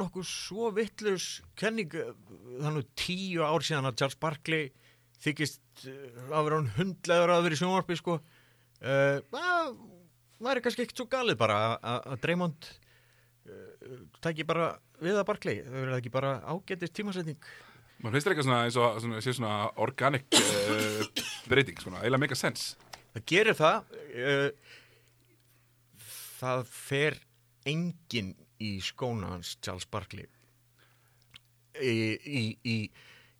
nokkuð svo vittlus kenning? Þannig tíu ár síðan að Charles Barkley þykist eh, að vera hundlegur að vera í sjónvarpi sko. Uh, það væri kannski ekkert svo galið bara að- að að Draymond tæki bara við að Barkley. Það verður ekki bara ágætist tímasetning Man finnst það eitthvað svona eins og svona, sé svona organic uh, breyting, svona, eiginlega make a sense. Það gerir það uh, það fer engin í skóna hans Charles Barkley. Í, í, í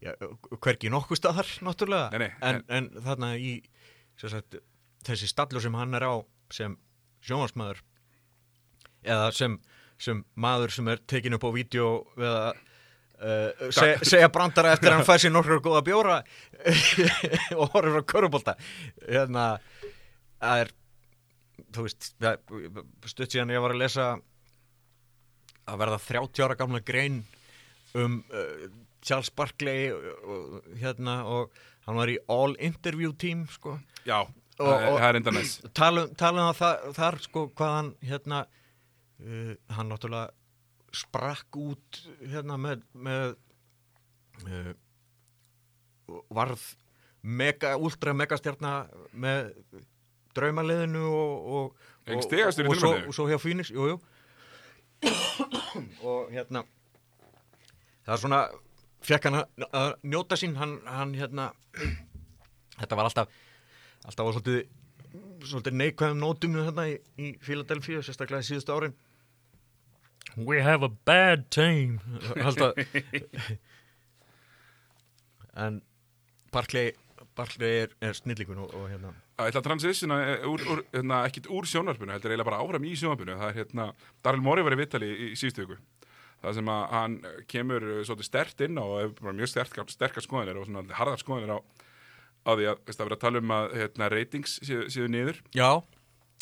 já, hvergi nokkuð staðar náttúrulega. Nei, nei, en, en þarna í sagt, þessi stallur sem hann er á sem sjónvarsmaður eða sem, sem maður sem er tekin upp á vídeo að uh, seg, segja brandara eftir að hann fær sér nokkrar góða bjóra og horfir á körubólta hérna það er þú veist, stutt síðan ég var að lesa að verða 30 ára gamla grein um uh, Charles Barkley og, og, hérna og hann var í all interview team sko. Já, og, og er talum að það, þar sko hvað hann hérna uh, hann náttúrulega sprakk út hérna með, með uh, varð mega, ultra megastjarna með draumaliðinu og, og, og, og, svo, svo hjá jú. og hérna það er svona fekk hann að njóta sín hann, hann hérna þetta var alltaf alltaf var svolítið, svolítið neikvæðum nótum hérna í, í Philadelphia, sérstaklega í síðustu árin We have a bad team. Alltaf en Barkley Barkley er, er snillingun og, og hérna að ætla að transitiona eh, úr, úr, hérna, ekkit úr sjónvarpinu, heldur eiginlega bara áfram í sjónvarpinu. Það er hérna, Daryl Morey var í vittali í, í síðustu viku. Það sem að hann kemur eh, svolítið stert inn á og hefur bara mjög sterkar, sterkar skoðanir og svona harðar skoðanir á, á því að það verið að tala um að hérna, ratings séu, séu niður. Já,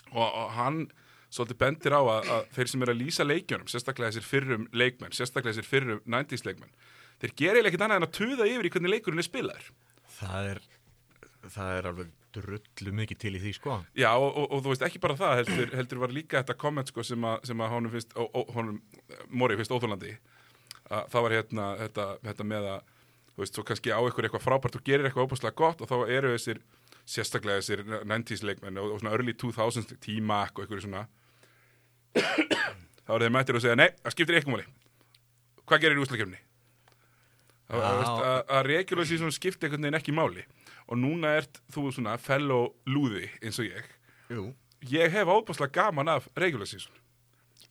og, og hann svolítið bendir á að, að þeir sem eru að lýsa leikjunum sérstaklega þessir fyrrum leikmenn sérstaklega þessir fyrrum 90s leikmenn þeir eiginlega ekkert annað en að tuða yfir í hvernig leikurinn er spilaður. Það er það er alveg drullu mikið til í því sko. Já, og, og, og þú veist ekki bara það heldur, heldur var líka þetta komment sko, sem, að, sem að honum finnst honum, Mori finnst óþólandi að það var hérna þetta, þetta með að þú veist, svo kannski á ykkur eitthvað frábært og gerir eitthvað óbúslega gott og þá eru þessir sérstaklega þessir 90s leikmenn og, og svona early 2000s tímak og ykkur svona þá eru þeir mættir og segja nei, það skiptir eitthvað máli. Hvað gerir í úslakefni að, Já. að, að, að regular season skiptir einhvern veginn ekki máli. Og núna ert þú svona fellow lúði eins og ég. Jú. Ég hef óbúslega gaman af regular season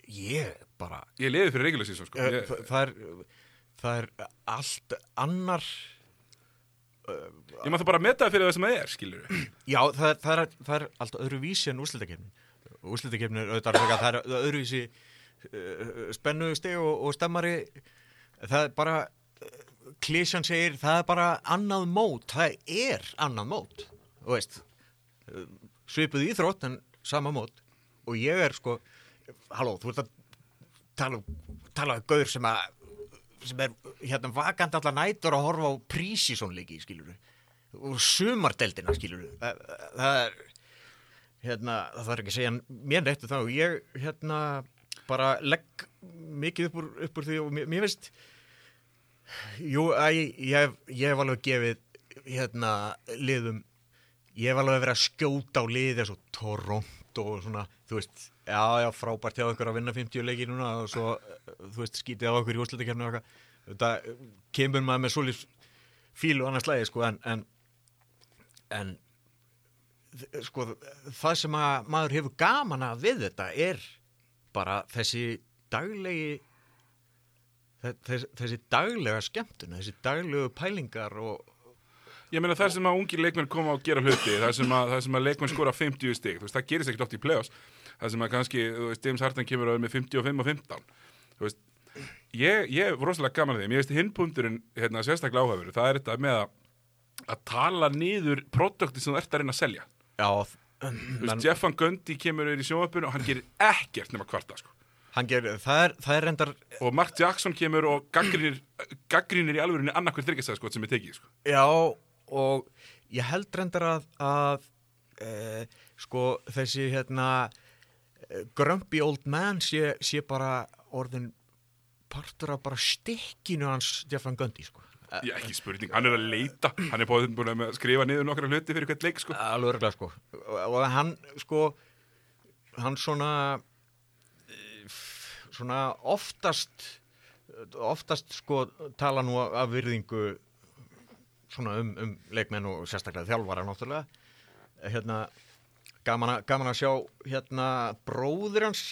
Ég bara ég liði fyrir regular season sko. uh, ég, það, er, það er allt annar ég maður það bara að meta það fyrir það sem það er skilur Já, það það er, það er allt öðru vísi en úrslitakefnin Úrslitakefnin er auðvitað að það er öðru vísi uh, spennugsti og, og stemmari. Það er bara klísjan segir það er bara annað mót það er annað mót þú veist. Svipuð íþrótt en sama mót. Og ég er sko halló, þú ert að tala, um- tala um gaur sem að sem er hérna vakandi allar nætur að horfa á prísísónleiki skilur og sumardeldina skilur það er hérna, það þarf ekki að segja mér neitt um og ég hérna bara legg mikið upp úr, upp úr því og mér, mér finnst jú, að ég, ég, ég hef alveg gefið hérna liðum ég hef alveg verið að skjóta á liði eins og Toronto og svona, þú veist já, já, frábært hjá okkur að vinna 50 leiki núna og svo, eh, þú veist, skítið á okkur í úrslutakefni og eitthvað. Þetta kemur maður með svolítið fíl og annars lægi, sko, en en, en sko, það sem að maður hefur gaman að við þetta er bara þessi daglegi þe- þessi, daglega skemmtun þessi daglegu pælingar og ég meina það sem að ungir leikmenn koma og gera hluti það sem að, það sem að leikmenn skora 50 stig þú veist, það gerist ekkert oft í play-offs. Það sem að kannski, þú veist, James Harden kemur að með 55 og 15 þú veist, ég, ég er rosalega gaman að þeim. Ég veist hindpunturinn, hérna, sérstaklega áhafur það er þetta með að að tala niður produkti sem þú ert að reyna að selja já, Þú veist, Jeff Van Gundy kemur yfir í sjónvapinu og hann gerir ekkert nema kvarta sko. gerir, það er, það er reyndar og Mark Jackson kemur og gaggrínir, gaggrínir í alvörinni annarkvæð þryggjastæð sem er tekið sko. Já, og ég held reyndar að, að e, sko þessi hérna eh, grumpy old man sé, sé bara orðin partur af bara stikkinu hans Jeff Van Gundy sko. Já, ekki spurning, hann er að leita. Hann er búin að skrifa niður nokkra hluti fyrir hvert leik sko. Alveg örgulega sko. Og, hann sko hann svona svona oftast oftast sko tala nú af virðingu svona um, um leikmenn og sérstaklega þjálfara náttúrulega. Hérna gaman, að- gaman að sjá hérna bróður hans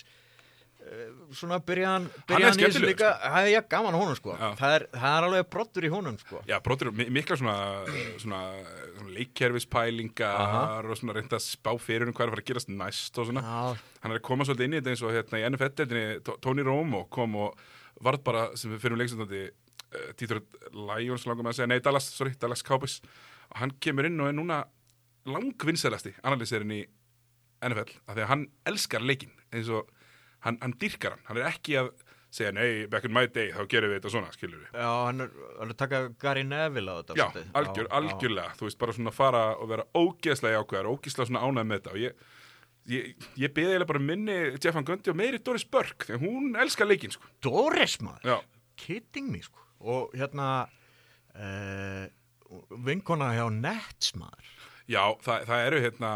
svona byrjaðan byrjaðan í þessu líka. það er já, gaman honum sko. Það er, það er alveg brottur í honum sko. Já, brotur, mi- mikla svona, svona, svona leikkerfispælingar og svona reynda spá fyrir um hvað er að fara að gerast næst og svona. Já, hann er að koma svolítið inn í þetta eins og hérna í NFL-deldinni Tony Romo kom og varð bara sem við fyrir um leiksundandi uh, Detroit Lions langum að segja, nei Dallas, sorry, Dallas Cowboys. Og hann kemur inn og er núna langvinnsælasti analýserinn í NFL af því að hann elskar leikin eins og hann, hann dyrkar hann, hann er ekki að segja nei, back in my day, þá gerum við þetta svona, skilur við. Já, hann er, hann er að taka Gary Neville á þetta Já, svolítið. algjör, Já, algjörlega, þú veist, bara svona fara og vera ógeðslega jákvæðar, ógeðslega svona ánægð með þetta og ég, ég, ég beði eiginlega bara minni Jeffan Gundi og meiri Doris Burke, því hún elskar leikinn, sko. Doris maður, Já, kidding me sko og hérna uh, vinkona hjá Nets maður já það, það eru hérna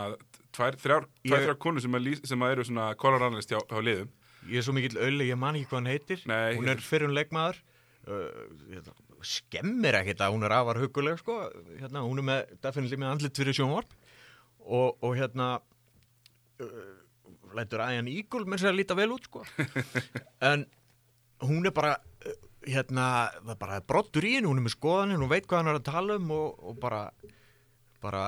tvær, þrjár, tvær, Ég- þrjár konur sem, að, sem að eru svona koloranalist hjá, hjá liðum. Ég er svo mikill auðli, ég man ekki hvað hann heitir. Nei, hún er fyrir hún leikmaður. Uh, hérna, skemmir ekkit að hún er afar huguleg sko. Hérna, hún er með, definitely með andlit fyrir sjónvarp. Og, og hérna uh, lætur Æjan Ígul með sér að líta vel út sko. En hún er bara uh, hérna, það er bara brottur í henni hún er með skoðaninn, hún veit hvað hann er að tala um og, og bara bara,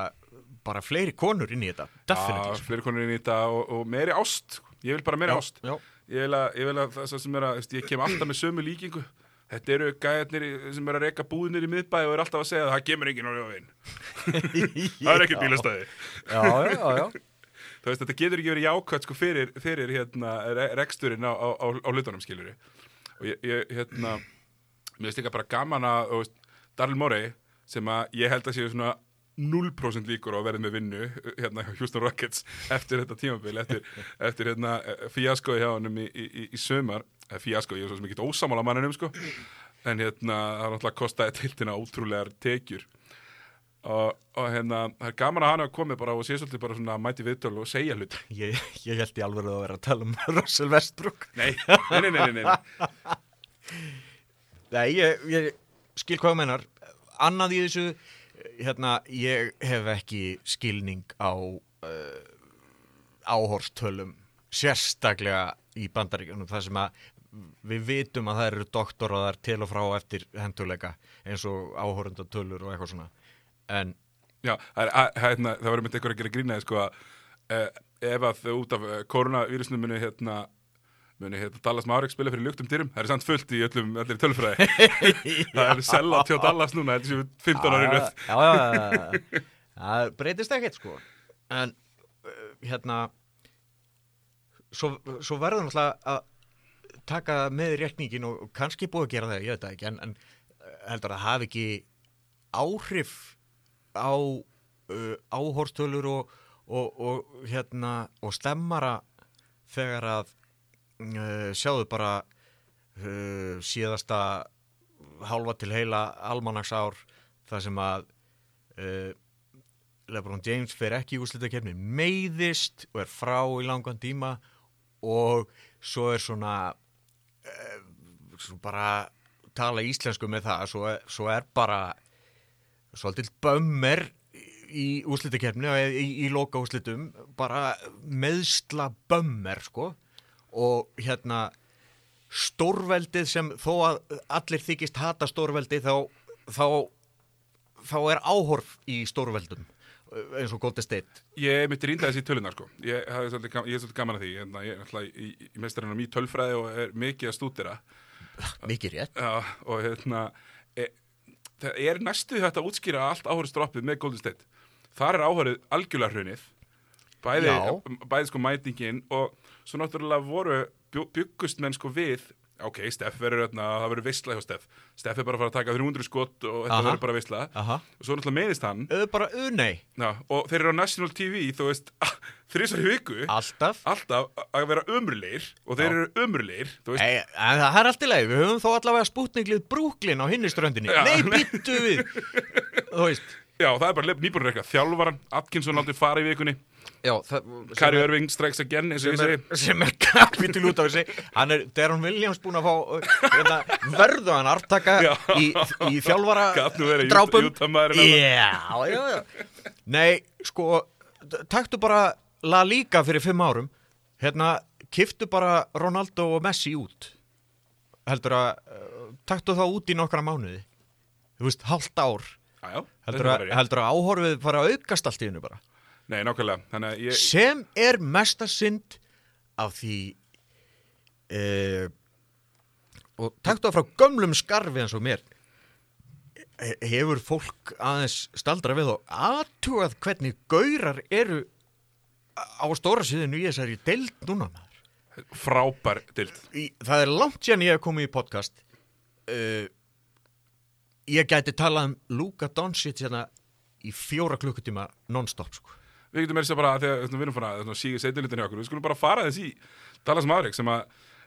bara fleiri konur inn í þetta. Já, definitely sko. fleiri konur inn í þetta og, og meiri ást, sko. ég vil bara meiri ást. já, Ég vil að, ég vil að það sem er að, ég kem alltaf með sömu líkingu. Þetta eru gæðarnir sem eru að reyka búðinir í miðbæ og eru alltaf að segja að það kemur enginn á ljóðin. það er ekki bílastæði. já, já, já, já. Veist, þetta getur ekki verið jákvæmt sko fyrir, fyrir hérna, re reksturinn á, á, á, á hlutunum, skilur Og ég, ég hérna, mér finnst líka bara gaman að, Darryl Morey, sem að ég held að séu svona 0% líkur á að verða með vinnu hérna hjá Houston Rockets eftir þetta tímabil, eftir, eftir hérna fíaskoði hjá honum í, í, í, sömar eða fíaskoði, ég er svo sem ekki ósamála manninum sko, en hérna það er náttúrulega kostaði tiltina ótrúlegar tekjur. Og, og hérna það er gaman að hann hafa komið bara og sé svolítið bara svona mæti viðtölu og segja hlut Ég, ég held í alveg að vera að tala um Russell Westbrook. Nei, nei, nei, nei, nei, nei. Nei, ég, ég skil hvað mennar Annað í þessu hérna, ég hef ekki skilning á uh, áhorstölum sérstaklega í bandaríkjunum þar sem að við vitum að það eru doktoraðar til og frá eftir henduleika eins og áhorundatölur og eitthvað svona. En Já, er, að, hérna, það var einmitt eitthvað að gera grínaði sko að uh, ef að þau út af koronavírusnum muni hérna muni hérna Dallas Mavericks spila fyrir luktum dyrum. Það er samt fullt í öllum, allir tölfræði. Það er sellátt hjá Dallas núna þetta séu 15 ári röð. Já, já, já, já. Það breytist ekkert sko. En uh, hérna Svo, svo verður náttúrulega að taka með í reikningin og kannski búið að gera það, ég veit það ekki en, en uh, heldur að hafi ekki áhrif á uh, áhorstölur og, og, og hérna og stemmara þegar að uh, sjáðu bara uh, síðasta hálfa til heila almanagsár þar sem að uh, Lebron James fer ekki í úrslitakefni meiðist og er frá í langan tíma og svo er svona uh, svo bara tala íslensku með það svo svo er bara svolítil bömmir í úrslitakefni og í, í loka úrslitum bara meðsla bömmir sko og hérna stórveldið sem þó að allir þykist hata stórveldið þá, þá, þá er áhorf í stórveldum eins og Golden State. Ég myndi rýnda þessi í tölunar sko. Ég, er svolítið gaman að því. Hérna, Ég er í meistarinn í tölfræði og er mikið að stúdira mikið rétt. Já, og hérna e, það er næstu þetta að útskýra allt áhörðstroppið með Golden State. Þar er áhörðið algjörlega hrunið. Bæði, bæði sko mætingin og svo náttúrulega voru byggust menn sko við ok, Steff verður hérna, það verður veistla hjá Steff. Steff er bara að fara að taka 300 skott og þetta verður bara veistla Aha. og svo náttúrulega meðist hann. Öðu bara unei, Já, og þeir eru á National TV þú veist, þrísar í viku. Alltaf. Alltaf að vera umrulegir og þeir Já. eru Ei, en það er allt í leið, við höfum þó allavega spútninglið brúklin á hinni ströndinni. Já. Nei, býttu við. Þú veist já, það er bara nýbúin eitthvað. Þjálfaran, Atkinson látið fara í vikunni. Já, það, Kari Irving strikes again eins og ég segi. sem er kapitul út á þessi hann er Deron Williams búin að fá uh, hérna, verðu hann arftaka Já. í, í verið drápum. já, já, já. Nei, sko, t- taktu bara La Liga fyrir fimm árum. Hérna, kiftu bara Ronaldo og Messi út. Heldur að uh, taktu þá út í nokkra mánuði. Þú veist, hálft ár. Já, já, heldur að, rétt. heldur að áhorfið fara að aukast allt í hennu bara? Nei, nákvæmlega, ég sem er mesta synd af því eh, og taktu það frá gömlum skarfi eins og mér he- hefur fólk aðeins staldra við og aðtúað hvernig gaurar eru á stóra síðinu í þessari deild núna maður? Frábær dild í, það er langt síðan ég hef komið í podcast uh, ég gæti talað um Luka Doncic hérna í fjóra klukkutíma non-stop sko. við getum meira sér bara, þegar við erum fara að síga setjalitin hjá okkur, við skulum bara fara þess í Dallas Mavericks sem að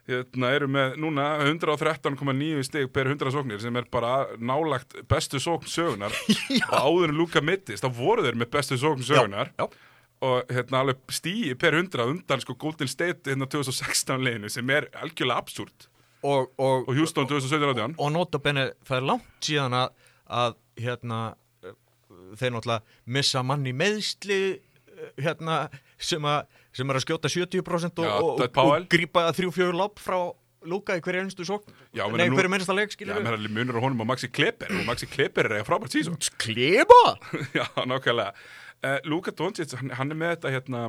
hérna, eru með núna 113,9 stig per 100 sóknir sem er bara nálagt bestu sókn sögunar og áður en Luka mittist, þá voru þeir með bestu sókn sögunar já, já. og hérna alveg stíi per 100 undan sko Golden State hérna 2016 leginu sem er algjörlega absúrt og, og, og Houston 2017 og nota benni það er langt síðan að, að hérna þeir náttúrulega missa manni meðsli hérna sem, að, sem er að skjóta 70% og, Já, og, grípa þrjú-fjögur lopp frá Luka í hverju einstu sókn. Já, nei, hverju minnsta leik Já, skilur mér er munur á honum og Maxi Kleber. Og Maxi Kleber er eiga frábært sísón Kleba? Já, nákvæmlega. Uh, Luka Doncic, hann, hann er með þetta hérna,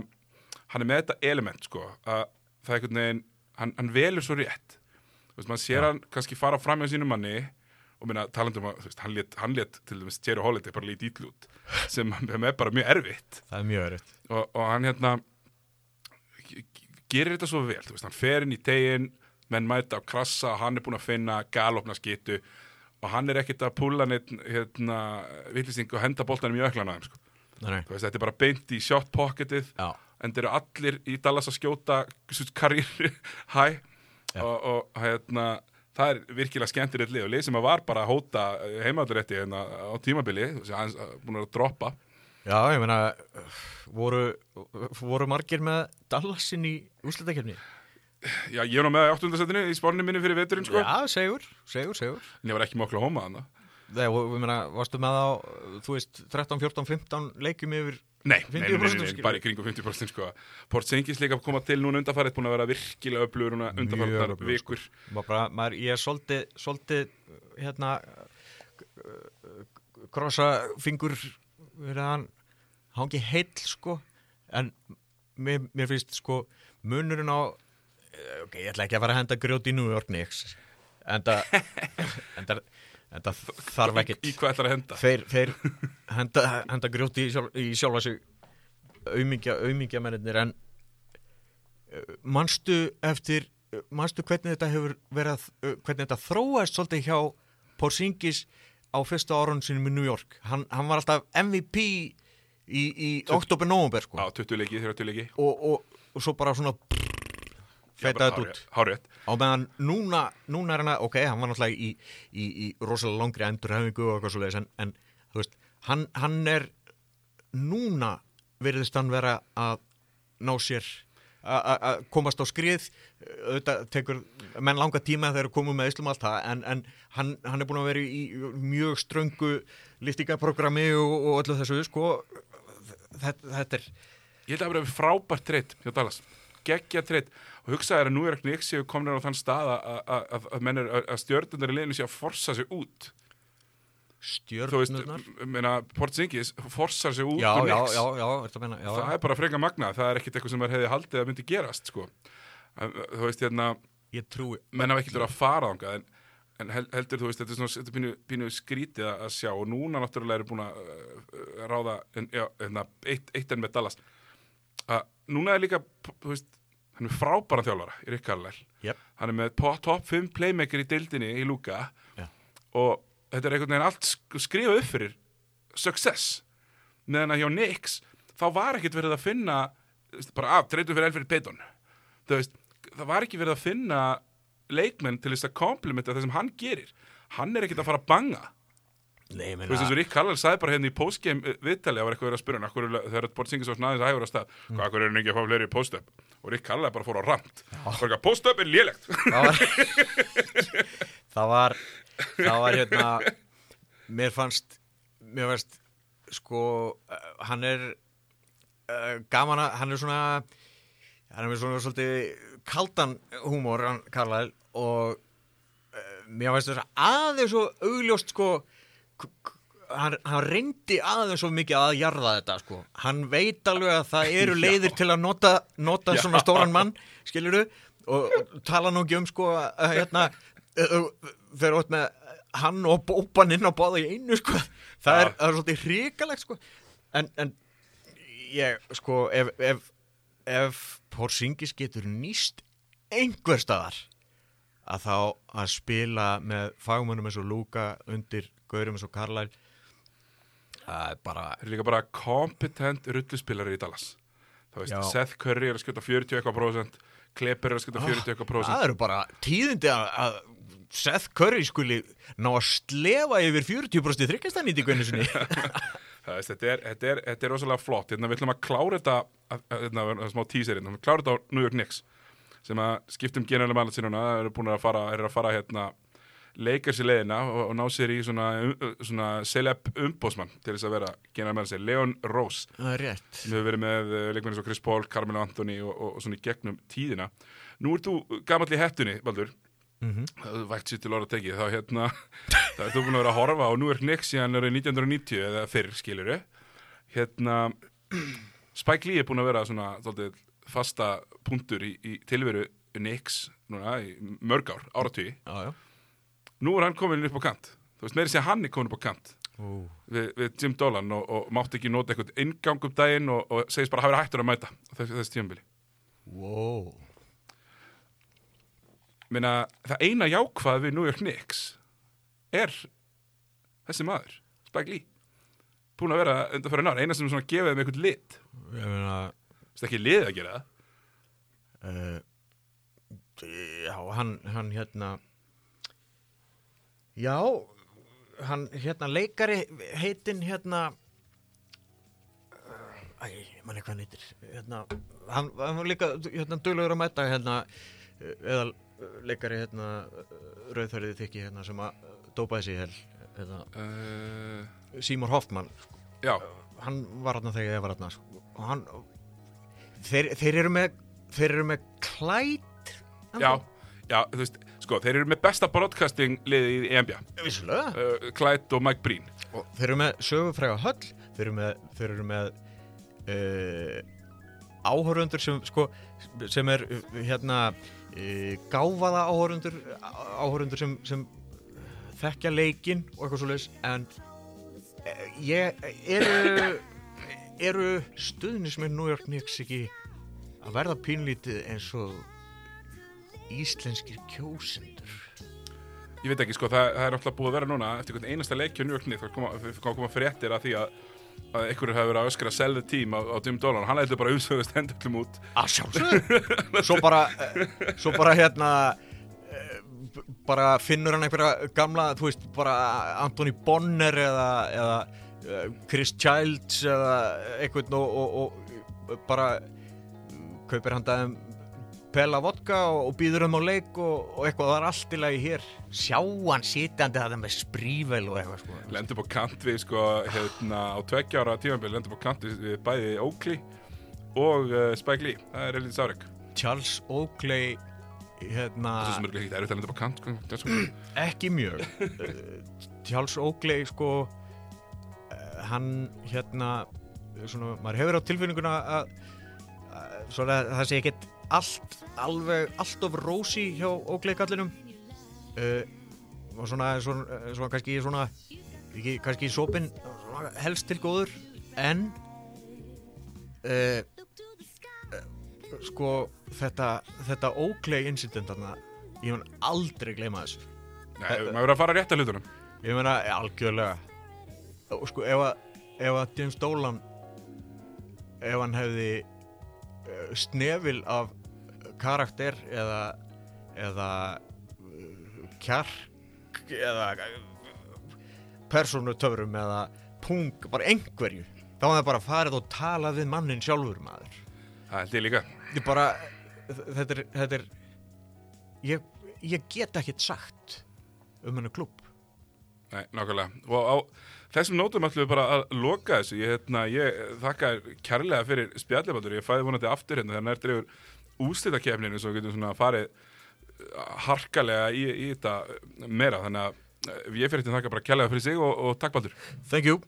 hann er með þetta element sko, að það er einhvern veginn hann, hann velur svo rétt veist, maður sér Já. hann kannski fara fram hjá sínum manni og minna, talandum að, þú veist, hann let, hann let til dæmis Jerry Holiday bara lítið ítlut sem er bara mjög erfitt Það er mjög örytt og, og hann hérna gerir þetta svo vel, þú veist, hann fer inn í tegin, menn mæta á krassa og hann er búinn að finna galopna skitu og hann er ekkit að púla neitt hérna, villisting og henda boltanum í öklana sko. Nei, Þú veist, þetta er bara beint í shot pocketið Já, en þeir eru allir í Dallas að skjóta karriér hæ. Og, og hérna það er virkilega skemmtilegt lið og lið sem að var bara að hóta heimaðurétti hérna á tímabili aðeins að- búin að droppa. Já, ég meina voru, voru margir með Dallasin í úslitakefni Já, ég er nú með áttundasettinu í spórnum minni fyrir veturinn sko. Já, segur, segur, segur en ég var ekki með okkur að hóma þannig Þegar, ég meina, varstu með á, þú veist, 13, 14, 15 leikjum yfir Nei, nei, nei, nei, 50% nei, nei, skilur. bara í kringum 50% sko Port Sengis líka koma til núna undarfærið búin að vera virkilega öflugur núna undarfærið sko. vikur bara, maður, ég svolítið, svolítið, hérna, krossa fingur verið að hann hangi heill, sko, en mér, mér finnst, sko, munurinn á, eh, ok, ég ætla ekki að fara að henda grjót í New York Knicks, en það, það þarf ekkit. Í hvað ætlar að henda? Þeir, þeir henda, henda grjóti í, sjálf, í sjálfa sig aumingja, aumingja mennir en manstu eftir manstu hvernig þetta hefur verið hvernig þetta þróast svolítið hjá Porzingis á fyrsta árun sinum í New York hann, hann var alltaf MVP í, í oktober-nóvember sko. Já, 20 leiki, 30 leiki og, og, og svo bara svona feitaði þetta út. Hárið á meðan núna, núna er hann að, ok, hann var náttúrulega í, í, í rosalega langri endurhefingu og eitthvað svo leiðis, en, en veist, hann, hann er núna veriðist hann vera að ná sér að komast á skrið. Auðvitað tekur menn langa tíma þegar þeir komu með Íslum allt það en, en hann, hann er búin að vera í mjög ströngu liftingaprogrammi og, og öllu þessu sko þetta, þetta er Ég held að það verið frábært treyt hjá Dallas geggja treyt og hugsaði að nú er ekki ekki séu komin á þann stað að- að- að stjörnundar í liðinu sé að forsa sig út. Þú veist, meina, Porzingis forsar sig út já, meina, já, það er bara freka magna, það er ekkit eitthvað sem hefði haldið að myndi gerast sko. En, þú veist, hérna ég trúi menn hafa ekki verið að fara þangað en, en hel- heldur þú veist, þetta er svona þetta pínu, pínu skrítið að- sjá. Og núna náttúrulega eru búin að uh, ráða en, já, hérna, eitt, eitt enn með Dallas. Að núna er líka þú veist, hann er frábæra þjálfara í Rick Carlisle. Jep. hann er með topp 5 playmaker í deildinni í Luka. Já. og þetta er einhvern veginn allt sk- skrifað upp fyrir success. Meðan að hjá Knicks þá var ekkert verið að finna bara af, treytum fyrir þú veist, það var ekki verið að finna leikmenn til þess að komplimenta það sem hann gerir. Hann er ekkert að fara að banga. Nei, þú veist eins og Rick Carlisle sagði bara hérna í postgame uh, viðtali, það var eitthvað verið að spyrja hann þegar Bort Singis var snæðis að hægur að stað? Hvað, akkur er hann ekki að fá fleiri post-up og Rick Carlisle bara fór á rand bara eitthvað, post-up er lélegt. Það var það var það var hérna mér fannst mér fannst sko uh, hann er uh, gaman að hann er svona hann er með svona svolítið kaldan húmor hann Karlæl og uh, mér fannst þess aðeins svo augljóst sko hann, hann reyndi aðeins svo mikið að jarða þetta sko. Hann veit alveg að það eru leiðir til að nota, nota Já. svona stóran mann skilur og, og tala nú ekki um sko að hérna þegar ótt með hann og bópan inn á báða í einu sko. Það er, Já. það er svolítið hrikalegt sko. En, en ég sko ef, ef, ef Porzingis getur nýst einhver staðar að þá að spila með fagmönnum eins og Luka undir gaurum eins og Carlisle það er bara Það er líka bara kompetent rulluspilari í Dallas. Það veist, Já. Seth Curry er að skjóta 40 eitthvað prósent, Kleber er að skjóta 40 eitthvað prósent. það eru bara tíðindi að, að Seth Curry skuli ná að slefa yfir 40% þryggjastanýtingu einu sinni Það veist, þetta er, þetta er, þetta er rosalega flott. Hérna, við ætlum að klára þetta, hérna, að smá teaserinn, við ætlum að klára þetta á New York Knicks, sem að skiptum generalum allir sinuna, eru búin að fara, eru að fara hérna, leikar sér leiðina og, og ná sér í svona, svona celeb umbósmann til þess að vera generalum sér, Leon Rose. það er rétt sem hefur verið með uh, leikmenni svo Chris Paul, Carmelo Anthony og, og, og svona í gegnum tíðina. Nú ert þú gamall í hettunni, Baldur, mm það er vægt sér til orða tekið, þá hérna, þá ert þú búin að vera að horfa á New York Knicks síðan árið 1990 eða fyrr, skilur Hérna, Spike Lee er búin að vera svona dálítið, fasta punktur í, í tilveru Knicks núna í mörg ár, áratugi. já, já. Nú er hann komin upp á kant. Þú veist, meiri sé hann er komin upp á kant Ó. við, við Jim Dolan og, og mátti ekki nota eitthvað ingang um daginn og, og segist bara hafa verið hættur að mæta á þessi, þessi tímabili. Wow. Minna, það eina jákvað við New York Knicks er þessi maður, Spike Lee. Búin að vera undan fyrir nára, eina sem svona gefið þeim eitthvað lit. ég meina Það er ekki liðið að gera það. uh, já, hann, hann hérna já hann hérna leikari heitinn hérna uh, æ, manni hvað hann heitir hérna, hann, hann var líka hérna duglegur að mæta hérna eh, eða leikari hérna rauðfærið þykki hérna sem að dópaði sig hel hérna, Uh, Seymour Hoffman já, hann var hérna þegar ég var hérna sko. og hann þeir, þeir eru með þeir eru með klætt já, já, þú veist, sko, þeir eru með besta broadcasting liðið í NBA. vissulega Uh, Clyde og Mike Breen. og þeir eru með sögufræga höll þeir eru með, þeir eru með uh, áhörundur sem sko sem er hérna uh, gáfaða áhörundur áhörundur sem, sem þekkja leikinn og eitthvað svo en uh, ég eru eru stuðnismenn New York Knicks ekki að verða pínlítið eins og íslenskir kjósendur? Ég veit ekki, sko, það, það er alltaf búið að vera núna eftir einhvern einasta leikju New York Knicks þá koma, koma, fréttir að því að að einhverju hefur verið að öskra að selja tím á, á Jim Dolan, hann ætla bara að umsögast hendullum út að sjálfsögðu. Svo eh, svo bara hérna eh, bara finnur hann einhverja gamla þú veist bara Anthony Bonner eða, eða eh, Chris Childs eða einhvern og, og, og bara kaupir hann dagum pela vodka og, og býður um á leik og, og eitthvað það er allt í lagi hér. Sjá hann sitjandi þetta með sprível og eitthvað sko. lendur på kant við, sko, hérna á tveggja ára tímambil, lendur på kant við, bæði Oakley og uh, Spike Lee, það er Elíð Sárek Charles Oakley hérna það að kant, sko, það ekki mjög. Eh, Charles Oakley sko eh, hann hérna svona, maður hefur á tilfinninguna að, að svona, það sé ekkert allt alveg, allt of rósi hjá Oakley kallinum uh, og svona, svona, svona kannski svona ekki, kannski sopin svona, helst til góður. En uh, sko þetta, þetta Oakley incident þarna, ég mun aldrei gleyma þessu. Nei, maður verður að fara rétt að hlutunum. Ég meina, algjörlega. Og sko, ef að, ef að James Dolan ef hann hefði snefil af karakter eða eða kjark eða persónutöfrum eða pung, bara einhverju. Þá var það bara farið og talað við mannin sjálfur maður. Það held ég líka. Ég bara, þetta er, þetta er ég, ég get ekkert sagt um hennu klubb Nei, nákvæmlega. Og á þessum nótum ætlum við bara að loka þessu. Ég, hérna, ég þakka kærlega fyrir spjallibaldur, ég fæði vonandi aftur hérna þegar nær drefur úslitakefninu svo getum svona farið uh, harkalega í, í þetta meira. Þannig að uh, ég fyrir þetta þakka bara kærlega fyrir sig og, og takk Baldur. Thank you